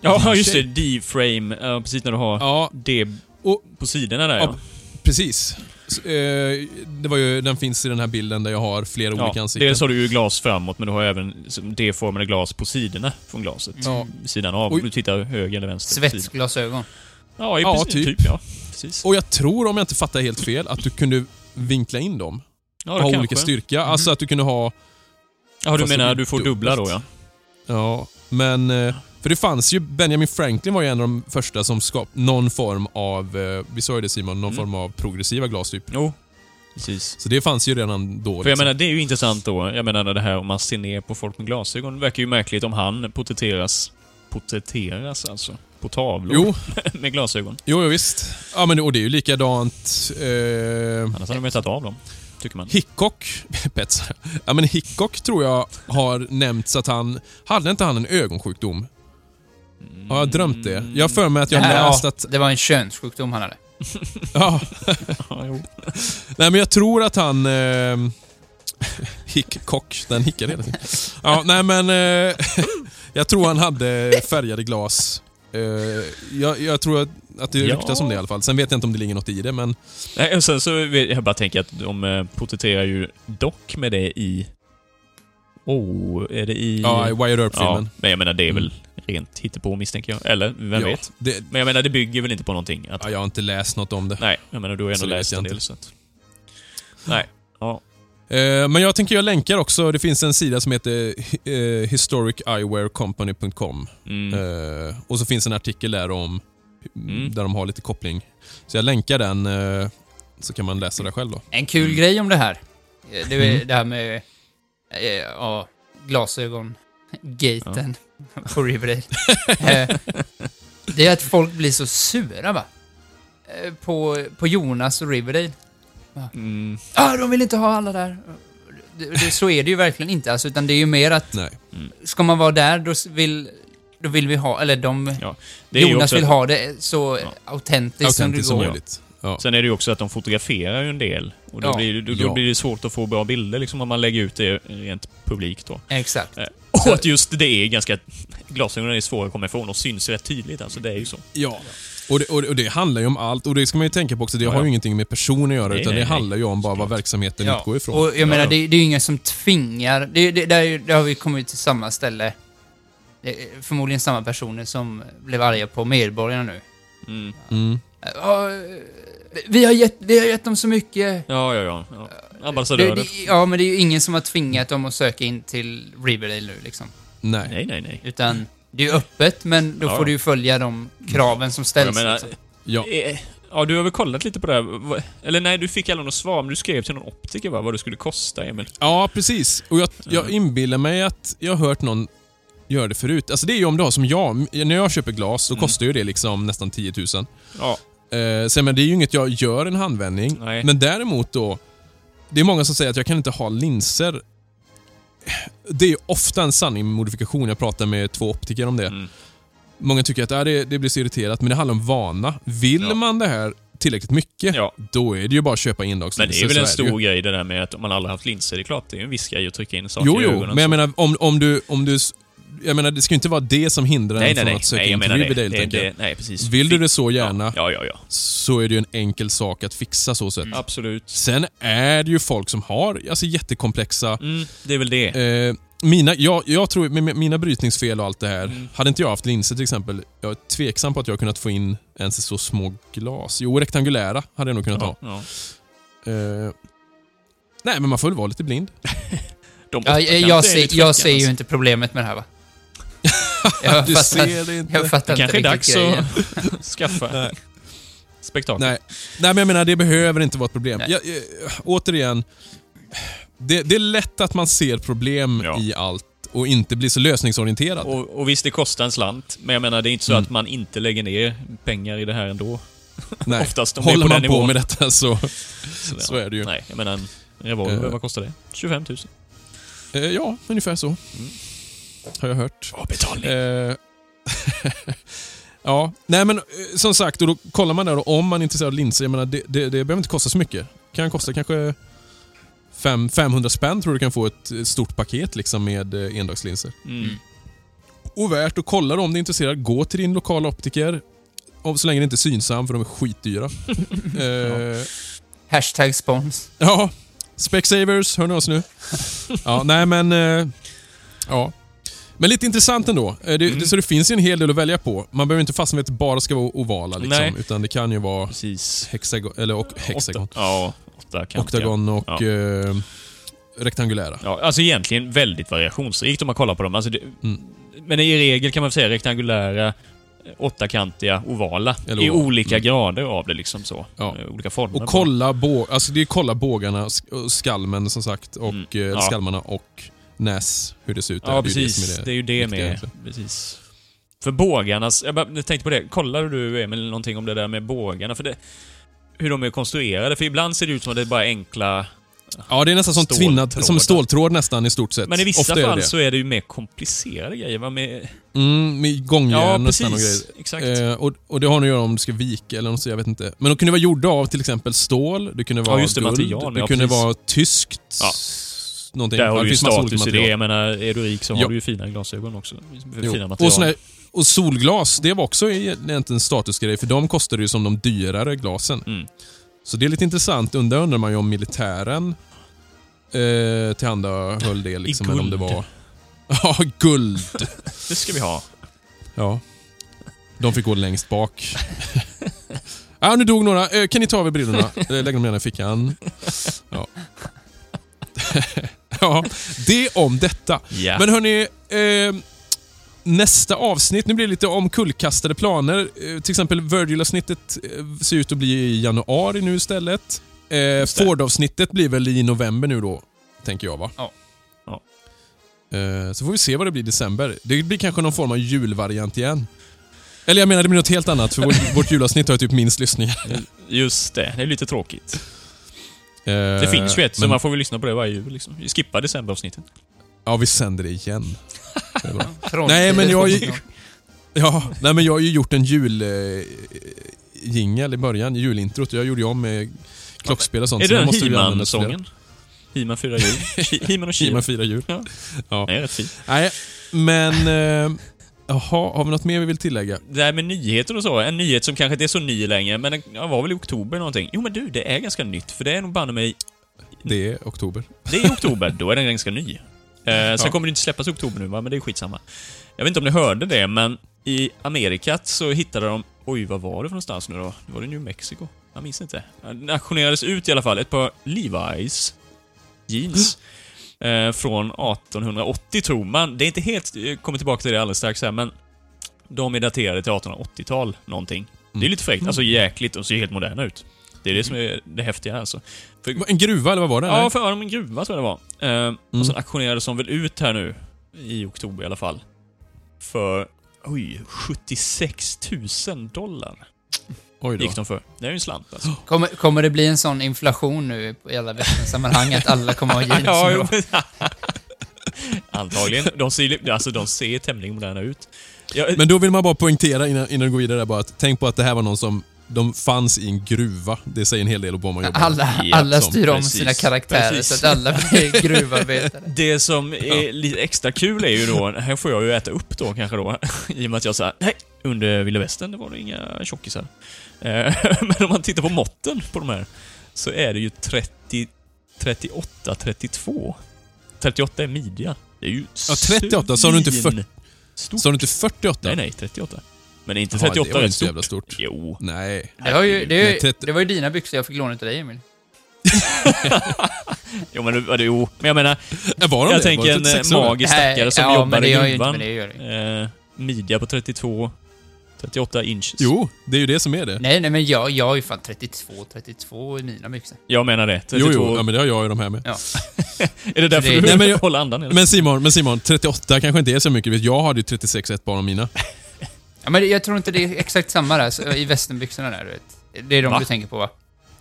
Ja, just det. D-frame. Ja, precis när du har Ja, D och på sidorna där Ja, ja. precis. Så, eh, det var ju, den finns i den här bilden där jag har flera olika ja. ansikten. Dels har du ju glas framåt, men du har även D-formade glas på sidorna från glaset. Ja. Sidan av. Om du tittar höger eller vänster. Svetsglasögon. Ja, i Ja, typ. typ. ja. Precis. Och jag tror, om jag inte fattar helt fel, att du kunde vinkla in dem. Ja, ha det olika kanske. styrka. Alltså att du kunde ha... Ja, du menar du får dubbla då ja. Ja, men... eh, För det fanns ju... Benjamin Franklin var ju en av de första som skapade någon form av... eh, Vi sa ju det Simon, någon Mm. form av progressiva glas typ. Jo, precis. Så det fanns ju redan då. För jag liksom. menar, det är ju intressant då. Jag menar det här om man ser ner på folk med glasögon. Det verkar ju märkligt om han porträtteras... Porträtteras alltså? På tavlor Jo, med glasögon. jo, jo visst. Ja, men och det är ju likadant... Eh, Annars hade de ju tagit av dem. Tycker man. Hickok, Pets. Ja men Hickok tror jag har nämnts att han, hade inte han en ögonsjukdom? Har jag drömt det? Jag har för mig att jag Nej, läst ja, att... Det var en könssjukdom han hade. Ja, nej men jag tror att han... Eh, Hickok, den hickade hela tiden. Ja, nej men... Eh, jag tror han hade färgade glas. Eh, jag, jag tror att, att det Ja. ryktas om det i alla fall. Sen vet jag inte om det ligger något i det, men... Nej, och sen så vet jag bara tänker att de eh, porträtterar ju dock med det i... Oh, är det i... Ja, i Wired Ja, Earp-filmen. men jag menar det är väl rent hittepå misstänker jag. Eller, vem Ja, vet? det, Men jag menar det bygger väl inte på någonting? Att, ja, jag har inte läst något om det. Nej, jag menar du har ändå det vet läst en del så att... Nej. Ja. Eh, Men jag tänker jag länkar också. Det finns en sida som heter eh, historiceyewearcompany.com. Mm. Eh, Och så finns en artikel där om Mm. där de har lite koppling. Så jag länkar den så kan man läsa det själv då. En kul grej om det här. Det är Mm. det här med ja, glasögon, gaten på Riverdale. Det är att folk blir så sura va? På, på Jonas och Riverdale. Mm. Ah, de vill inte ha alla där. Det, det, så är det ju verkligen inte, alltså, utan det är ju mer att Nej. ska man vara där, då vill, då vill vi ha, eller de, Ja. Det är ju Jonas också vill ha det så Ja. autentiskt som det som går. möjligt. Ja. Sen är det ju också att de fotograferar ju en del. Och då, Ja. blir, det- då, då Ja. blir det svårt att få bra bilder liksom om man lägger ut det rent publikt då. Exakt. Eh, Och att just det är ganska... Glasögonen är svåra att komma ifrån och syns rätt tydligt. Alltså det är ju så. ja. Och det, och, det, och det handlar ju om allt. Och det ska man ju tänka på också. Det Ja, har ju ja. ingenting med person att göra. Nej, utan nej, det nej. handlar ju om bara vad verksamheten Ja, utgår ifrån. och jag menar, ja. det, det är ju ingen som tvingar. Det, det, där, där har vi kommit till samma ställe. Det är förmodligen samma personer som blev arga på Medborgarna nu. Mm. Mm. Ja, vi, har gett, vi har gett dem så mycket. Ja, ja, ja. ja. Ambassadörer. det, ja, men det är ju ingen som har tvingat dem att söka in till Riverdale nu liksom. Nej. Nej, nej, nej. Utan det är ju öppet, men då Ja. får du ju följa de kraven som ställs. Jag menar, liksom. Ja. eh, ja, du har väl kollat lite på det här? Eller nej, du fick aldrig något svar, men du skrev till någon optiker va? Vad det skulle kosta, Emil? Ja, precis. Och jag, jag inbillar mig att jag har hört någon göra det förut. Alltså det är ju om du har som jag. När jag köper glas, då Mm. kostar ju det liksom nästan 10 000. Ja. Eh, sen, men det är ju inget jag gör en handvändning. Nej. Men däremot då, det är många som säger att jag kan inte ha linser. Det är ofta en sanning med modifikation. Jag pratar med två optiker om det. Mm. Många tycker att äh, det, det blir så irriterat, men det handlar om vana. Vill Ja. man det här tillräckligt mycket, Ja. då är det ju bara att köpa Men endagslinser. det är väl en stor grej det där med att om man aldrig haft linser. Det är klart, det är en viss grej att trycka in saker Jo, i jo, ögonen. men jag menar om, om du... Om du jag menar, det ska ju inte vara det som hindrar Nej, en nej, från nej. att söka nej in till. Riverdale, det, det nej, precis. Vill du det så gärna, Ja, ja, ja. så är det ju en enkel sak att fixa så sett. Absolut. Sen är det ju folk som har alltså, jättekomplexa... Mm, det är väl det. Eh, mina, jag, jag tror, med mina brytningsfel och allt det här. Mm. Hade inte jag haft linser till exempel, jag är tveksam på att jag kunnat få in ens så små glas. Jo, rektangulära hade jag nog kunnat ja, ha. ja. Eh, nej, men man får väl vara lite blind. De Ja, jag, jag, ser, jag ser ju alltså. inte problemet med det här va? Jag Du fattar, ser det inte. jag fattar Det inte kanske är dags grejen. att skaffa spektakel. Nej. nej, men jag menar det behöver inte vara ett problem. Nej. Jag, jag, återigen, det, det är lätt att man ser problem Ja. i allt och inte blir så lösningsorienterad. Och, och visst, det kostar en slant, men jag menar, det är inte så Mm. att man inte lägger ner pengar i det här ändå. Nej, oftast om håller på man den på nivån. med detta så... Så, Så är det ju. Nej, jag menar, en revolver, Eh. vad kostar det? 25 000. Eh, ja, ungefär så. Har jag hört. Bra betalning. Eh, ja, nej men eh, som sagt, och då kollar man där och om man är intresserad av linser, jag menar det, det, det behöver inte kosta så mycket. kan kosta kanske fem, 500 spänn tror du kan få ett stort paket liksom med eh, endagslinser. Mm. Och värt att kolla då om du är intresserad. Gå till din lokala optiker. Om så länge det inte är synsam, för de är skitdyra. eh, Hashtag spons. Ja, Specsavers, hör ni oss nu? Ja, nej men... Eh, ja. Men lite intressant ändå. Eh, Det, Mm. det, så det finns ju en hel del att välja på. Man behöver inte fastna vid att det bara ska vara ovala, liksom, Nej. utan det kan ju vara Precis. hexagon, eller och hexagon, Åtta, ja, åtta oktagon och Ja. eh, rektangulära. Ja, alltså egentligen väldigt variationsrikt om man kollar på dem. Alltså det, Mm. Men i regel kan man säga rektangulära, åttakantiga, ovala. Eller I oval. olika Mm. grader av det liksom så. Ja. Eh, Olika former. Och på kolla, bå, alltså det är kolla bågarna, skalmen som sagt, och, Mm. eh, Ja. skalmarna och näs, hur det ser ut. där. Ja, Det är ju precis. som Det är ju det med. egentligen. Precis. För bågarnas... Jag, bara, jag tänkte på det. Kollade du, Emil, någonting om det där med bågarna? För det, hur de är konstruerade. För ibland ser det ut som att det är bara enkla... Ja, det är nästan som tvinnad, som ståltråd nästan i stort sett. Men i vissa Ofta är det fall det. så är det ju mer komplicerade grejer. Va? Med, Mm, med gångjärn ja, nästan och grejer. precis. Exakt. Eh, och, och det har nog att göra om du ska vika eller något så, jag vet inte. Men de kunde vara gjorda av till exempel stål, det kunde vara just det, guld, material, det ja, kunde precis. vara tyskt. Ja. Någonting. Där har du ju status i det. Jag menar, är du rik så har Ja. du ju fina glasögon också. Jo. Fina material. Och, såna och solglas, det var också egentligen en statusgrej, för de kostade ju som de dyrare glasen. Mm. Så det är lite intressant. Undrar undrar man ju om militären eh, tillhandahöll det liksom. I eller om det guld. var... Ja, guld. Det ska vi ha. Ja. De fick gå längst bak. ja, nu dog några. Eh, Kan ni ta över brillorna? Eh, Lägg dem gärna i fickan. Ja. ja, det om detta. Ja. Men hörni, eh, nästa avsnitt, nu blir det lite omkullkastade planer. Eh, till exempel Virgil-avsnittet eh, ser ut att bli i januari nu istället. Eh. Ford-avsnittet blir väl i november nu då, tänker jag va? Ja. Ja. Eh, så får vi se vad det blir i december. Det blir kanske någon form av julvariant igen. Eller jag menar, det blir något helt annat, för vårt, vårt julavsnitt har ju typ minst lyssningar. Just det, det är lite tråkigt. Eh, Det finns ju ett, så men- man får väl lyssna på det varje jul. Liksom. Vi skippar decemberavsnittet. Ja, vi sänder det igen. Det Nej, men jag- telefon. Ja, nej men jag har ju gjort en jul... Eh, i början, julintrot. Jag gjorde ju om med klockspel och sånt. är så det den ju. He-Man-sången? He-Man fyra jul. He- He-Man och He-Man firar jul. Ja. Ja. Det är rätt fint. Nej, men... Eh, jaha, har vi något mer vi vill tillägga? Det här med nyheter och så, en nyhet som kanske inte är så ny längre, men den ja, var väl i oktober någonting. Jo men du, det är ganska nytt, för det är nog banne mig... Det är oktober. Det är oktober, då är den ganska ny. Eh, sen Ja. kommer det inte släppas i oktober nu, va? men det är skitsamma. Jag vet inte om ni hörde det, men i Amerikat så hittade de... Oj, vad var det för någonstans nu då? Var det New Mexico? Jag minns inte. Det auktionerades ut i alla fall ett par Levi's jeans. Eh, från 1880 tror man. Det är inte helt... Jag kommer tillbaka till det alldeles strax här, men de är daterade till 1880-tal någonting. Det är lite fräckt. Alltså jäkligt och ser helt moderna ut. Det är det som är det häftiga alltså. För, En gruva, eller vad var det? ja, för en gruva tror jag det var. Eh, Och sen auktionerades de väl ut här nu, i oktober i alla fall. För, oj, 76 000 dollar. Gick de för. Det är ju en slant alltså. Kommer, kommer det bli en sån inflation nu i alla västernsammanhang att alla kommer ha jeans Ja, jo, men- Antagligen. De ser, alltså, de ser tämligen moderna ut. Jag, Men då vill man bara poängtera innan, innan du går vidare bara att tänk på att det här var någon som de fanns i en gruva. Det säger en hel del om vad man jobbar med. Alla, Ja, alla som- styr om precis, sina karaktärer precis. så att alla blir gruvarbetare. Det som är lite extra kul är ju då, här får jag ju äta upp då kanske då, i och med att jag sa nej, under Vilda Västern det var det inga tjockisar. Eh, Men om man tittar på måtten på de här, så är det ju 30, 38, 32. 38 är midja. Det är ju Ja, 38, sa du inte svin- 40? Stort. Sa du inte 48? Nej, nej, 38. Men är inte Jaha, 38 det var inte så jävla stort? stort. Jo. Nej. Det var ju, det, Nej, 30 det var ju dina byxor jag fick låna till dig, Emil. Jo, men, det- jo. men jag menar, Var de jag det? tänker Var det en 36 eh, magisk stackare som ja, jobbar men det i ju gruvan. Eh, midja på 32, 38 inches. Jo, det är ju det som är det. Nej, nej, men jag, jag är ju fan 32, 32 i mina byxor. Jag menar det. 32. Jo, jo, ja, men det har jag ju de här med. Ja. Är det därför det- du Nej, men jag- håller andan? Eller? Men Simon, men Simon, 38 kanske inte är så mycket. Jag hade ju 36 ett par av mina. Ja, men jag tror inte det är exakt samma där, så, i västernbyxorna där, du vet. Det är de Va? du tänker på, va?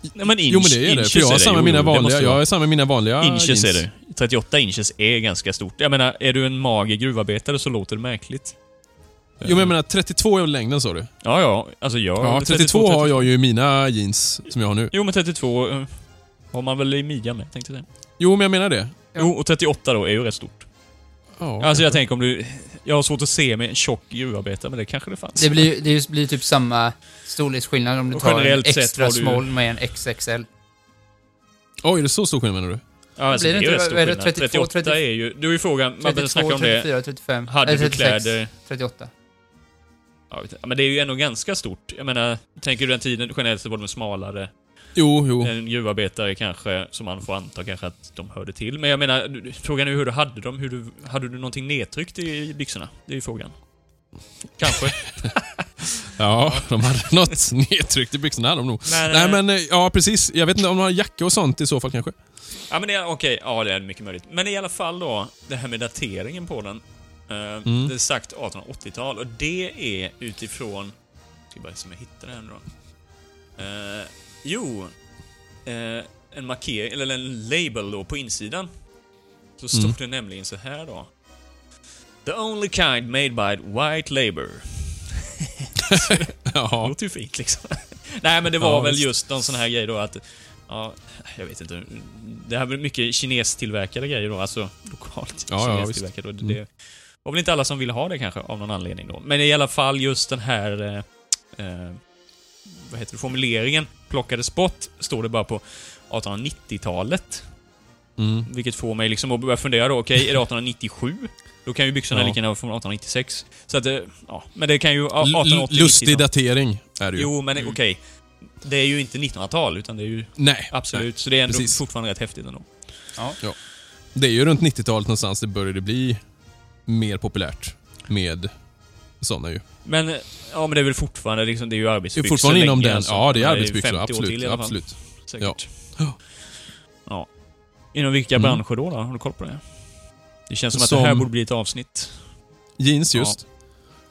Nej, men inch, Jo men det är det, för jag har är samma mina vanliga, jag har samma mina vanliga Inches jeans. är det. 38 inches är ganska stort. Jag menar, är du en mager gruvarbetare så låter det märkligt. Jo men jag menar 32 är väl längden sa du? Ja, ja. Alltså jag... Ja, 32 har jag ju i mina jeans som jag har nu. Jo, men 32 eh, har man väl i midjan med, tänkte jag säga. Jo men jag menar det. Jo, och 38 då är ju rätt stort. Ja, Alltså jag tänker om du... Jag har svårt att se med en tjock gruvarbetare, men det kanske det fanns. Det blir, det blir typ samma storleksskillnad om du Och tar en generellt sett extra har du- small med en XXL. Oj, är det så stor skillnad menar du? Ja, alltså, Blir det det är ju inte- rätt stor vad är det, skillnad. 32, 38 är ju... Du är ju frågan, man behöver 32, snacka om det. 34, 35. Hade eller du 36, kläder... 38. Ja, men det är ju ändå ganska stort. Jag menar, tänker du den tiden generellt så var de smalare. Jo, jo. En gruvarbetare kanske, som man får anta kanske att de hörde till. Men jag menar, frågan är hur du hade dem. Hur du, hade du någonting nedtryckt i byxorna? Det är ju frågan. Kanske. Ja, de hade något nedtryckt i byxorna hade de nog. Men, Nej eh, men, eh, ja precis. Jag vet inte om de har jacka och sånt i så fall kanske. Ja, men okej. Ja, det är mycket möjligt. Men i alla fall då, det här med dateringen på den. Eh, Mm. Det är sagt 1880-tal och det är utifrån... Ska bara se om jag hittar det här nu då. Eh, jo, eh, en markering, eller en label då på insidan. Så stod Mm. det nämligen så här då. The only kind made by white labor. Det Ja. låter ju fint liksom. Nej, men det var Ja, väl just någon sån här grej då att... Ja, jag vet inte. Det här var mycket kinestillverkade grejer då, alltså lokalt Ja, ja, kinestillverkade. visst. och det var väl inte alla som ville ha det kanske, av någon anledning då. Men i alla fall just den här... Eh, eh, vad heter det? Formuleringen plockades bort, står det bara på 1890-talet. Mm. Vilket får mig liksom att börja fundera då, okej, är det 1897? Då kan ju byxorna Ja. lika gärna vara från 1896. Så att det, ja, men det kan ju... L- 1880 lustig 90 då. datering är det ju. Jo, men okej. Det är ju inte 1900-tal, utan det är ju Nej. absolut. Så det är ändå precis. fortfarande rätt häftigt ändå. Nej. Det är ju runt 90-talet någonstans det började bli mer populärt med sådana ju. Men, ja men det är väl fortfarande liksom, det är ju Det är arbetsbyxor fortfarande inom länge, den. alltså. Ja, det är arbetsbyxor. 50 år Absolut. till absolut. Säkert. Ja. Ja. Inom vilka Mm. branscher då, då? Har du koll på det? Det känns som att det Som- här borde bli ett avsnitt. Jeans just. Ja.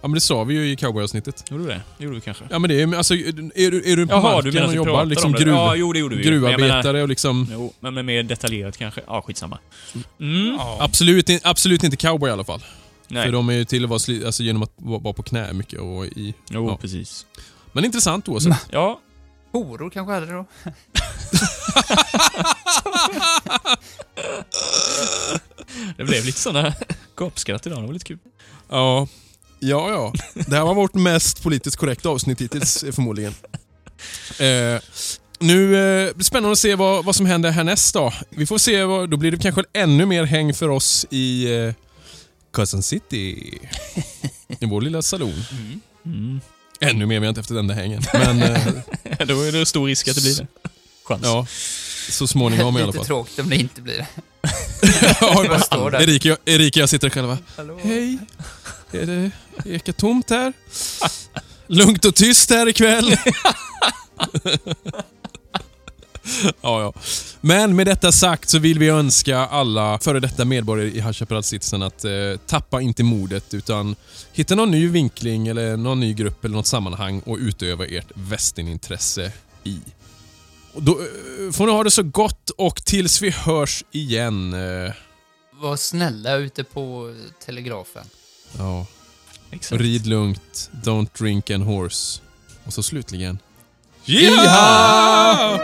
Men det sa vi ju i cowboy-avsnittet. Gjorde du det? Gjorde du kanske? Ja men det är alltså, är du, är du på Jaha, marken och vi jobbar liksom gruv, Ja, jo det gjorde vi gruvarbetare menar- och liksom... Jo, men med mer detaljerat kanske. Ja, skitsamma. Mm. Ja. Absolut, absolut inte cowboy i alla fall. Nej. För de är ju till att vara sli, alltså genom att vara på knä mycket och i... Jo, ja. precis. Men intressant oavsett. Ja, Horor kanske hade det då? det blev lite såna gapskratt idag. Det var lite kul. Ja. Ja, ja. Det här var vårt mest politiskt korrekta avsnitt hittills eh, förmodligen. Eh, nu eh, blir det spännande att se vad, vad som händer härnäst då. Vi får se, vad, då blir det kanske ännu mer häng för oss i eh, Cousin City. I vår lilla salon. Mm. Ännu mer, vi har inte efter den där hängen. Men eh, Då är det stor risk att det blir det. Chans. ja, så småningom i alla Lite fall. tråkigt om det inte blir det. Ja, Bara står där. Erika, Erika och jag sitter själva. Hallå? Hej, är det ekar tomt här? Lugnt och tyst här ikväll. ja, ja. Men med detta sagt så vill vi önska alla före detta medborgare i High Citizen att eh, tappa inte modet utan hitta någon ny vinkling eller någon ny grupp eller något sammanhang och utöva ert västernintresse i. Och då eh, får ni ha det så gott och tills vi hörs igen. Eh, Var snälla ute på telegrafen. ja. Exakt. Rid lugnt, don't drink and horse. Och så slutligen... Yeehaw!